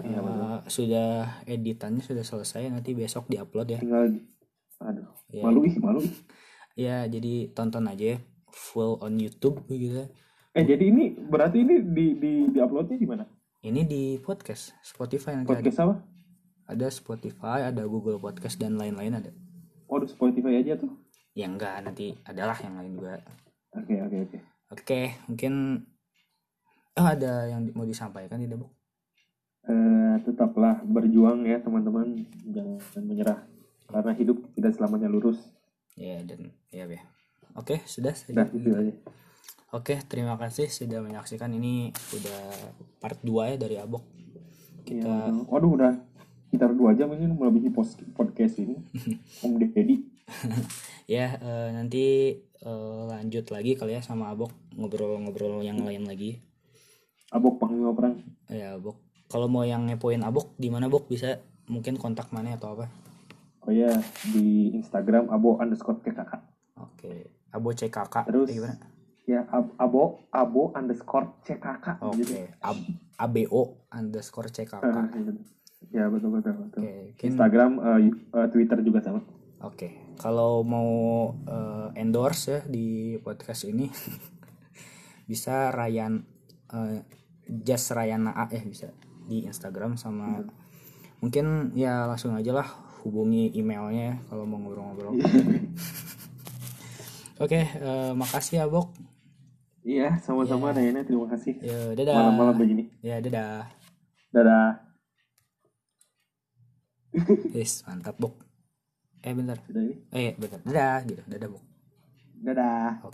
Iya, Eh, sudah editannya sudah selesai nanti besok diupload ya. Tinggal aduh Iya. malu ih malu ya jadi tonton aja ya, full on YouTube gitu. Eh jadi ini berarti ini di di di uploadnya di mana? Ini di podcast Spotify nanti ada. Podcast apa? Ada Spotify ada Google Podcast dan lain-lain ada. Oh di Spotify aja tuh? Ya enggak nanti adalah yang lain juga. Oke oke oke. Oke mungkin oh ada yang mau disampaikan tidak bu? Eh, tetaplah berjuang ya teman-teman. Jangan menyerah. Karena hidup tidak selamanya lurus. Ya dan ya ya. Oke sudah. Udah saja gitu aja. Oke terima kasih sudah menyaksikan. Ini udah part 2 ya dari abok. Iya, kita betul. waduh udah sekitar dua jam ini melebihi pos- podcast ini. *laughs* Om Deddy. *laughs* Ya eh, nanti lanjut lagi kali ya sama abok ngobrol-ngobrol yang lain lagi abok panglima perang. Ya abok. Kalau mau yang ngepoin abok di mana bok? Bisa mungkin kontak mana atau apa? Oh ya di Instagram abo underscore KKK oke abo CKK Terus, eh, gimana? ya ab- abo abo underscore CKK oke gitu. Ab- ABO underscore CKK Ah, iya, betul. ya betul betul betul. Oke mungkin Instagram eh, eh, Twitter juga sama. Oke, kalau mau eh, endorse ya di podcast ini *laughs* bisa Ryan eh, Just Rayana A ya bisa di Instagram sama mungkin ya langsung aja lah hubungi emailnya ya kalau mau ngobrol-ngobrol. *laughs* Oke, eh, makasih ya Bok. iya sama-sama Dayana terima kasih Ya, dadah. malam-malam begini Ya, dadah. dadah *laughs* Yes, mantap Bok. Eh bentar. Sudah ini Eh bentar. Dadah gitu. Dadah Bok. dadah